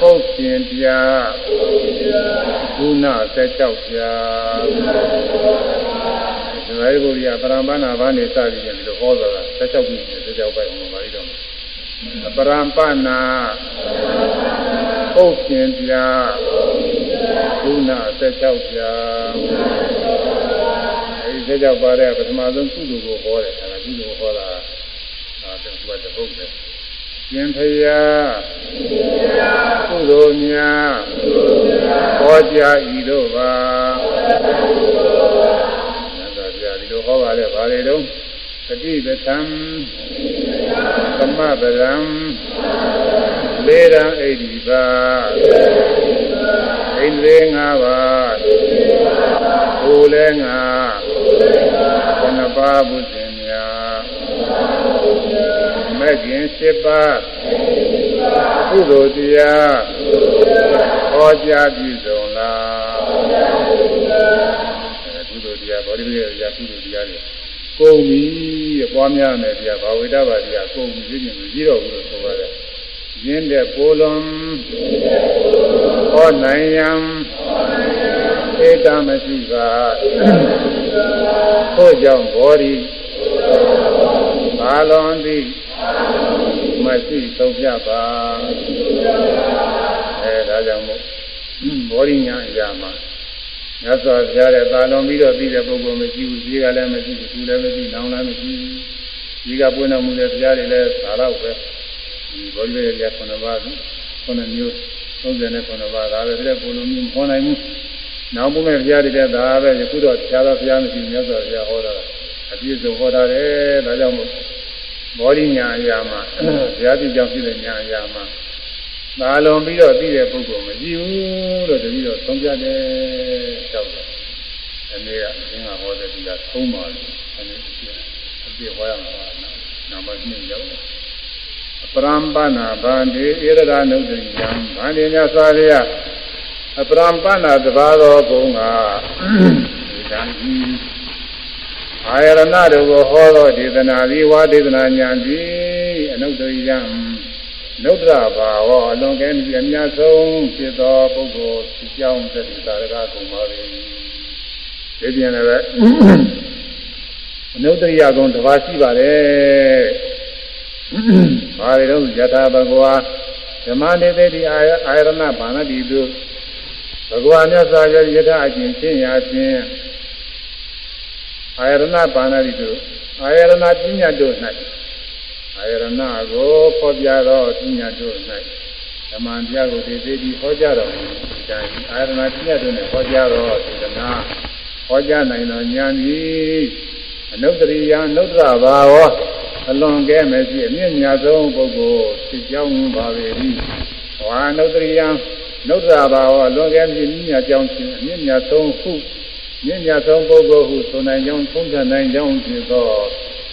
ပုတ်ရှင်ပြဘုနာ16ပြဒီလိုဘုရားပရံပနာဘာနေစသည်ဖြင့်ဒီလိုဟောတာ16ခု16ပိုက်အောင်ပါလိတော့ အပရံပနာပုတ်ရှင်ပြဘုနာ16ပြအဲဒီ16ပါတဲ့ပထမဆုံးကုသိုလ်ကိုဟောတယ်အဲဒါကုသိုလ်ကိုဟောတာအဲဒါကတပုတ်တယ်ရှင်ဖယားကုသိုလ်များဟောကြားဤတို့ပါသာပြဒီလိုဟောပါလေဗာလေတော့ သတိပဋ္ဌံသမပရံလေရန်ဣတိပါဣန္ဒြေ၅ပါးဘုလဲငါခဏပါဘုဇင်များမဲ့ခင်၈ပါးကုသိုလ်တရားဟောကြားပြုစုံလား ကုန်ပြီတဲ့ပွားများမယ်တရားဘာဝိတ္တဘာတရားကုန်ပြီပြည့်စုံပြီးတော့ဘူးလို့ဆိုပါတယ်ရင်းတဲ့ပိုလွန်ဟောနိုင်ယံဧကမရှိပါထို့ကြောင့်ဘောဓိဘာလွန်သည်မရှိသုံးပြပါအဲဒါကြောင့်မို့ဘောဓိညာအရာမှာ မြတ်စွာဘုရားရဲ့သာလွန်ပြီးတော့ပြီးတဲ့ပုဂ္ဂိုလ်မရှိဘူးကြီးကလည်းမရှိဘူးသူလည်းမရှိနောင်လည်းမရှိဘူးကြီးကပွင့်တော်မူတဲ့ဘုရားတွေလည်းသာတော့ပဲဒီဘောဓိရဲ့ခုနှစ်ပါးခုနှစ်မျိုး39ပါးဒါပဲတဲ့ဘုလိုမျိုးမဟောနိုင်ဘူးနောက်ဘုမဲ့ဘုရားတွေတဲ့ဒါပဲယခုတော့ဆရာတော်ဘုရားမရှိမြတ်စွာဘုရားဟောတာအပြည့်စုံဟောတာတယ်ဒါကြောင့်မို့ဘောဓိညာအရာမှာဘုရားတိကြောင့်ဖြစ်တဲ့ညာအရာမှာ သာလွန်ပြီးတော့သိတဲ့ပုဂ္ဂိုလ်မရှိဘူးလို့တတိတော့သုံးပြတယ်ကြောက်တယ်။ဒီနေ့ကအင်းကဟောတဲ့ဒီကသုံးပါလို့အဲဒီအပြည့်ဟောရမှာနော်။နာမည်ရောက်တယ်။အပရံပနာဗန္တိဧရဒနုဒ္ဒိယံဗန္တိမြတ်စွာဘုရားအပရံပနာတပါးတော်ကုံကဒီကံကြီးအာယရဏတို့ကိုဟောသောဒေသနာသည်ဝါဒေသနာညာသည်အနုဒ္ဒိယံ နုဒ္ဒရာဘာဝအလွန်ကဲမြအများဆုံးဖြစ်သောပုဂ္ဂိုလ်ဖြစ်ကြောင်းသတိသာရကကုံပါပဲဒီပြန်လည်းပဲအနုဒ္ဒရိယကုံတစ်ပါးရှိပါတယ်ဘာတွေတော့ယထာဘဂဝါဓမ္မနေတိအာယအာယရဏဘာနတိတုဘဂဝါမြတ်စွာဘုရားယထာအကျင့်ချင်းရာဖြင့်အာယရဏဘာနတိတုအာယရဏပညာတို့၌ အာယရဏကိုဖော်ပြသောပညာတို့၌ဓမ္မတရားကိုသိသိပြီးဟောကြားတော်မူဒါအာယရဏပညာတို့နဲ့ဟောကြားတော်သေဒနာဟောကြားနိုင်သောဉာဏ်ဤအနုတ္တရိယအနုတ္တရဘာဝအလွန်ကဲမဲ့ရှိအမြင့်မြတ်ဆုံးပုဂ္ဂိုလ်ဖြစ်ကြောင်းပါပေ၏ဝါအနုတ္တရိယနုတ္တရဘာဝအလွန်ကဲမြင့်မြတ်ကြောင်းခြင်းအမြင့်မြတ်ဆုံးဟုမြင့်မြတ်ဆုံးပုဂ္ဂိုလ်ဟုဆိုနိုင်ကြောင်းသုံးသပ်နိုင်ကြောင်းဖြစ်သော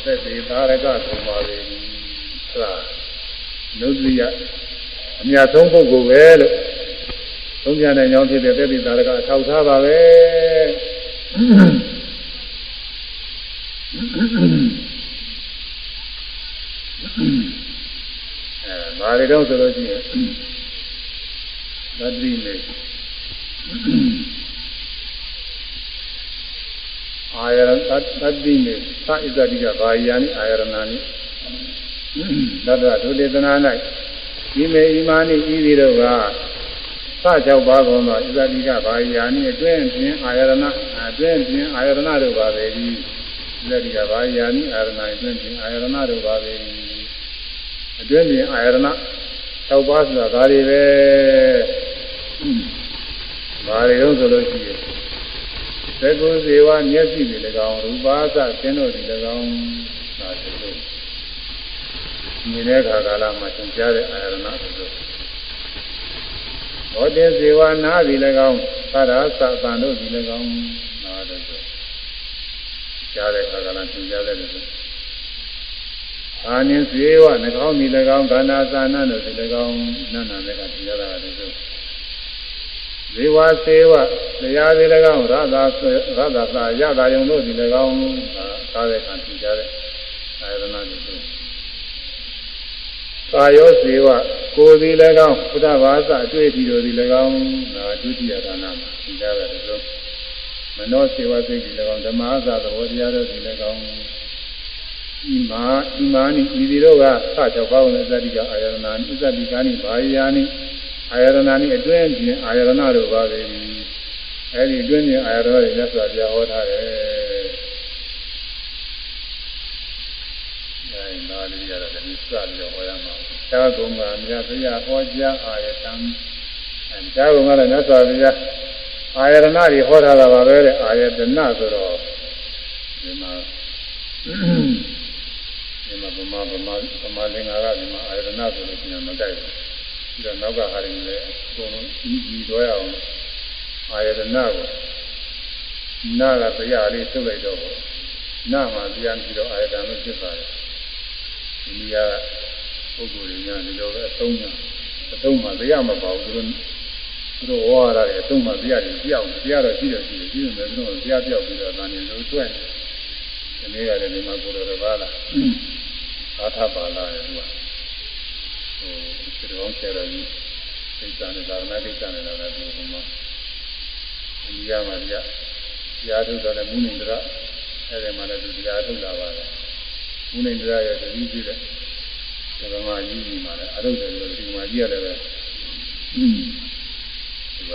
သက်သေသာရကဆိုပါ လေဒါနုဒိယအမြတ်ဆုံးပုဂ္ဂိုလ်ပဲလို့သုံးပြတဲ့ကြောင့်ဖြစ်တဲ့သေတိသာရကအထောက်ထားပါပဲအဲဘာတွေတော့ဆိုလို့ရှိရင်သတ္တိမေအာယရသတ္တိမေသာဣဇတိကဘာယာနိအာယရဏာနိ သတ္တဒုတေသနာ၌ဒီမေဣမာနိဤသည်တို့ကသ၆ပါးကုန်သောဣဇတိကဘာယာနိအတွင်းဖြင့်အာယရဏအတွင်းဖြင့်အာယရဏတို့ပါပဲဒီဣဇတိကဘာယာနိအာယရဏအတွင်းဖြင့်အာယရဏတို့ပါပဲဒီအတွင်းဖြင့်အာယရဏ၆ပါးဆိုတာဒါတွေပဲဘာတွေတော့ဆိုလို့ရှိရင်သက္ကုဇေဝမျက်စိတွေ၎င်းရူပါသသင်တို့တွေ၎င်းဒါဆိုလို့ မြင်တဲ့အခါကာလမှာသင်ကြားတဲ့အာရဏဆိုလို့ဘောတေဇေဝနာတွေ၎င်းသရသသံတို့တွေ၎င်းနာတယ်ဆိုကြားတဲ့အခါကာလသင်ကြားတဲ့လို့အာနိဇေဝနှကောင်းဒီ၎င်းခန္ဓာသာနတို့ဒီ၎င်းနာနာတဲ့ကသင်ကြားတာလည်းဆိုဇေဝစေဝတရားတွေ၎င်းရသာရသာသာရတာယုံတို့ဒီ၎င်းသာတဲ့ခံကြတဲ့အာရဏတွေဆို ကာယောစေဝကိုယ်ဒီ၎င်းဘုဒ္ဓဘာသာအတွေ့အထိတို့ဒီ၎င်းဒါဒုတိယဒါနမှာသင်ကြားတဲ့ဆိုမနောစေဝစိတ်ဒီ၎င်းဓမ္မသာသဘောတရားတို့ဒီ၎င်းဤမာဤမာနိဤဒီတို့ကသကြောပါဝင်သတိကအာယရဏနိသတိကာနိဘာယာနိအာယရဏနိအတွင်းပြင်အာယရဏတို့ပါပဲအဲဒီအတွင်းပြင်အာယရဏတွေမြတ်စွာဘုရားဟောထားတယ် အဲဒီနာလေးရတော့လည်းစပြီးတော့ဟောရမှာသာကုံကမြတ်စွာဟောကြားအာယတံအဲသာကုံကလည်းမြတ်စွာဘုရားအာယရဏတွေဟောထားတာပါပဲတဲ့အာယတနာဆိုတော့ဒီမှာဒီမှာဗမာဗမာဗမာလင်္ကာကဒီမှာအာယတနာဆိုလို့ပြန်မတိုက်ဘူးပြီးတော့နောက်ကဟာရင်လည်းအကုန်လုံးဤဤတော့ရအောင်အာယတနာကိုနာကတရားလေးထုတ်လိုက်တော့နာမှာတရားပြီးတော့အာယတန်လို့ဖြစ်ပါတယ် ဒီနေရာပုဂ္ဂိုလ်တွေညာဒီလိုပဲအသုံးညာအသုံးမှာတရားမပါဘူးသူတို့သူတို့ဝါရတွေအသုံးမှာတရားတွေပြောင်းတရားတော့ရှိတယ်ရှိတယ်ရှိတယ်သူတို့တရားပြောက်ပြီးတော့ဒါနေလို့တွဲဒီနေ့ကလည်းဒီမှာကိုယ်တော်ဘာလားအာထပါလာရဲ့သူကဟိုဒီကောင်ဆရာကြီးစိတ်စားနေတာနာကိစ္စနေတာလည်းဒီမှာဒီရမှာပြတရားထုတ်တယ်မူနိန္ဒရအဲ့ဒီမှာလည်းသူတရားထုတ်လာပါတယ် မူနိန္ဒရရဲ့တတိပြတဲ့ဓမ္မကြီးကြီးမှာလည်းအထုတ်တယ်လို့ဒီမှာကြီးရတယ်ပဲอืมဒီက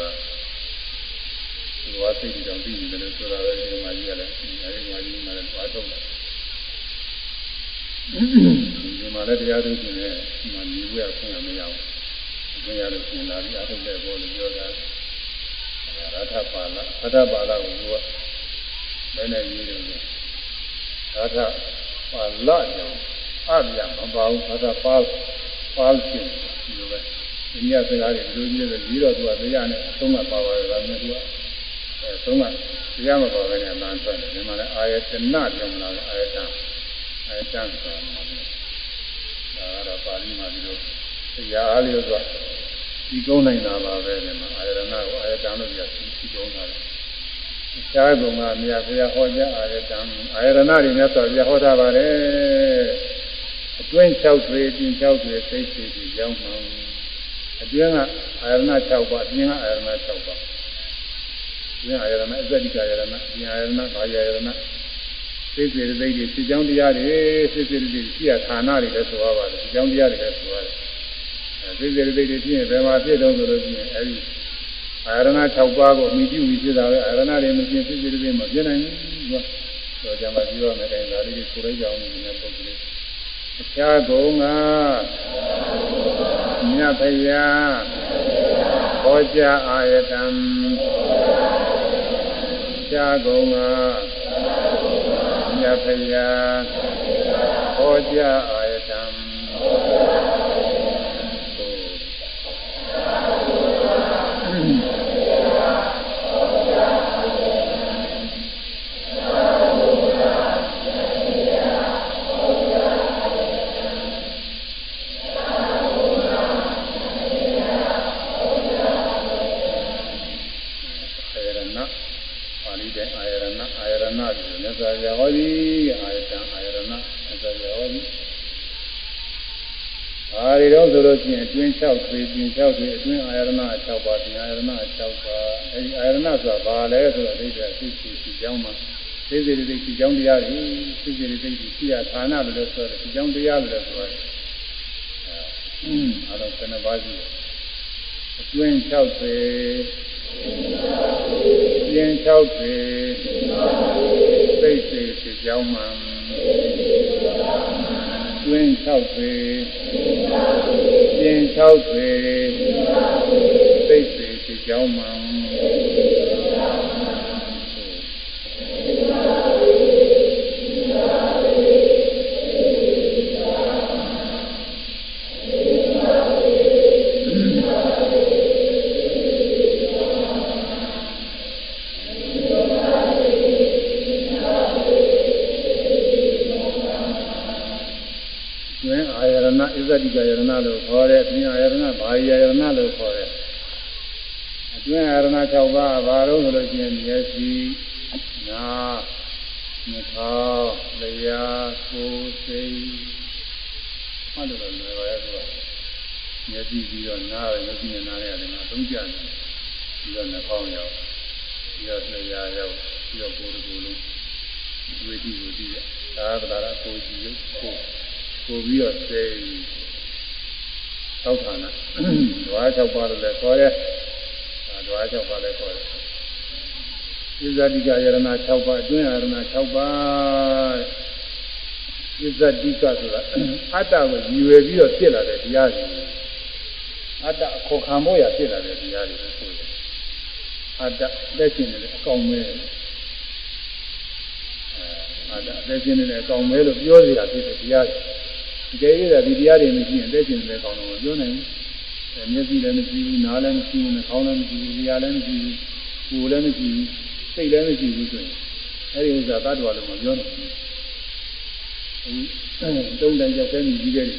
ဒီဝါစိတ်ကြောင့်ပြီးနေတယ်လို့ဆိုတာပဲဒီမှာကြီးရတယ်အဲဒီမှာကြီးမှာလည်းသွားထုတ်တယ်ဒီမှာလည်းတရားထုတ်ခြင်းနဲ့ဒီမှာညီဝဲဆင်းရမရဘူး။ဆင်းရလို့ဆင်းလာပြီးအထုတ်တဲ့ဘောလို့ပြောတာ။ရထပါဠရထပါဠကိုကဘယ်နဲ့ရေးတယ်လဲ။ရထ ပါဠကြောင့်အပြမပါဘူးရထပါပါရှင်ဒီလိုပဲ။ဒီညစကားတွေဒီလိုကြီးတယ်ပြီးတော့သူကတရားနဲ့အဆုံးမပါပါဘူးဒါမျိုးသူကအဲဆုံးမတရားမပါဘဲနဲ့အမှန်ထွက်တယ်ဒီမှာလည်းအာယတနာပြောမလားအာယတနာအဲတန်းဆိုတာမှာဒါကတော့ပါဠိမှာဒီလိုတရားအားလျော်စွာဒီကုန်းနိုင်တာပါပဲဒီမှာအာယရဏကိုအာယတံလို့ပြောဒီကုန်းတာလေအ ခြားကုံကမြတ်ဘုရားဟောကြားအာယတံအာယရဏတွေမြတ်စွာဘုရားဟောထားပါတယ်အတွင်း6တွေပြင်6တွေသိသိပြီးရောက်မှအတွင်းကအာယရဏ6ပါးပြင်ကအာယရဏ6ပါးပြင်အာယရဏအဇတိကအာယရဏပြင်အာယရဏဘာယရဏစိတ်စေတသိက်တွေစိတ်ကြောင်းတရားတွေစိတ်စေတသိက်ရှိရဌာနတွေလည်းဆိုရပါတယ်စိတ်ကြောင်းတရားတွေလည်းဆိုရတယ်အဲစိတ်စေတသိက်တွေဖြစ်ရင်ဘယ်မှာဖြစ်တော့ဆိုလို့ရှိရင်အဲဒီ အာရဏ6ပါးကိုအမိပြုပြီးဖြစ်တာပဲအာရဏတွေမဖြစ်စိတ်စေတသိက်မဖြစ်နိုင်ဘူးတော့ကျွန်မပြောရမယ်တိုင်းဒါလေးကိုဆိုလိုက်ကြအောင်ဒီနေ့ပုဂ္ဂိုလ်အခြားကုံကမြတ်ဖယားဟောကြားအာယတံအခြားကုံကမြတ်ဖယားဟောကြားအာ သည်အာရတံအာရဏအစရောသည်အာရီတော့ဆိုလို့ရှိရင်အတွင်း6သွေးပြင်6သွေးအတွင်းအာရဏ6ပါးပြင်အာရဏ6ပါးအဲဒီအာရဏဆိုတာဘာလဲဆိုတော့အိဋ္ဌာသိသိသိကြောင်းမှာသိသိသိသိကြောင်းတရားတွေသိသိသိသိသိရဌာနလို့ဆိုတယ်သိကြောင်းတရားလို့ဆိုတယ်အဲအာရဏ7ပါးရှိတယ်အတွင်း6သွေးပြင်6သွေး ကြောင်းမှာတွင်း6ပေပြင်6ပေသိစေဒီကြောင်းမှာ တိကယရဏလို့ခေါ်တယ်။ပြင်ယရဏဘာယယရဏလို့ခေါ်တယ်။အတွင်းယရဏ6ပါးဘာလို့ဆိုလို့ရှိရင်မျက်စိ၊နား၊နှာခေါင်း၊လျှာကိုယ်စိတ်မှတ်လို့လည်းလွယ်ပါရဲ့သူကမျက်စိပြီးတော့နားရမျက်စိနဲ့နားရတယ်မှာသုံးကြတယ်ပြီးတော့နှာခေါင်းရောက်ပြီးတော့လျှာရောက်ပြီးတော့ကိုယ်ကိုယ်လုံးဝေဒီကိုကြည့်ရဒါကဒါကကိုယ်ကြည့်ရုပ်ကိုကို ပြီးတော့စိတ်သောက်ဌာနဓဝါ၆ပါးလို့လည်းခေါ်ရဲဓဝါ၆ပါးလည်းခေါ်ရဲဣဇတိကယရဏ6ပါးအတွင်းယရဏ6ပါးဣဇတိကဆိုတာအတ္တကိုရည်ရွယ်ပြီးတော့ဖြစ်လာတဲ့တရားတွေအတ္တအခေါ်ခံဖို့ရဖြစ်လာတဲ့တရားတွေဆိုတယ်အတ္တလက်ရှင်နေတဲ့အကောင်မဲအဲအတ္တလက်ရှင်နေတဲ့အကောင်မဲလို့ပြောရတာဖြစ်တဲ့တရားတွေဒီ ကြဲရတာဒီတရားတွေမရှိရင်တက်ကျင်တယ်ကောင်းတော့ပြောနိုင်ဘူးမျက်စိလည်းမရှိဘူးနားလည်းမရှိဘူးနှာခေါင်းလည်းမရှိဘူးလျှာလည်းမရှိဘူးကိုယ်လည်းမရှိဘူးစိတ်လည်းမရှိဘူးဆိုရင်အဲဒီဥစ္စာသတ္တဝါလုံးမပြောနိုင်ဘူးအဲဒီတုံးတန်ကြောက်တဲ့မြည်ကြီးတဲ့တွေ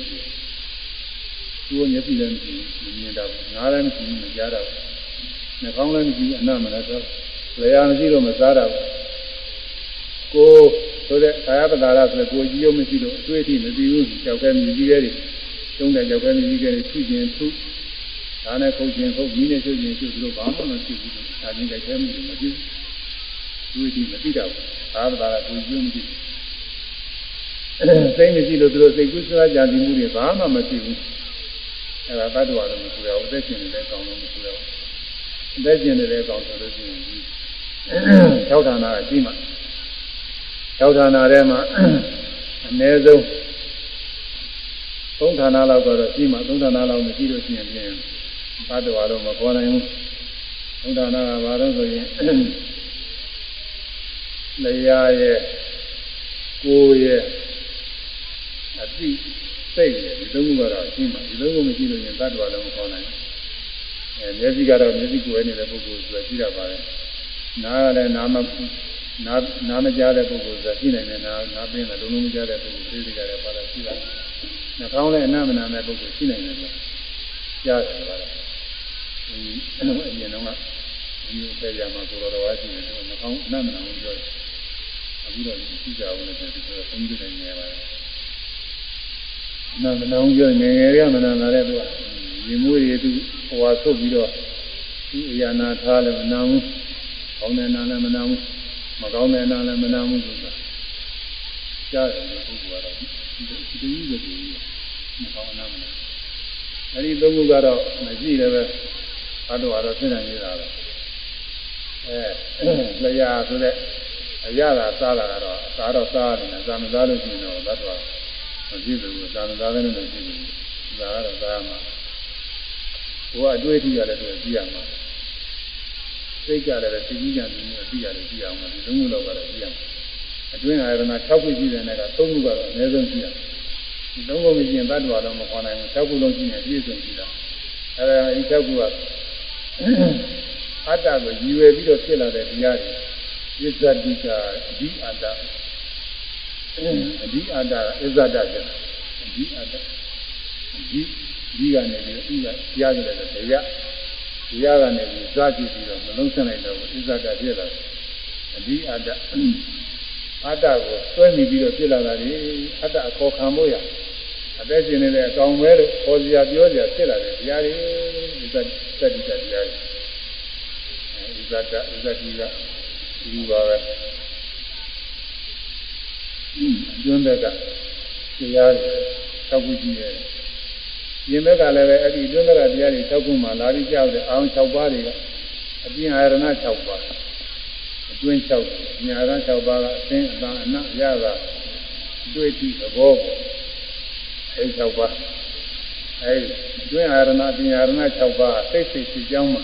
သူ့မျက်စိလည်းမရှိဘူးမမြင်တော့ဘူးနားလည်းမရှိဘူးမကြားတော့ဘူးနှာခေါင်းလည်းမရှိဘူးအနမလည်းဆိုလျှာမရှိတော့မစားတော့ဘူးကိုယ် ဆိုတဲ့ကာယပဒါရဆိုကိုကြီးရုံမရှိလို့အတွေ့အထိမသိဘူးကြောက်ခဲမြည်ကြီးရဲ့တုံးတဲ့ကြောက်ခဲမြည်ကြီးရဲ့ဖြူခြင်းဖြူဒါနဲ့ခုတ်ခြင်းခုတ်မိနဲ့ချုပ်ခြင်းချုပ်သူတို့ဘာမှမဖြစ်ဘူးဒါချင်းကြိုက်ခဲမှုမဖြစ်ဘူးတွေ့အထိမသိတော့ဘူးကာယပဒါရကိုကြီးရုံမရှိစိတ်မရှိလို့သူတို့စိတ်ကူးစားကြံစီမှုတွေဘာမှမဖြစ်ဘူးအဲဒါတ attva လို့မဆိုရဘူးအသက်ရှင်နေတဲ့အကောင်လို့မဆိုရဘူးအသက်ရှင်နေတဲ့အကောင်ဆိုလို့ရှိရင်၆ဌာနကကြီးမှ ၆ဌာနထဲမှာအနည်းဆုံးသုံးဌာနလောက်ကတော့ရှိမှသုံးဌာနလောက်မရှိလို့ရှိရင်ပြင်ဘတ်တော်တော့မပေါ်နိုင်ဘူးသုံးဌာနကဘာလို့ဆိုရင်လျာရဲ့ကိုယ်ရဲ့အတိစိတ်ရဲ့ဒီသုံးခုကတော့ရှိမှဒီသုံးခုမရှိလို့ရင်ဘတ်တော်လည်းမပေါ်နိုင်ဘူးအဲမျက်စိကတော့မျက်စိကိုယ်နေတဲ့ပုဂ္ဂိုလ်ဆိုကြည့်ရပါတယ်နားကလည်းနားမ နာနာမကြားတဲ့ပုဂ္ဂိုလ်ဆိုရှိနိုင်တယ်နာနာပင်းတယ်လုံးလုံးမကြားတဲ့ပုဂ္ဂိုလ်သိသိကြတယ်ပါလားရှိတာနှာခေါင်းလည်းအနမနာတဲ့ပုဂ္ဂိုလ်ရှိနိုင်တယ်ကြားတယ်ပါလားဒီအနုအရင်တော့ကဒီစေရမှာကိုတော်တော်ဝါရှိတယ်နှာခေါင်းအနမနာကိုပြောတယ်အခုတော့ရှိကြအောင်လည်းဒီလိုသုံးကြည့်နေရပါတယ်နာမနာကိုပြောငယ်ငယ်ရမနာလာတဲ့သူကရေမွေးတွေသူဟိုဟာဆုတ်ပြီးတော့ဒီအရာနာထားလည်းမနာဘူးကောင်းတဲ့နာလည်းမနာဘူး မကောင်းတဲ့နာလည်းမနာဘူးဆိုတာကြားတယ်ပုဂ္ဂိုလ်ကတော့ဒီကြီးကဒီမကောင်းနာမနာအဲဒီသုံးခုကတော့မရှိလည်းပဲအတော့အတော့သိနေနေတာပဲအဲလျာဆိုတဲ့အရာသာစားတာကတော့စားတော့စားနေတာစားမစားလို့ရှိရင်တော့သတ်တော့မရှိဘူးစားမစားတဲ့နဲ့မရှိဘူးစားတော့စားမှာဘုရားအတွေ့အထိရတယ်ဆိုကြည့်ရမှာ စိတ်ကြတယ်သိကြီးကြတယ်မျိုးသိရတယ်ကြည့်အောင်ဒီလုံးလုံးတော့ကြည့်ရမယ်အတွင်းအာရဏ6ခုရှိတဲ့နဲ့က3ခုကတော့အနည်းဆုံးကြည့်ရဒီ3ခုမကြည့်ရင်တတ်တော်တော့မခေါ်နိုင်ဘူး6ခုလုံးကြည့်ရင်ပြည့်စုံကြည့်တာအဲဒါဒီ6ခုကအတ္တကိုရည်ရွယ်ပြီးတော့ဖြစ်လာတဲ့တရားတွေဣဇတိကအဒီအတ္တအဒီအတ္တဣဇတကျအဒီအတ္တဒီဒီကနေပြီးဥကကြားကြတယ်တရား တရားကနေပြီးဇာကြည့်ပြီးတော့မလုံးဆက်နိုင်တော့ဘူးဣဇကဖြစ်လာအဒီအတ္တအတ္တကိုစွဲမိပြီးတော့ဖြစ်လာတာလေအတ္တအခေါ်ခံဖို့ရအသက်ရှင်နေတဲ့အကောင်ပဲလို့ခေါ်စရာပြောစရာဖြစ်လာတယ်တရားတွေဒီသတ္တတ္တိတရားတွေဒီသတ္တဒီသတ္တိကဒီပါပဲကျွန်းဘက်ကတရားတွေတောက်ခုကြည့်ရဲ့ ရင်ဘက်ကလည်းပဲအဲ့ဒီကျွန်းဘက်ကတရားတွေတောက်ခုမှလာပြီးကြောက်တယ်အောင်6ပါးတွေကအပြင်အာရဏ6ပါးအတွင်း6ညာရ6ပါးကအသင်းအတန်အနရတာတွေ့ကြည့်သဘောပေါ်အဲဒီ6ပါးအဲဒီအတွင်းအာရဏပညာရဏ6ပါးစိတ်စိတ်ရှိကြောင်းမှာ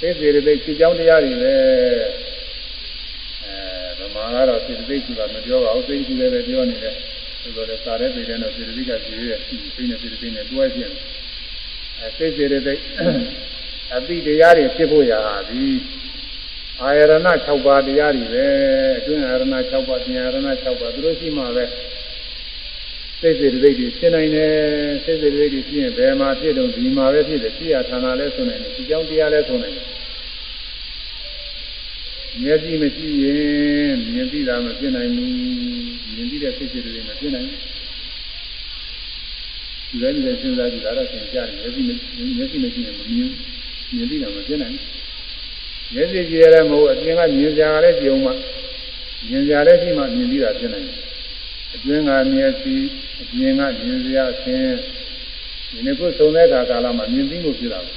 စိတ်စိတ်တွေရှိကြောင်းတရားတွေပဲအဲဗမာကတော့စိတ်စိတ်ရှိတာမပြောပါဘူးစိတ်ရှိတယ်ပဲပြောနေတယ် ဆိုတော့လည်းစားတဲ့ပြည်တဲ့တော့စိတ်စိတ်ကရှိရဲ့စိတ်နဲ့စိတ်စိတ်နဲ့တွဲခြင်းအဲစိတ်စိတ်တွေအတိတရားတွေဖြစ်ဖို့ရာဒီအာရဏ6ပါးတရားတွေပဲအတွင်းအာရဏ6ပါးပညာရဏ6ပါးသူတို့ရှိမှပဲစိတ်စိတ်တိတ်တွေရှင်းနိုင်တယ်စိတ်စိတ်တိတ်တွေရှင်းရင်ဘယ်မှာဖြစ်တော့ဒီမှာပဲဖြစ်တယ်ရှိရဌာနလဲဆိုနိုင်တယ်ဒီကြောင်းတရားလဲဆိုနိုင်တယ်မျက်စိမရှိရင်မြင်သိတာမဖြစ်နိုင်ဘူး မြင်သိတဲ့စိတ်စိတ်တွေမဖြစ်နိုင်ဘူးဒီလိုမျိုးစဉ်းစားကြည့်တာတော့သင်ကြားတယ်မျက်စိမျက်စိမရှိရင်မမြင်မြင်သိတာမဖြစ်နိုင်ဘူးမျက်စိကြည့်ရတဲ့မဟုတ်အပြင်ကမြင်ကြရတဲ့ကြုံမှမြင်ကြတဲ့ရှိမှမြင်သိတာဖြစ်နိုင်တယ်အတွင်းကမျက်စိအပြင်ကမြင်စရာအခြင်းဒီနေ့ခုသုံးတဲ့အခါကာလမှာမြင်သိမှုဖြစ်တာပေါ့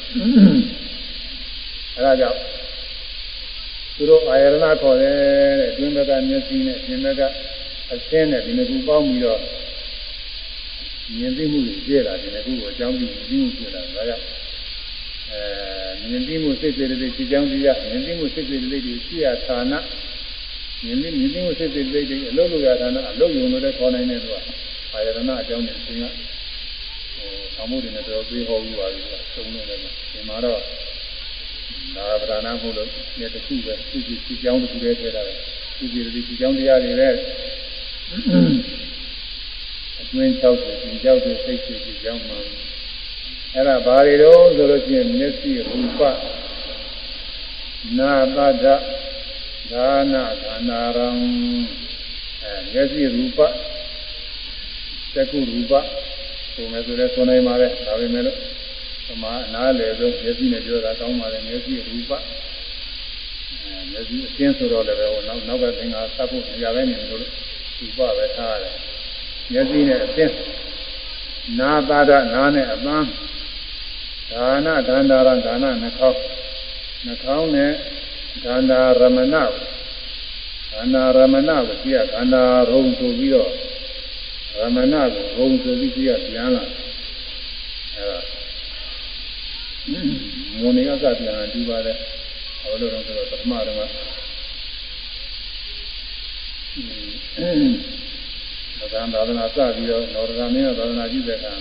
အဲဒါကြောင့်သူတို့အာယရဏခေါ်တယ်တဲ့အတွင်းဘက်ကမျက်စိနဲ့အပြင်ဘက်က အခြင်းနဲ့ဒီနေ့ခုပေါင်းပြီးတော့မြင်သိမှုတွေပြည့်လာဒီနေ့ခုကိုအကြောင်းပြုမြင်သိမှုပြည့်လာဒါကြောင့်အဲမြင်သိမှုစိတ်စေတသိက်ဖြစ်ကြောင်းတရားမြင်သိမှုစိတ်စေတသိက်တွေရှိရဌာနမြင်သိမြင်သိမှုစိတ်စေတသိက်တွေအလုံးလို့ရဌာနအလုံးယုံလို့လည်းခေါ်နိုင်တယ်သူကအာယရဏအကြောင်းနဲ့သင်ကဟိုသံမှုတွေနဲ့တော့ပြေဟောပြီးပါပြီကသုံးနေတယ်ဒီမှာတော့နာဗရဏမှုလို့ညတစ်ခုပဲသူကြည့်ဒီကြောင်းတစ်ခုတည်းထည့်တာပဲသူကြည့်ဒီဒီကြောင်းတရားတွေပဲ အတွင်း၆ခုဒီကြောက်တဲ့စိတ်ရှိဒီကြောင်းမှာအဲ့ဒါဘာတွေတော့ဆိုလို့ရှိရင်မျက်စိရူပနာတဒဒါနာခန္ဓာရံအဲမျက်စိရူပသကုရူပဆိုမယ်ဆိုတော့ဆိုနိုင်ပါလေဒါပေမဲ့လို့သမားအနားလေဆုံးမျက်စိနဲ့ပြောတာကောင်းပါလေမျက်စိရူပအဲမျက်စိအင်းဆိုတော့လည်းပဲဟိုနောက်နောက်ကသင်္ဃာသတ်ဖို့နေရာပဲနေလို့ ရူပပဲထားရတယ်မျက်စိနဲ့အင်းနာတာဒနာနဲ့အပန်းဒါနဒန္တာရဒါနနှခေါင်းနှခေါင်းနဲ့ဒန္တာရမဏဒန္တာရမဏကိုကြည့်ရဒန္တာရုံဆိုပြီးတော့ရမဏကိုဘုံဆိုပြီးကြည့်ရပြန်လာအဲဒါမုန်ရကပြန်တူပါတယ်ဘာလို့လဲဆိုတော့ပထမတော့ ကသံသာသနာစပြီးတော့နောရဂမင်းသာသနာကြည့်တဲ့အခါ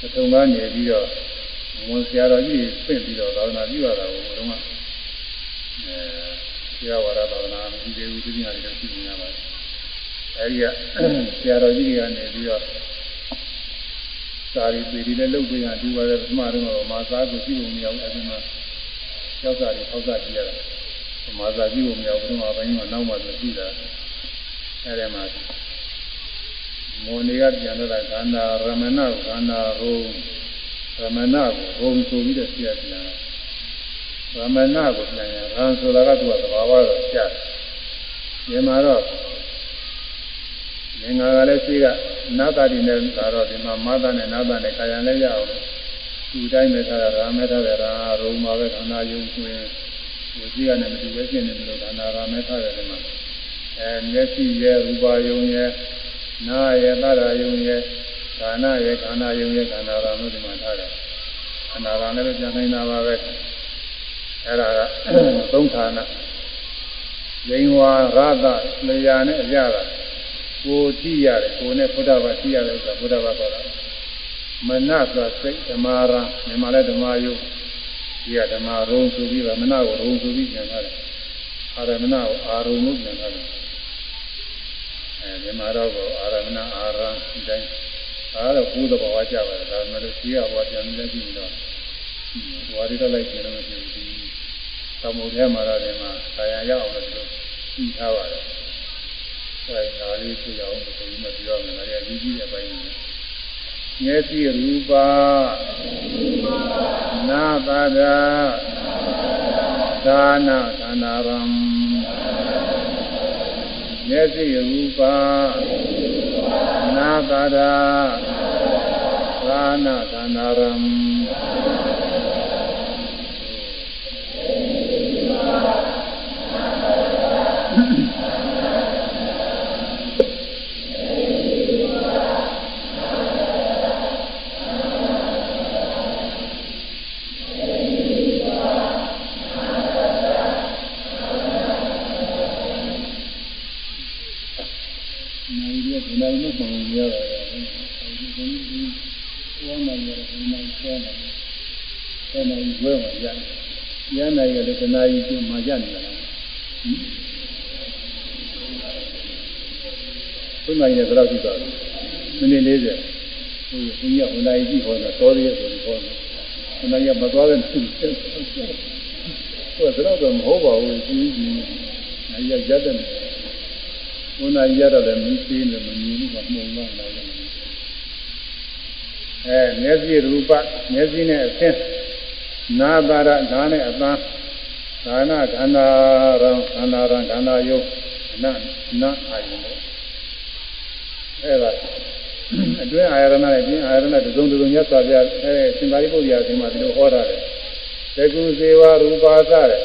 ပထမကနေပြီးတော့ဝန်ဆရာတော်ကြီးပြင့်ပြီးတော့သာသနာပြုရတာကိုဘုရားကအဲဆရာဝါဒသာသနာမရှိသေးဘူးဒီနေ့လည်းရှိနေရပါတယ်အဲဒီကဆရာတော်ကြီးတွေကနေပြီးတော့စာရီပေဒီလည်းလုပ်ပေးရဒီပါလေပထမတော့မာစာကိုကြည့်လို့မရဘူးအဲဒီမှာကျောက်စာတွေထောက်စာကြည့်ရတာ မာစာကြည့်လို့မရဘူးပထမပိုင်းကနောက်မှဆိုကြည့်တာအဲဒီမှာမောနေကပြန်တော့ခန္ဓာရမဏခန္ဓာရုံရမဏကိုဘုံဆိုပြီးတော့ဆရာပြန်တာရမဏကိုပြန်ရရံဆိုတာကသူကသဘာဝတော့ကြားတယ်ဒီမှာတော့ငင်္ဂါကလည်းရှိကနာတာတိနဲ့သာတော့ဒီမှာမာသနဲ့နာသနဲ့ခါရန်လည်းရအောင်သူတိုင်းပဲထားတာရာမဲထားတယ်ရာရုံမှာပဲခန္ဓာယုံဆိုရင် ဒီရှိကနဲ့မတူပဲရှင်းနေလို့ခန္ဓာရာမဲထားတယ်ဒီမှာအဲမျက်စိရဲ့ရူပါယုံရဲ့နာရဲ့သရယုံရဲ့ခန္ဓာရဲ့ခန္ဓာယုံရဲ့ခန္ဓာရာမျိုးဒီမှာထားတယ်ခန္ဓာရာလည်းပြန်နေတာပါပဲအဲ့ဒါကသုံးဌာနဂိင်ဝါရသလျာနဲ့အရတာကိုကြည့်ရတယ်ကိုနဲ့ဘုရားဘာကြည့်ရတယ်ဆိုတာဘုရားဘာပြောတာမနဆိုစိတ်ဓမ္မာရမြန်မာလည်းဓမ္မယု ဒီကဓမ္မရုံဆိုပြီးတော့မနကိုရုံဆိုပြီးပြန်ထားတယ်အာရမဏကိုအာရုံလို့ပြန်ထားတယ်အဲဒီမှာတော့ကိုအာရမဏအာရဒီတိုင်းအားတော့ကိုယ်သဘောဝကြပါတယ်ဒါမှမဟုတ်ရှိရဘောပြန်နေကြည့်တော့ဟွာရီတော့လိုက်ပြန်လို့မဖြစ်ဘူးဒီသမုဒ္ဒဲမှာတော့ဒီမှာဆာယရောက်အောင်လို့ပြီးထားပါတယ်အဲဒါလေးသိအောင်ဒီလိုမှပြောမယ်ဒါလည်းအကြီးကြီးတဲ့အပိုင်းတွေ မျက်စိရူပါနာပါဒသာနာသန္တာရံမျက်စိရူပါနာပါဒသာနာသန္တာရံ နာရီကျမှရနေတယ်ခုနကလည်းဘယ်တော့ကြည့်တော့မိနစ်40ဟိုဘုရားဝန်နိုင်ကြည့်ဟောတာတော်ရည်ဆိုပြီးဟောတယ်ခဏရမသွားတဲ့သူဟိုတော့တော့မဟုတ်ပါဘူးကြီးကြီးအရာရတဲ့ ဝန်နိုင်ရတော့လည်းမသိနေမမြင်ဘူးကမှုံလာလာတယ်အဲမျက်စိရူပမျက်စိနဲ့အဆင်းနာပါရနားနဲ့အသံသာနာခန္ဓာရံခန္ဓာရံခန္ဓာယုတ်အနနအာယုံအဲ့ဒါအတွင်းအာရဏနဲ့ပြင်းအာရဏတစုံတစုံမြတ်စွာဘုရားအဲရှင်သာရိပုတ္တရာရှင်မှာဒီလိုဟောတာလေသကုဇေဝရူပါသတဲ့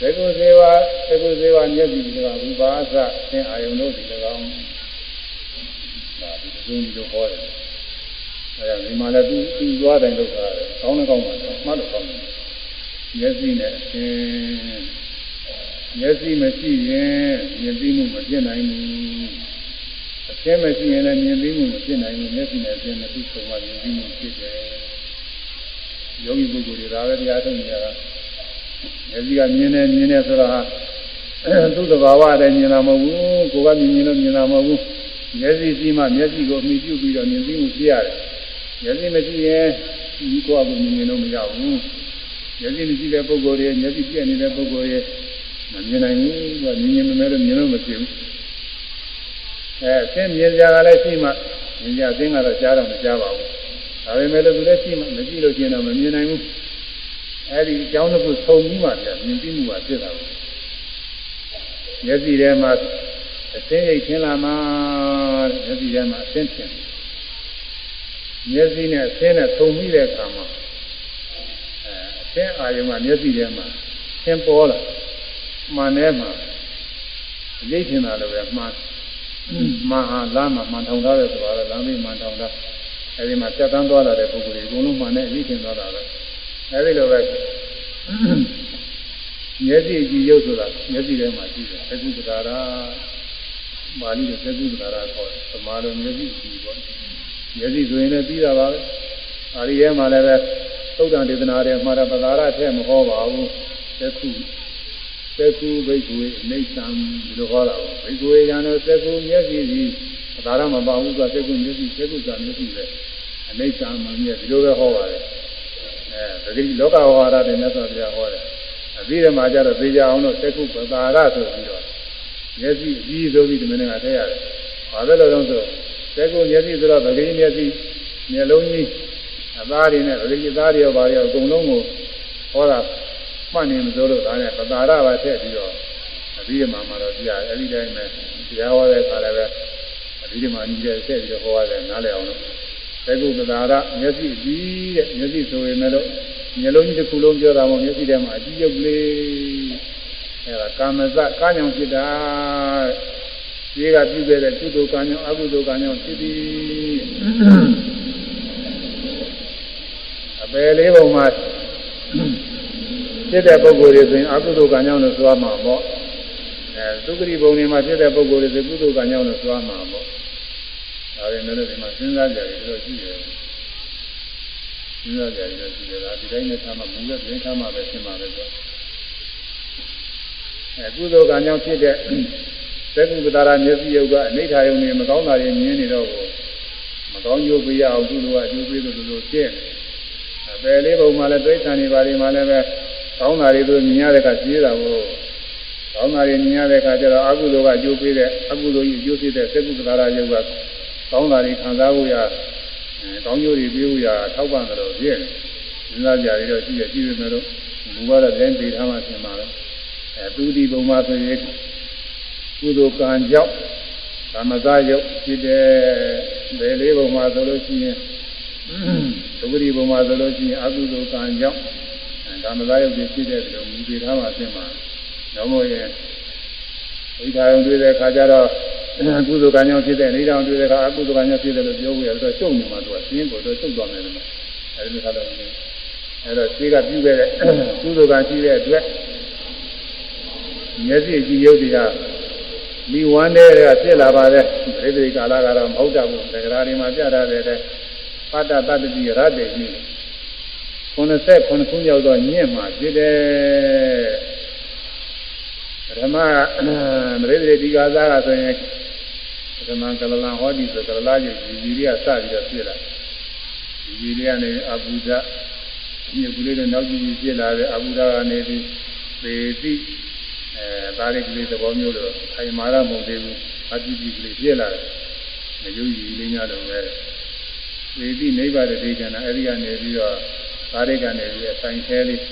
သကုဇေဝသကုဇေဝမျက်စိဒီကရူပါသသင်အာယုံတို့ဒီ၎င်းဒါဒီတစုံဒီလိုဟောတယ်အဲဒါဒီမှာလည်းသူသူသွားတယ်လို့ဆိုတာကောင်းလည်းကောင်းပါတော့မှတ်လို့ကောင်းတယ်မျက်စိနဲ့အင်းမျက်စိမရှိရင်မြင်သိမှုမဖြစ်နိုင်ဘူးအဆင်းမရှိရင်လည်းမြင်သိမှုမဖြစ်နိုင်ဘူးမျက်စိနဲ့အဆင်းနဲ့သူ့ဆုံးမှမြင်သိမှုဖြစ်တယ်ယောဂီပုဂ္ဂိုလ်တွေဒါပဲတရားထုတ်နေရတာ မျက်စိကမြင်တယ်မြင်တယ်ဆိုတာဟာသူ့သဘာဝတည်းမြင်တာမဟုတ်ဘူးကိုယ်ကမြင်လို့မြင်တာမဟုတ်ဘူးမျက်စိရှိမှမျက်စိကိုအမိပြုပြီးတော့မြင်သိမှုဖြစ်ရတယ်မျက်စိမရှိရင်ဒီကိုယ်ကမြင်လို့မရဘူးမျက်စိမရှိတဲ့ပုဂ္ဂိုလ်တွေမျက်စိပြည့်နေတဲ့ပုဂ္ဂိုလ်တွေမမြင်နိုင်ဘူးသူကမြင်မြင်မမဲလို့မြင်လို့မဖြစ်ဘူးအဲအသိမြင်ကြတာလည်းရှိမှမြင်ကြအသိကတော့ကြားတော့မကြားပါဘူးဒါပေမဲ့လို့သူလည်းရှိမှမကြည့်လို့ကျင်တော့မမြင်နိုင်ဘူး အဲဒီအကြောင်းတစ်ခုဆုံပြီးမှပြမြင်ပြီးမှုကဖြစ်တာဘူးမျက်စိထဲမှာအသိရိတ်ထင်လာမှမျက်စိထဲမှာအသိထင်မျက်စိနဲ့အသိနဲ့ဆုံပြီးတဲ့အခါမှာသင်အာယုံကမျက်စိထဲမှာသင်ပေါ်လာမှန်ထဲမှာရိတ်ထင်တာလည်းပဲမှန်မှန်ဟာလမ်းမှာမှန်ထောင်ထားတယ်ဆိုတာလည်းလမ်းပြီးမှန်ထောင်ထားအဲဒီမှာပြတ်တန်းသွားလာတဲ့ပုဂ္ဂိုလ်တွေအကုန်လုံးမှန်နဲ့ရိတ်ထင်သွားတာပဲ အဲဒီလိုပဲမျက်စိကြည့်ရုပ်ဆိုတာမျက်စိထဲမှာရှိတယ်သကုတ္တရာမာလိရဲ့သကုတ္တရာခေါ်တယ်သမာလိုမျက်စိကြည့်ပေါ့မျက်စိဆိုရင်လည်းပြီးတာပါပဲအာရိရဲမှာလည်းပဲသုဒ္ဓံဒေသနာတွေမှာတော့ပဒါရထက်မဟောပါဘူးသက္ခုသက္ခုဘိက္ခုအိဋ္ဌံဒီလိုဟောတာပါဘိက္ခုရံတော့သက္ခုမျက်စိစီပဒါရမပါဘူးဆိုသက္ခုမျက်စိသက္ခုကမျက်စိပဲအိဋ္ဌံမှမျက်ဒီလိုပဲဟောပါတယ် အဲဒီလောကဝါဒတွေနဲ့ဆိုပြဟောတယ်အပြီးဓမ္မကျတော့သိကြအောင်လို့သက္ခုပဒါရဆိုပြီးတော့မျက်စိအကြီးဆိုပြီးဒီမင်းကထည့်ရတယ်ဘာပဲလို့လဲဆိုသက္ခုမျက်စိဆိုတော့ဗကိမျက်စိမျက်လုံးကြီးအသားတွေနဲ့ဗလိသားတွေရောဘာတွေရောအကုန်လုံးကိုဟောတာမှတ်နေမစိုးလို့ဒါနဲ့ပတာရပါထည့်ပြီးတော့အပြီးမှမှာတော့ပြအဲ့ဒီတိုင်းပဲတရားဟောတဲ့ခါလည်းပဲအပြီးမှညီတဲ့ထည့်ပြီးတော့ဟောရတယ်နားလည်အောင်လို့ သေကုပတာရမျက်စိအကြီးတဲ့မျက်စိဆိုရင်လည်းမျက်လုံးကြီးတစ်ခုလုံးပြောတာမို့မျက်စိထဲမှာအကြီးရုပ်လေးအဲ့ဒါကာမဇကာညောင်ဖြစ်တာဒီကပြုခဲ့တဲ့ကုသိုလ်ကံကြောင့်အကုသိုလ်ကံကြောင့်ဖြစ်ပြီးအပယ်လေးပုံမှာဖြစ်တဲ့ပုဂ္ဂိုလ်တွေဆိုရင်အကုသိုလ်ကံကြောင့်လို့ဆိုရမှာပေါ့အဲသုခတိပုံတွေမှာဖြစ်တဲ့ပုဂ္ဂိုလ်တွေဆိုကုသိုလ်ကံကြောင့်လို့ဆိုရမှာပေါ့ ဒါပေမဲ့လည်းဒီမှာစဉ်းစားကြရတယ်လို့ရှိတယ်စဉ်းစားကြရတယ်ရှိတယ်ဒါဒီတိုင်းနဲ့ထားမှမူတဲ့ပြင်ထားမှပဲရှင်းပါပဲဆိုအဲကုသိုလ်ကံကြောင့်ဖြစ်တဲ့သက္ကုပ္ပတာရမျက်စိယုတ်ကအနိဋ္ဌာယုံနေမကောင်းတာတွေမြင်နေတော့မကောင်းကျိုးပေးရအောင်ကုသိုလ်ကအကျိုးပေးလို့လို့ဖြစ်အပယ်လေးပုံမှာလည်းဒိဋ္ဌာန်တွေပါတွေမှာလည်းပဲကောင်းတာတွေသူမြင်ရတဲ့ကကြီးတာကိုကောင်းတာတွေမြင်ရတဲ့အခါကျတော့အကုသိုလ်ကအကျိုးပေးတဲ့အကုသိုလ်ကြီးအကျိုးပေးတဲ့သက္ကုတ္တရာယုတ်က ကောင်းတာတွေခံစားဖို့ရအဲကောင်းကျိုးတွေပေးဖို့ရထောက်ပံ့တယ်လို့ပြည့်တယ်။စဉ်းစားကြရတော့ရှိရရှိရမယ်လို့ဘုရားကလည်းပေးထားမှပြင်ပါပဲ။အဲသူဒီဘုံမှာဆိုရင်ကုသိုလ်ကံကြောင့်သမဂယုတ်ဖြစ်တဲ့ဘယ်လေးဘုံမှာဆိုလို့ရှိရင်သုဂတိဘုံမှာဆိုလို့ရှိရင်အကုသိုလ်ကံကြောင့်သမဂယုတ်ဖြစ်တဲ့ဒီလိုမူတည်ထားမှပြင်ပါတော့မို့ရင်ဝိဓာယုံတွေ့တဲ့အခါကျတော့ ကုသိုလ်ကံကြောင့်ဖြစ်တဲ့နေတောင်တွေ့တဲ့အခါအကုသိုလ်ကံကြောင့်ဖြစ်တယ်လို့ပြောဝရတော့ရှုံနေမှာသူကရှင်းကိုတော့ရှုပ်သွားမယ်လို့အဲဒီလိုထားလို့အဲတော့ရှိကပြုခဲ့တဲ့ကုသိုလ်ကံရှိတဲ့အတွက်မျက်စိကြည့်ရုပ်တွေကမိဝမ်းတဲ့ကဖြစ်လာပါတယ်ဒိဋ္ဌိကာလကတော့မဟုတ်တတ်ဘူးသက္ကရာတွေမှာပြထားတဲ့ပတ္တတတ္တိရတ္တေကြီး89ခုရောက်တော့ညင့်မှာဖြစ်တယ်ဓမ္မမရိဒိတိကာသာကဆိုရင် ဓမ္မကလလံဟောဒီဆိုကလလာကြီးဒီကြီးတွေကစပြီးတော့ဖြစ်လာဒီကြီးတွေကနေအဘုဒ္ဓညကူလေးတွေနောက်ကြည့်ကြည့်ဖြစ်လာတယ်အဘုဒ္ဓကနေပြီးပေတိအဲဒါရိကလေးသဘောမျိုးလို့ခိုင်မာရမဟုတ်သေးဘူးအတိတိကလေးဖြစ်လာတယ်မယုံကြည်လေးများတော့ပဲပေတိနိဗ္ဗာန်တေချာနာအဲဒီကနေပြီးတော့ဒါရိကနေပြီးအဆိုင်ခဲလေး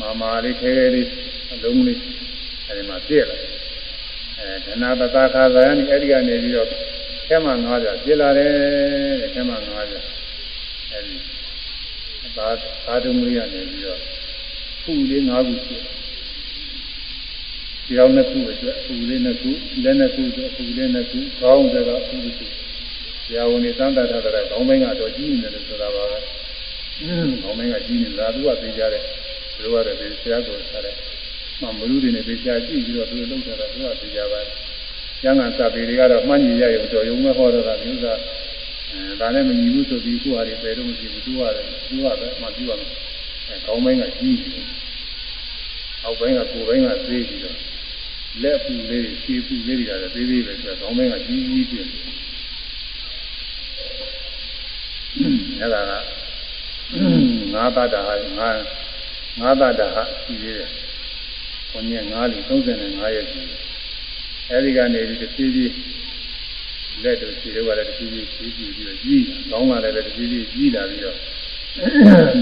မာမာလေးခဲလေးအလုံးလေးအဲဒီမှာပြည့်လာအဲ ဒနာပတာခါသာယနိအဲဒီကနေပြီးတော့ခဲမှ900ပြည့်လာတယ်တဲ့ခဲမှ900အဲဒီသာသာတုံးလေးကနေပြီးတော့ခုလေး9ခုရှိဒီအောင်နှစ်ခုအတွက်ခုလေးနှစ်ခုလက်နှစ်ခုအတွက်ခုလေးနှစ်ခုခေါင်းတွေကခုခုဆရာဝန်တွေသံတတာတဲ့ခေါင်းပိုင်းကတော့ကြီးနေတယ်လို့ဆိုတာပါပဲအင်းခေါင်းပိုင်းကကြီးနေတာသူကသိကြတယ်သူကလည်းဆရာကိုထားတယ် မှမလူတွေနဲ့သိချာကြည့်ပြီးတော့သူလုံတာတော့သူကသိကြပါတယ်။ကျမ်းဂန်စာပေတွေကတော့မှန်းကြည့်ရရုံတော့ယုံမဲ့ဟောတော့တာမျိုးသားအဲဒါနဲ့မညီဘူးဆိုပြီးခုဟာတွေပဲတော့မရှိဘူးသူကလည်းသူကပဲမှပြီးပါမယ်။အဲကောင်းပိုင်းကကြီးတယ်။အောက်ပိုင်းကကိုယ်ပိုင်းကသေးပြီးတော့လက်ပူလေးခြေပူလေးတွေကလည်းသေးသေးပဲဆိုတော့ကောင်းပိုင်းကကြီးကြီးပြင်းတယ်။အဲဒါကငါးပါးတာဟာငါးငါးပါးတာဟာရှိသေးတယ်။ 9ရက်5လ35ရက်ကြီးအဲဒီကနေဒီတစ်ပြေးပြေးလက်တို့ခြေတို့ကလည်းတစ်ပြေးပြေးဖြည်းဖြည်းပြီးတော့ကြီးတာကောင်းလာတယ်တစ်ပြေးပြေးကြီးလာပြီးတော့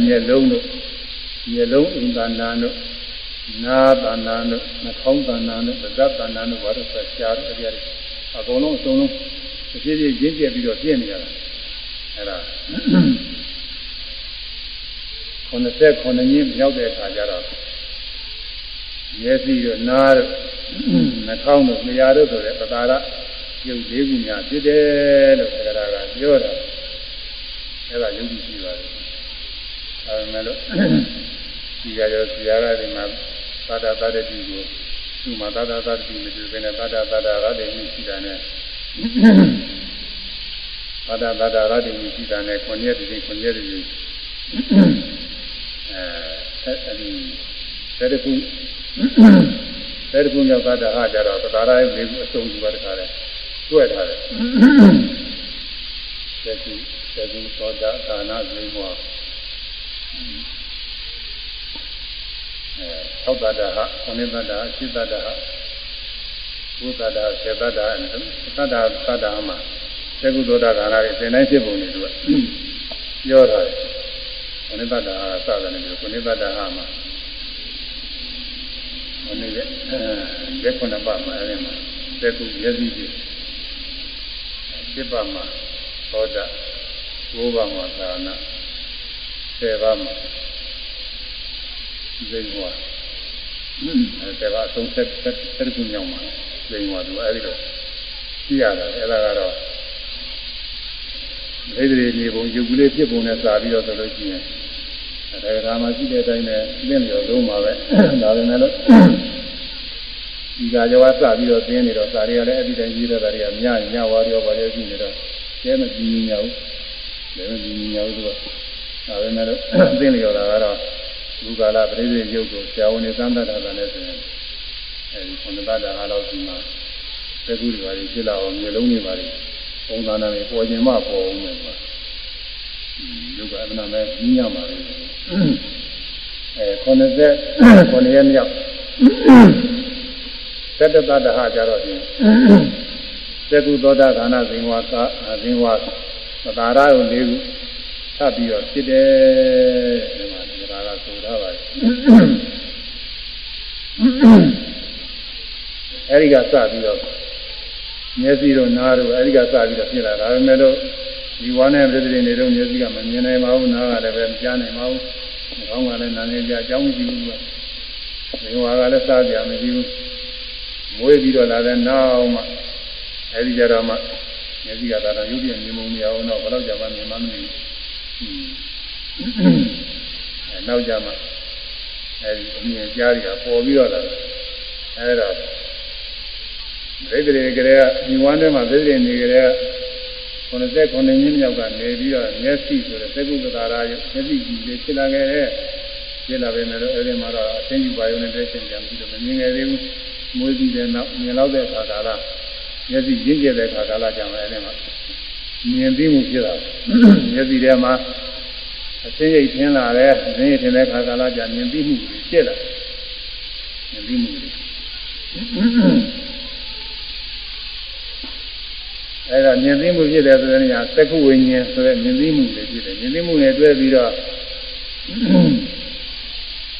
မျက်လုံးတို့မျက်လုံးအင်္ဂါနာတို့နာသန္နာတို့နှာခေါင်းသန္နာတို့ပါးစပ်သန္နာတို့ဘာလို့ဆက်ရှားတယ်အဲဒီအကုန်လုံးအစုံလုံးတစ်ပြေးပြေးရင်းကျက်ပြီးတော့ပြည့်နေရတာအဲဒါ89ညင်းမြောက်တဲ့အခါကျတော့ မျက်စိတို့နားတို့နှာခေါင်းတို့လျှာတို့ဆိုတဲ့ပတာရယုတ်လေးခုများဖြစ်တယ်လို့သက္ကရာကပြောတာအဲ့ဒါယုတ်ကြည့်ရှိပါတယ်အဲဒါမဲ့လို့ဒီကရောဆရာကဒီမှာသာတာတတ္တိကိုသူ့မှာသာတာတတ္တိမတူဘဲနဲ့သာတာတတ္တရတ္တိရှိတာနဲ့သာတာတတ္တရတ္တိရှိတာနဲ့ခွန်ရက်တည်းခွန်ရက်တည်းအဲအဲဒီတရခု အဲဒီကုမြောက်တာဟာကြတော့သတာရရဲ့လေးခုအစုံစုပါတခါလဲတွေ့ထားတယ်သတိသတိသောတာဒါနသိမောအဲသောတာတဟခဏိတတဟစိတတဟဘုသတ္တဆေတတ္တသတ္တသတ္တမှာသကုသောတာဒါနတွေသင်တိုင်းဖြစ်ပုံတွေသူကပြောထားတယ်ခဏိတတဟစတယ်နေခဏိတတဟမှာ မနေ့ကရက်ခုနှစ်ပတ်မှာအဲဒီမှာသက်သူမျက်စိကြည့်စိတ်ပါမှာသောတာဘိုးပါမှာသာနာဆယ်ပါမှာဇိမ်ဝါအဲဒါကအဆုံးသက်သက်ခုညောင်းမှာဇိမ်ဝါသူအဲဒီတော့ကြည့်ရတယ်အဲဒါကတော့ဒိဋ္ဌိနေပုံယူကလေးဖြစ်ပုံနဲ့စာပြီးတော့ဆိုလို့ရှိရင် အဲဒါမှရှိတဲ့အတိုင်းနဲ့ပြင့်ရောလုံးပါပဲဒါပဲလည်းဒီကကြောကစပြီးတော့သင်နေတော့စာတွေကလည်းအဲ့ဒီတိုင်းရေးတဲ့တာတွေကညညဝါရောပါလေရှိနေတော့ကျဲမကြည့်ညဘူးကျဲမကြည့်ညဘူးဆိုတော့ဒါပဲလည်းသင်လျော်တာကတော့လူကာလပရိသေရုပ်ကိုဆရာဝန်တွေသံသတ်တာလည်းဆိုရင်အဲဒီခုနတတာအားလောက်ဒီမှာသက္ကုတွေပါလေဖြစ်လာအောင်မျိုးလုံးတွေပါလေပုံသဏ္ဍာန်တွေပေါ်ခြင်းမပေါ်အောင်မ ယ်ပါလူကအမှန်ပဲညညပါလေအဲ90 9ရက်မြောက်သတ္တတတဟကြတော့ဒီသကုသောတာခန္ဓာဇင်ဝါသာဇင်ဝါသတာရယုလေးခုထပ်ပြီးတော့ဖြစ်တယ်ဒီမှာဒီကရာဆိုထားပါတယ်အဲဒီကစပြီးတော့မျက်စိတို့နားတို့အဲဒီကစပြီးတော့ဖြစ်လာဒါပေမဲ့လို့ ဒီဝါနဲ့ပြည်ပြည်နေတော့မျက်စိကမမြင်နိုင်ပါဘူးနားကလည်းပဲမကြားနိုင်ပါဘူးခေါင်းကလည်းနာနေကြအကြောင်းမရှိဘူးကဒီဝါကလည်းစားကြမရှိဘူးမွေးပြီးတော့လာတဲ့နောက်မှအဲဒီကြတော့မှမျက်စိကတော့ရုပ်ပြမြင်မှုမရအောင်တော့ဘယ်တော့ကြာမှမြင်မှမသိဘူးအဲနောက်ကြမှအဲဒီအမြင်ကြားရတာပေါ်ပြီးတော့လာအဲဒါဒိဋ္ဌိတွေကလေးကဒီဝမ်းထဲမှာဒိဋ္ဌိနေကြတဲ့ 99နှစ်မြောက်ကနေပြီးတော့မျက်စိဆိုတဲ့သက္ကုပ္ပတာရာယမျက်စိကြီးလေးဖြစ်လာခဲ့တဲ့ဖြစ်လာပေမဲ့လို့အဲဒီမှာတော့အသိဉာဏ်ပါရုံနဲ့တည်းရှင်ကြပြီးတော့မမြင်ခဲ့သေးဘူးမွေးပြီးတဲ့နောက်မြင်လောက်တဲ့အခါကာလမျက်စိရင့်ကျက်တဲ့အခါကာလကြောင့်လည်းအဲဒီမှာမြင်သိမှုဖြစ်တာမျက်စိထဲမှာအသိရိတ်ထင်းလာတယ်အသိရိတ်ထင်းတဲ့အခါကာလကြာမြင်သိမှုဖြစ်လာမြင်သိမှု အဲ့ဒါမြင်သိမှုဖြစ်တယ်ဆိုတဲ့နေရာသက္ကုဝိညာဉ်ဆိုတဲ့မြင်သိမှုတွေဖြစ်တယ်မြင်သိမှုနဲ့တွဲပြီးတော့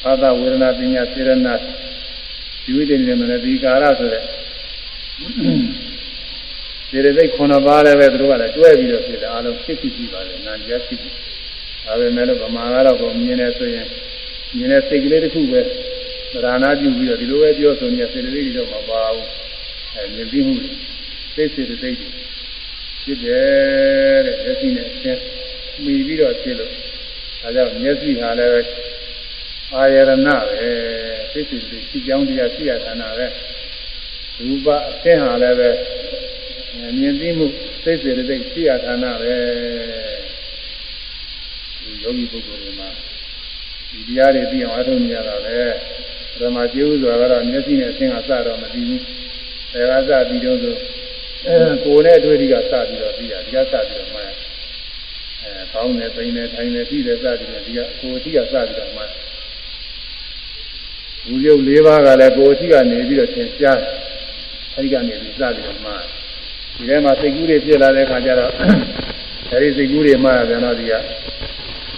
အာသဝေဒနာပညာစေရနာဒီဝိတ္တိနေမနတိကာရဆိုတဲ့စေရသိက်ခုနှစ်ပါးလည်းပဲသူတို့ကလည်းတွဲပြီးတော့ဖြစ်တယ်အလုံးဖြစ်ဖြစ်ရှိပါတယ်နာကြဖြစ်ဖြစ်ဒါပေမဲ့လို့ဗမာကတော့ကိုမြင်နေဆိုရင်မြင်တဲ့စိတ်ကလေးတစ်ခုပဲသရဏပြုပြီးတော့ဒီလိုပဲပြောဆိုနေစေတသိက်တွေတော့မပါဘူးအဲမြင်သိမှုစိတ်စေတသိက်တွေ ဖြစ်တယ်တဲ့မျက်စိနဲ့အချင်းမှီပြီးတော့ဖြစ်လို့ဒါကြောင့်မျက်စိဟာလည်းပဲအာယရဏပဲသိစိတ်တွေရှိကြောင်းတရားရှိရတာနာပဲရူပအသင်ဟာလည်းပဲမြင်သိမှုသိစေတဲ့သိရှိရတာနာပဲဒီယောဂီပုဂ္ဂိုလ်တွေမှာဒီတရားတွေသိအောင်အားထုတ်နေရတာပဲပရမကျေဥစွာကတော့မျက်စိနဲ့အသင်ကစတော့မသိဘူး။ဒါကစပြီးတော့ဆို အဲကိုယ်နဲ့အတွေ့အထိကစပြီးတော့ပြီးတာဒီကစပြီးတော့မှအဲကောင်းတယ်ပိန်တယ်ထိုင်တယ်ပြီးတယ်စပြီးတော့ဒီကကိုယ်အထိကစပြီးတော့မှဘူရုပ်၄ပါးကလည်းကိုယ်အထိကနေပြီးတော့သင်ရှားအဲဒီကနေပြီးစပြီးတော့မှဒီထဲမှာစိတ်ကူးတွေဖြစ်လာတဲ့အခါကျတော့အဲဒီစိတ်ကူးတွေမှပြန်တော့ဒီက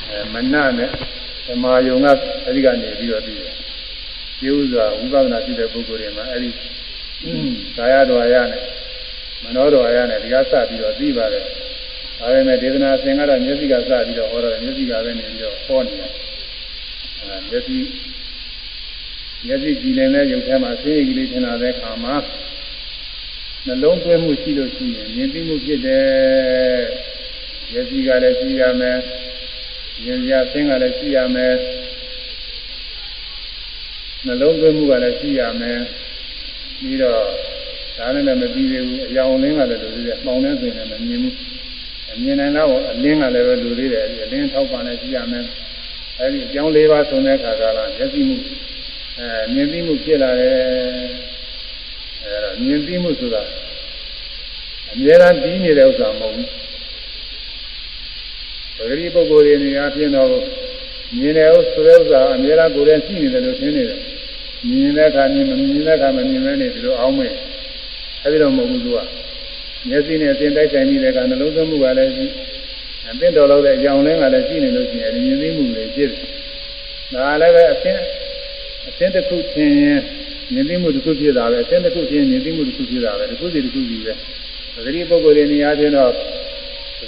အဲမနနဲ့သမာယုံကအဲဒီကနေပြီးတော့ပြီးတယ်ကျေဥစွာဝိပဿနာရှိတဲ့ပုဂ္ဂိုလ်တွေမှာအဲဒီကာယတော်ရနဲ့ မနောတော်အရနဲ့ဒီကစပြီးတော့သိပါတယ်။ဒါပေမဲ့ဒေသနာသင်ကတော့မျက်စိကစပြီးတော့ဟောတော့မျက်စိကပဲနေပြီးတော့ဟောနေတယ်။အဲမျက်စိမျက်စိကြည်နေတဲ့ရုပ်ထဲမှာစိတ်ကလေးထင်လာတဲ့အခါမှာနှလုံးသွင်းမှုရှိလို့ရှိရင်မြင်သိမှုဖြစ်တယ်။မျက်စိကလည်းရှိရမယ်။ဉာဏ်ရသင်ကလည်းရှိရမယ်။နှလုံးသွင်းမှုကလည်းရှိရမယ်။ပြီးတော့ ဒါနဲ့လည်းမပြီးသေးဘူးအယောင်လင်းကလည်းလူသေးတယ်ပေါင်နဲ့ဆိုရင်လည်းမမြင်ဘူးအမြင်နိုင်တော့အလင်းကလည်းပဲလူသေးတယ်အလင်းထောက်ပံ့နေကြည့်ရမယ်အဲဒီအကြောင်း၄ပါးဆုံးတဲ့အခါကလာမျက်စိမှုအဲမြင်သိမှုဖြစ်လာတယ်အဲတော့မြင်သိမှုဆိုတာအများအားပြီးနေတဲ့ဥစ္စာမဟုတ်ဘူးပဂရိပုဂ္ဂိုလ်တွေနေရာပြင်းတော့မြင်တဲ့ဥစ္စာဥစ္စာအများအားကိုယ်တည်းရှိနေတယ်လို့ထင်နေတယ်မြင်တဲ့အခါမြင်မမြင်တဲ့အခါမမြင်မဲနေဒီလိုအောင်းမဲ့ အဲဒီတော့မဟုတ်ဘူးသူကမျက်စိနဲ့အစဉ်တိုက်ဆိုင်နေတဲ့ကနှလုံးသွင်းမှုကလည်းရှိအသင့်တော်လို့တဲ့အကြောင်းလင်းကလည်းရှိနေလို့ရှိရင်မြင်သိမှုတွေဖြစ်တယ်။ဒါလည်းပဲအသင်အသင်တစ်ခုသင်ရင်မြင်သိမှုတစ်ခုဖြစ်တာပဲအသင်တစ်ခုသင်ရင်မြင်သိမှုတစ်ခုဖြစ်တာပဲတစ်ခုစီတစ်ခုစီပဲ။သတိပုဂ္ဂိုလ်တွေနေရာချင်းတော့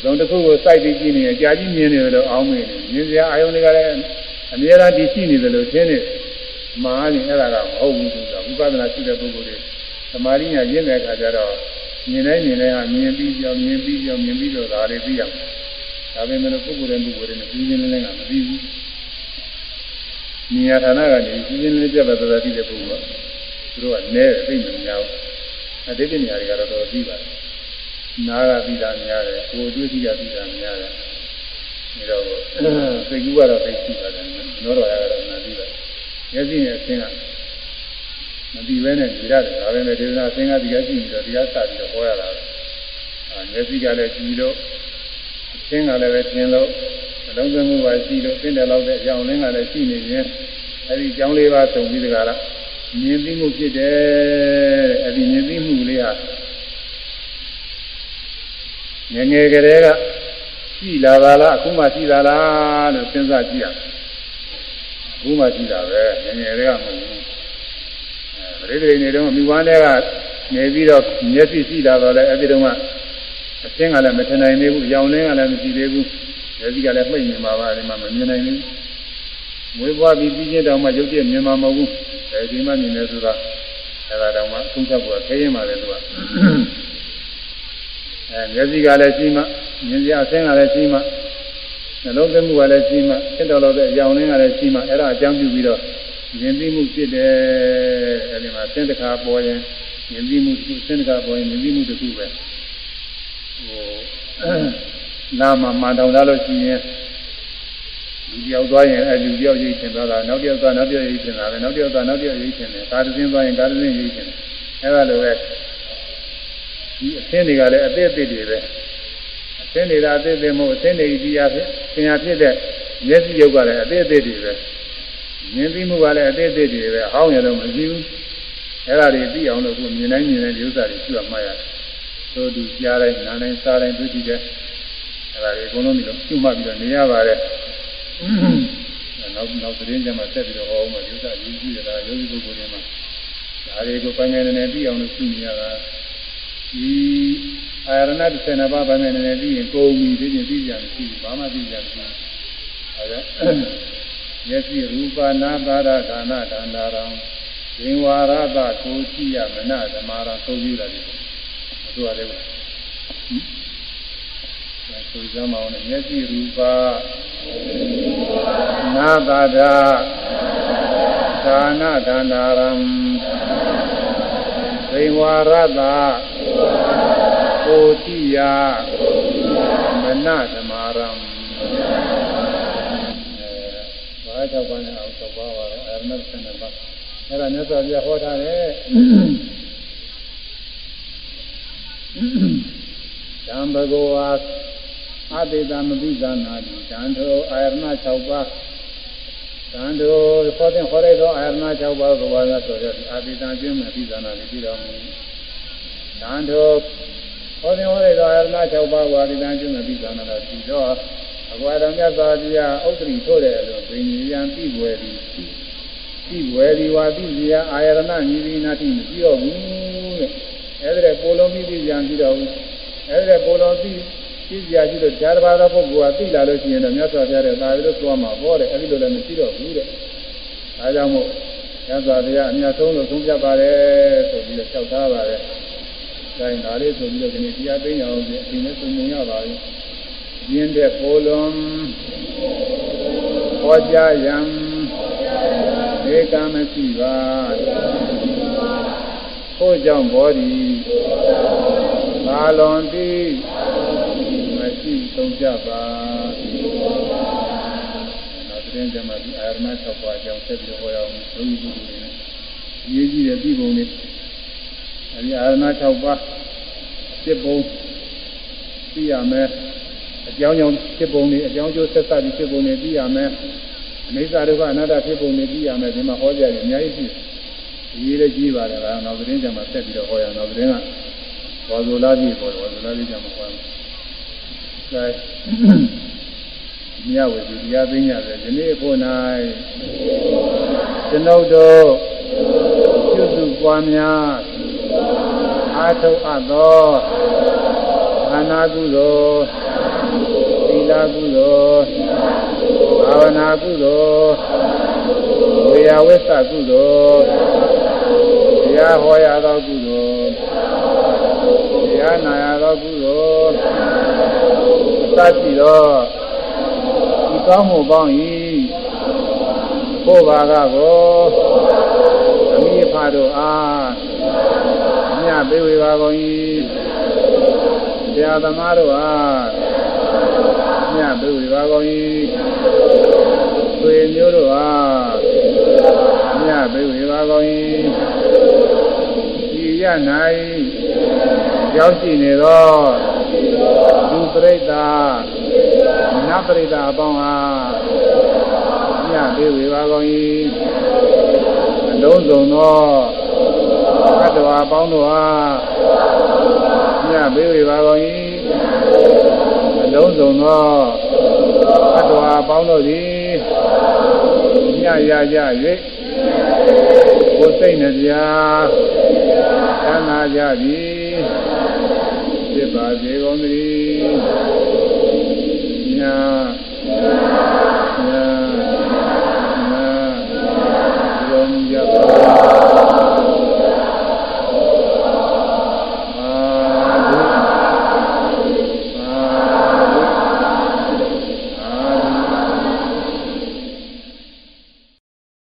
သုံးတစ်ခုကိုစိုက်ပြီးကြည့်နေရင်ကြာကြီးမြင်နေတယ်လို့အောင်းမိတယ်။မြင်စရာအာယုန်တွေကလည်းအများအားတည်ရှိနေတယ်လို့ထင်နေမှားရင်အဲ့ဒါကမဟုတ်ဘူးဆိုတာဝိပဿနာရှိတဲ့ပုဂ္ဂိုလ်တွေ သမာဓိညာရင့်တဲ့အခါကျတော့မြင်တိုင်းမြင်တိုင်းဟာမြင်ပြီးကြောင်မြင်ပြီးကြောင်မြင်ပြီးတော့ဒါတွေသိရမယ်။ဒါပေမဲ့ပုဂ္ဂိုလ်တဲ့ပုဂ္ဂိုလ်တွေနဲ့ပြီးပြင်းလင်းလင်းကမသိဘူး။ဉာဏ်ဌာနကနေပြီးပြင်းလင်းပြတ်သက်သက်သိတဲ့ပုဂ္ဂိုလ်ကသူတို့ကနဲသိနေများဘူး။အတိတ်ဉာဏ်တွေကတော့တော်သိပါတယ်။နားကသိတာများတယ်၊ကိုယ်တွေ့သိတာသိတာများတယ်။ဒါတော့စိတ်ကူးကတော့သိရှိပါတယ်။နောတော်ရကတော့နာသိပါတယ်။မျက်စိနဲ့အသင်က မပြီးပဲနဲ့နေရတယ်ဒါပဲနဲ့ဒေသနာသင်္ကတိကကြည့်ပြီးတော့တရားစပြီးတော့ဟောရတာအာမျက်စိကလည်းကြည့်လို့သင်္ကလည်းပဲသင်လို့အလုံးစုံမှုပါရှိလို့သင်တယ်လို့တဲ့အကြောင်းလင်းကလည်းရှိနေရင်အဲဒီအကြောင်းလေးပါသုံးပြီးတကားလားမြင်သိမှုဖြစ်တယ်အဲ့ဒီမြင်သိမှုလေးဟာငယ်ငယ်ကလေးကရှိလာပါလားအခုမှရှိလာလားလို့စဉ်းစားကြည့်ရအခုမှရှိတာပဲငယ်ငယ်လေးကမဟုတ်ဘူးအဲ ပရိသေနေတော့မိဘနဲ့ကနေပြီးတော့မျက်စိရှိလာတော့လေအဲ့ဒီတော့ကအသင်းကလည်းမထင်နိုင်သေးဘူးရောင်လင်းကလည်းမရှိသေးဘူးမျက်စိကလည်းမှိတ်နေမှာပါဒီမှာမမြင်နိုင်ဘူးမွေးဖွားပြီးပြီးချင်းတောင်မှရုပ်တရက်မြင်မှာမဟုတ်ဘူးအဲဒီမှမြင်နေဆိုတာအဲ့ဒါတောင်မှအဆုံးဖြတ်ဖို့ခဲရင်ပါလေသူကအဲမျက်စိကလည်းရှိမှမြင်စရာအသင်းကလည်းရှိမှနှလုံးသွင်းမှုကလည်းရှိမှသင်တော်လို့တဲ့အရောင်လင်းကလည်းရှိမှအဲ့ဒါအကြောင်းပြုပြီးတော့ မြင်သိမှုဖြစ်တယ်အဲဒီမှာသင်္တခါပေါ်ရင်မြင်သိမှုတစ်ခုသင်္တခါပေါ်ရင်မြင်သိမှုတစ်ခုပဲဟိုနာမမှန်တောင်လာလို့ရှိရင်လူတယောက်သွားရင်အဲလူတယောက်ရိတ်ချင်သွားတာနောက်တယောက်သွားနောက်တယောက်ရိတ်ချင်တာပဲနောက်တယောက်သွားနောက်တယောက်ရိတ်ချင်တယ်ကားတစ်စင်းသွားရင်ကားတစ်စင်းရိတ်ချင်တယ်အဲဒါလိုပဲဒီအသင်းတွေကလည်းအသေးအသေးတွေပဲအသင်းတွေကအသေးသေးမဟုတ်အသင်းတွေကြီးရဖြစ်သင်ရဖြစ်တဲ့မျက်စိရုပ်ကလည်းအသေးအသေးတွေပဲ မြင်သိမှုကလည်းအသေးအသေးတွေပဲဟောင်းရတော့မရှိဘူးအဲဒါတွေသိအောင်လို့ခုမြင်တိုင်းမြင်တိုင်းဒီဥစ္စာတွေကျွတ်မှတ်ရတယ်သို့သူကြားတိုင်းနားတိုင်းစားတိုင်းသိကြည့်တယ်အဲဒါတွေအကုန်လုံးဒီလိုကျွတ်မှတ်ပြီးတော့နေရပါတယ်နောက်နောက်သတင်းကြမှာဆက်ပြီးတော့ဟောအောင်မှာဒီဥစ္စာရေးကြည့်ရတာယောဂီပုဂ္ဂိုလ်တွေမှာဒါတွေကိုပိုင်းပိုင်းနဲ့ပြီးအောင်လို့သိနေရတာဒီအာရဏ32ပါးပိုင်းပိုင်းနဲ့ပြီးရင်ကိုယ်မီသိရင်သိကြတယ်သိဘာမှသိကြတယ်အဲဒါ မျက်စိရူပနာပါရဌာနတန္တာရံဇင်ဝါရသကိုရှိယမနဓမ္မာရသုံးယူလာတယ်သူကလည်းဆိုကြမအောင်နဲ့မျက်စိရူပနာပါဒဌာနတန္တာရံဇင်ဝါရသကိုရှိယမနဓမ္မာရံ ဘာကြောင့်ပါလဲအောင်တော့ပါပါအာရဏ12ပါးအဲ့ဒါမြတ်စွာဘုရားဟောထားတယ်သံဘဂဝါအတေတမပိသနာတိတန်ထိုအာရဏ6ပါးတန်ထိုခေါ်တဲ့ခေါ်ရသောအာရဏ6ပါးကိုဘာသာဆိုရအတေတကျင်းမဲ့ပိသနာတိပြီးတော်မူတန်ထိုခေါ်တဲ့ခေါ်ရသောအာရဏ6ပါးကိုအတေတကျင်းမဲ့ပိသနာတိပြီးတော့ အကွာတော်မြတ်စွာဘုရားဥဒ္ဒရိထို့တယ်လို့ဘိညာယံပြည့်ွယ်သည်ပြည့်ွယ်သည်ဝါပြည့်စရာအာရဏညီဝိနာတိမရှိတော့ဘူးတဲ့အဲ့ဒါပိုလုံးပြီးပြည့်ကြံပြီးတော့ဘူးအဲ့ဒါပိုလုံးပြီးပြည့်စရာရှိလို့ဓာတ်ဘာသာပုဂ္ဂိုလ်ကသိလာလို့ရှိရင်တော့မြတ်စွာဘုရားတဲ့ဒါပြီးတော့သွားမှာပေါ့တဲ့အဲ့ဒီလိုလည်းမရှိတော့ဘူးတဲ့ဒါကြောင့်မို့မြတ်စွာဘုရားအမြတ်ဆုံးလို့သုံးပြပါတယ်ဆိုပြီးတော့လျှောက်ထားပါတယ်။ဒါရင်ဒါလေးဆိုပြီးတော့ဒီနေ့တရားသိညာအောင်ဒီအင်းနဲ့သုံးမြင်ရပါပြီ။ ရင်းတဲ့ပိုလွန်ဟောကြားရန်ဧကမရှိပါထို့ကြောင့်ဘောဒီသာလွန်သည်မရှိသုံးကြပါနောက်တဲ့ကြမှာဒီအာရမ၆ပါးအကြောင်းဆက်ပြီးဟောရအောင်ဘုရားကြီးတွေနဲ့ရေးကြည့်တဲ့ပြည်ပုံလေးအဲဒီအာရမ၆ပါးစစ်ပုံသိရမယ် အကြောင်းကြောင့်ဖြစ်ပုံတွေအကြောင်းကျိုးဆက်စပ်ပြီးဖြစ်ပုံတွေသိရမယ်အနိစ္စဒုက္ခအနတ္တဖြစ်ပုံတွေသိရမယ်ဒီမှာဟောကြတယ်အများကြီးရှိရေးလည်းကြီးပါတယ်ကနောက်သတင်းကြမှာဆက်ပြီးတော့ဟောရအောင်နောက်သတင်းကဘောဇိုလာကြီးပေါ်ဘောဇိုလာကြီးကြမှာဟောမယ်အဲမြတ်ဝေဒီတရားသိညာတယ်ဒီနေ့ဖို့၌ကျွန်ုပ်တို့ပြုစုပွားများအာထုအပ်သောဘာနာကုသိုလ် သီလကုသိုလ်ဘာဝနာကုသိုလ်ဝေယဝိသကုသိုလ်တရားဟောရသောကုသိုလ်တရားနာရသောကုသိုလ်သတိတော်ဒီကောင်းမှုပေါင်း၏ဘုရားကကိုအမိဖာတို့အားမြတ်ပေးဝေပါကုန်၏ဆရာသမားတို့အား မြတ်သူဒီပါကုန်၏သွေမျိုးတို့ဟာမြတ်သူဒီပါကုန်၏ဤရ၌ရောက်ရှိနေသောလူပရိသတ်နတ်ပရိသတ်အပေါင်းဟာမြတ်သူဒီပါကုန်၏လုံးစုံသောသတ္တဝါပေါင်းတို့ဟာညဘေးဝေပါကုန်၏အ လုံးစုံသောအတ္တဝါပေါင်းတို့သည်ညရကြ၍ကိုယ်စိတ်နှပြသံသာကြသည်ဖြစ်ပါစေကုန်သတည်းညာညာညာလုံးကြပါ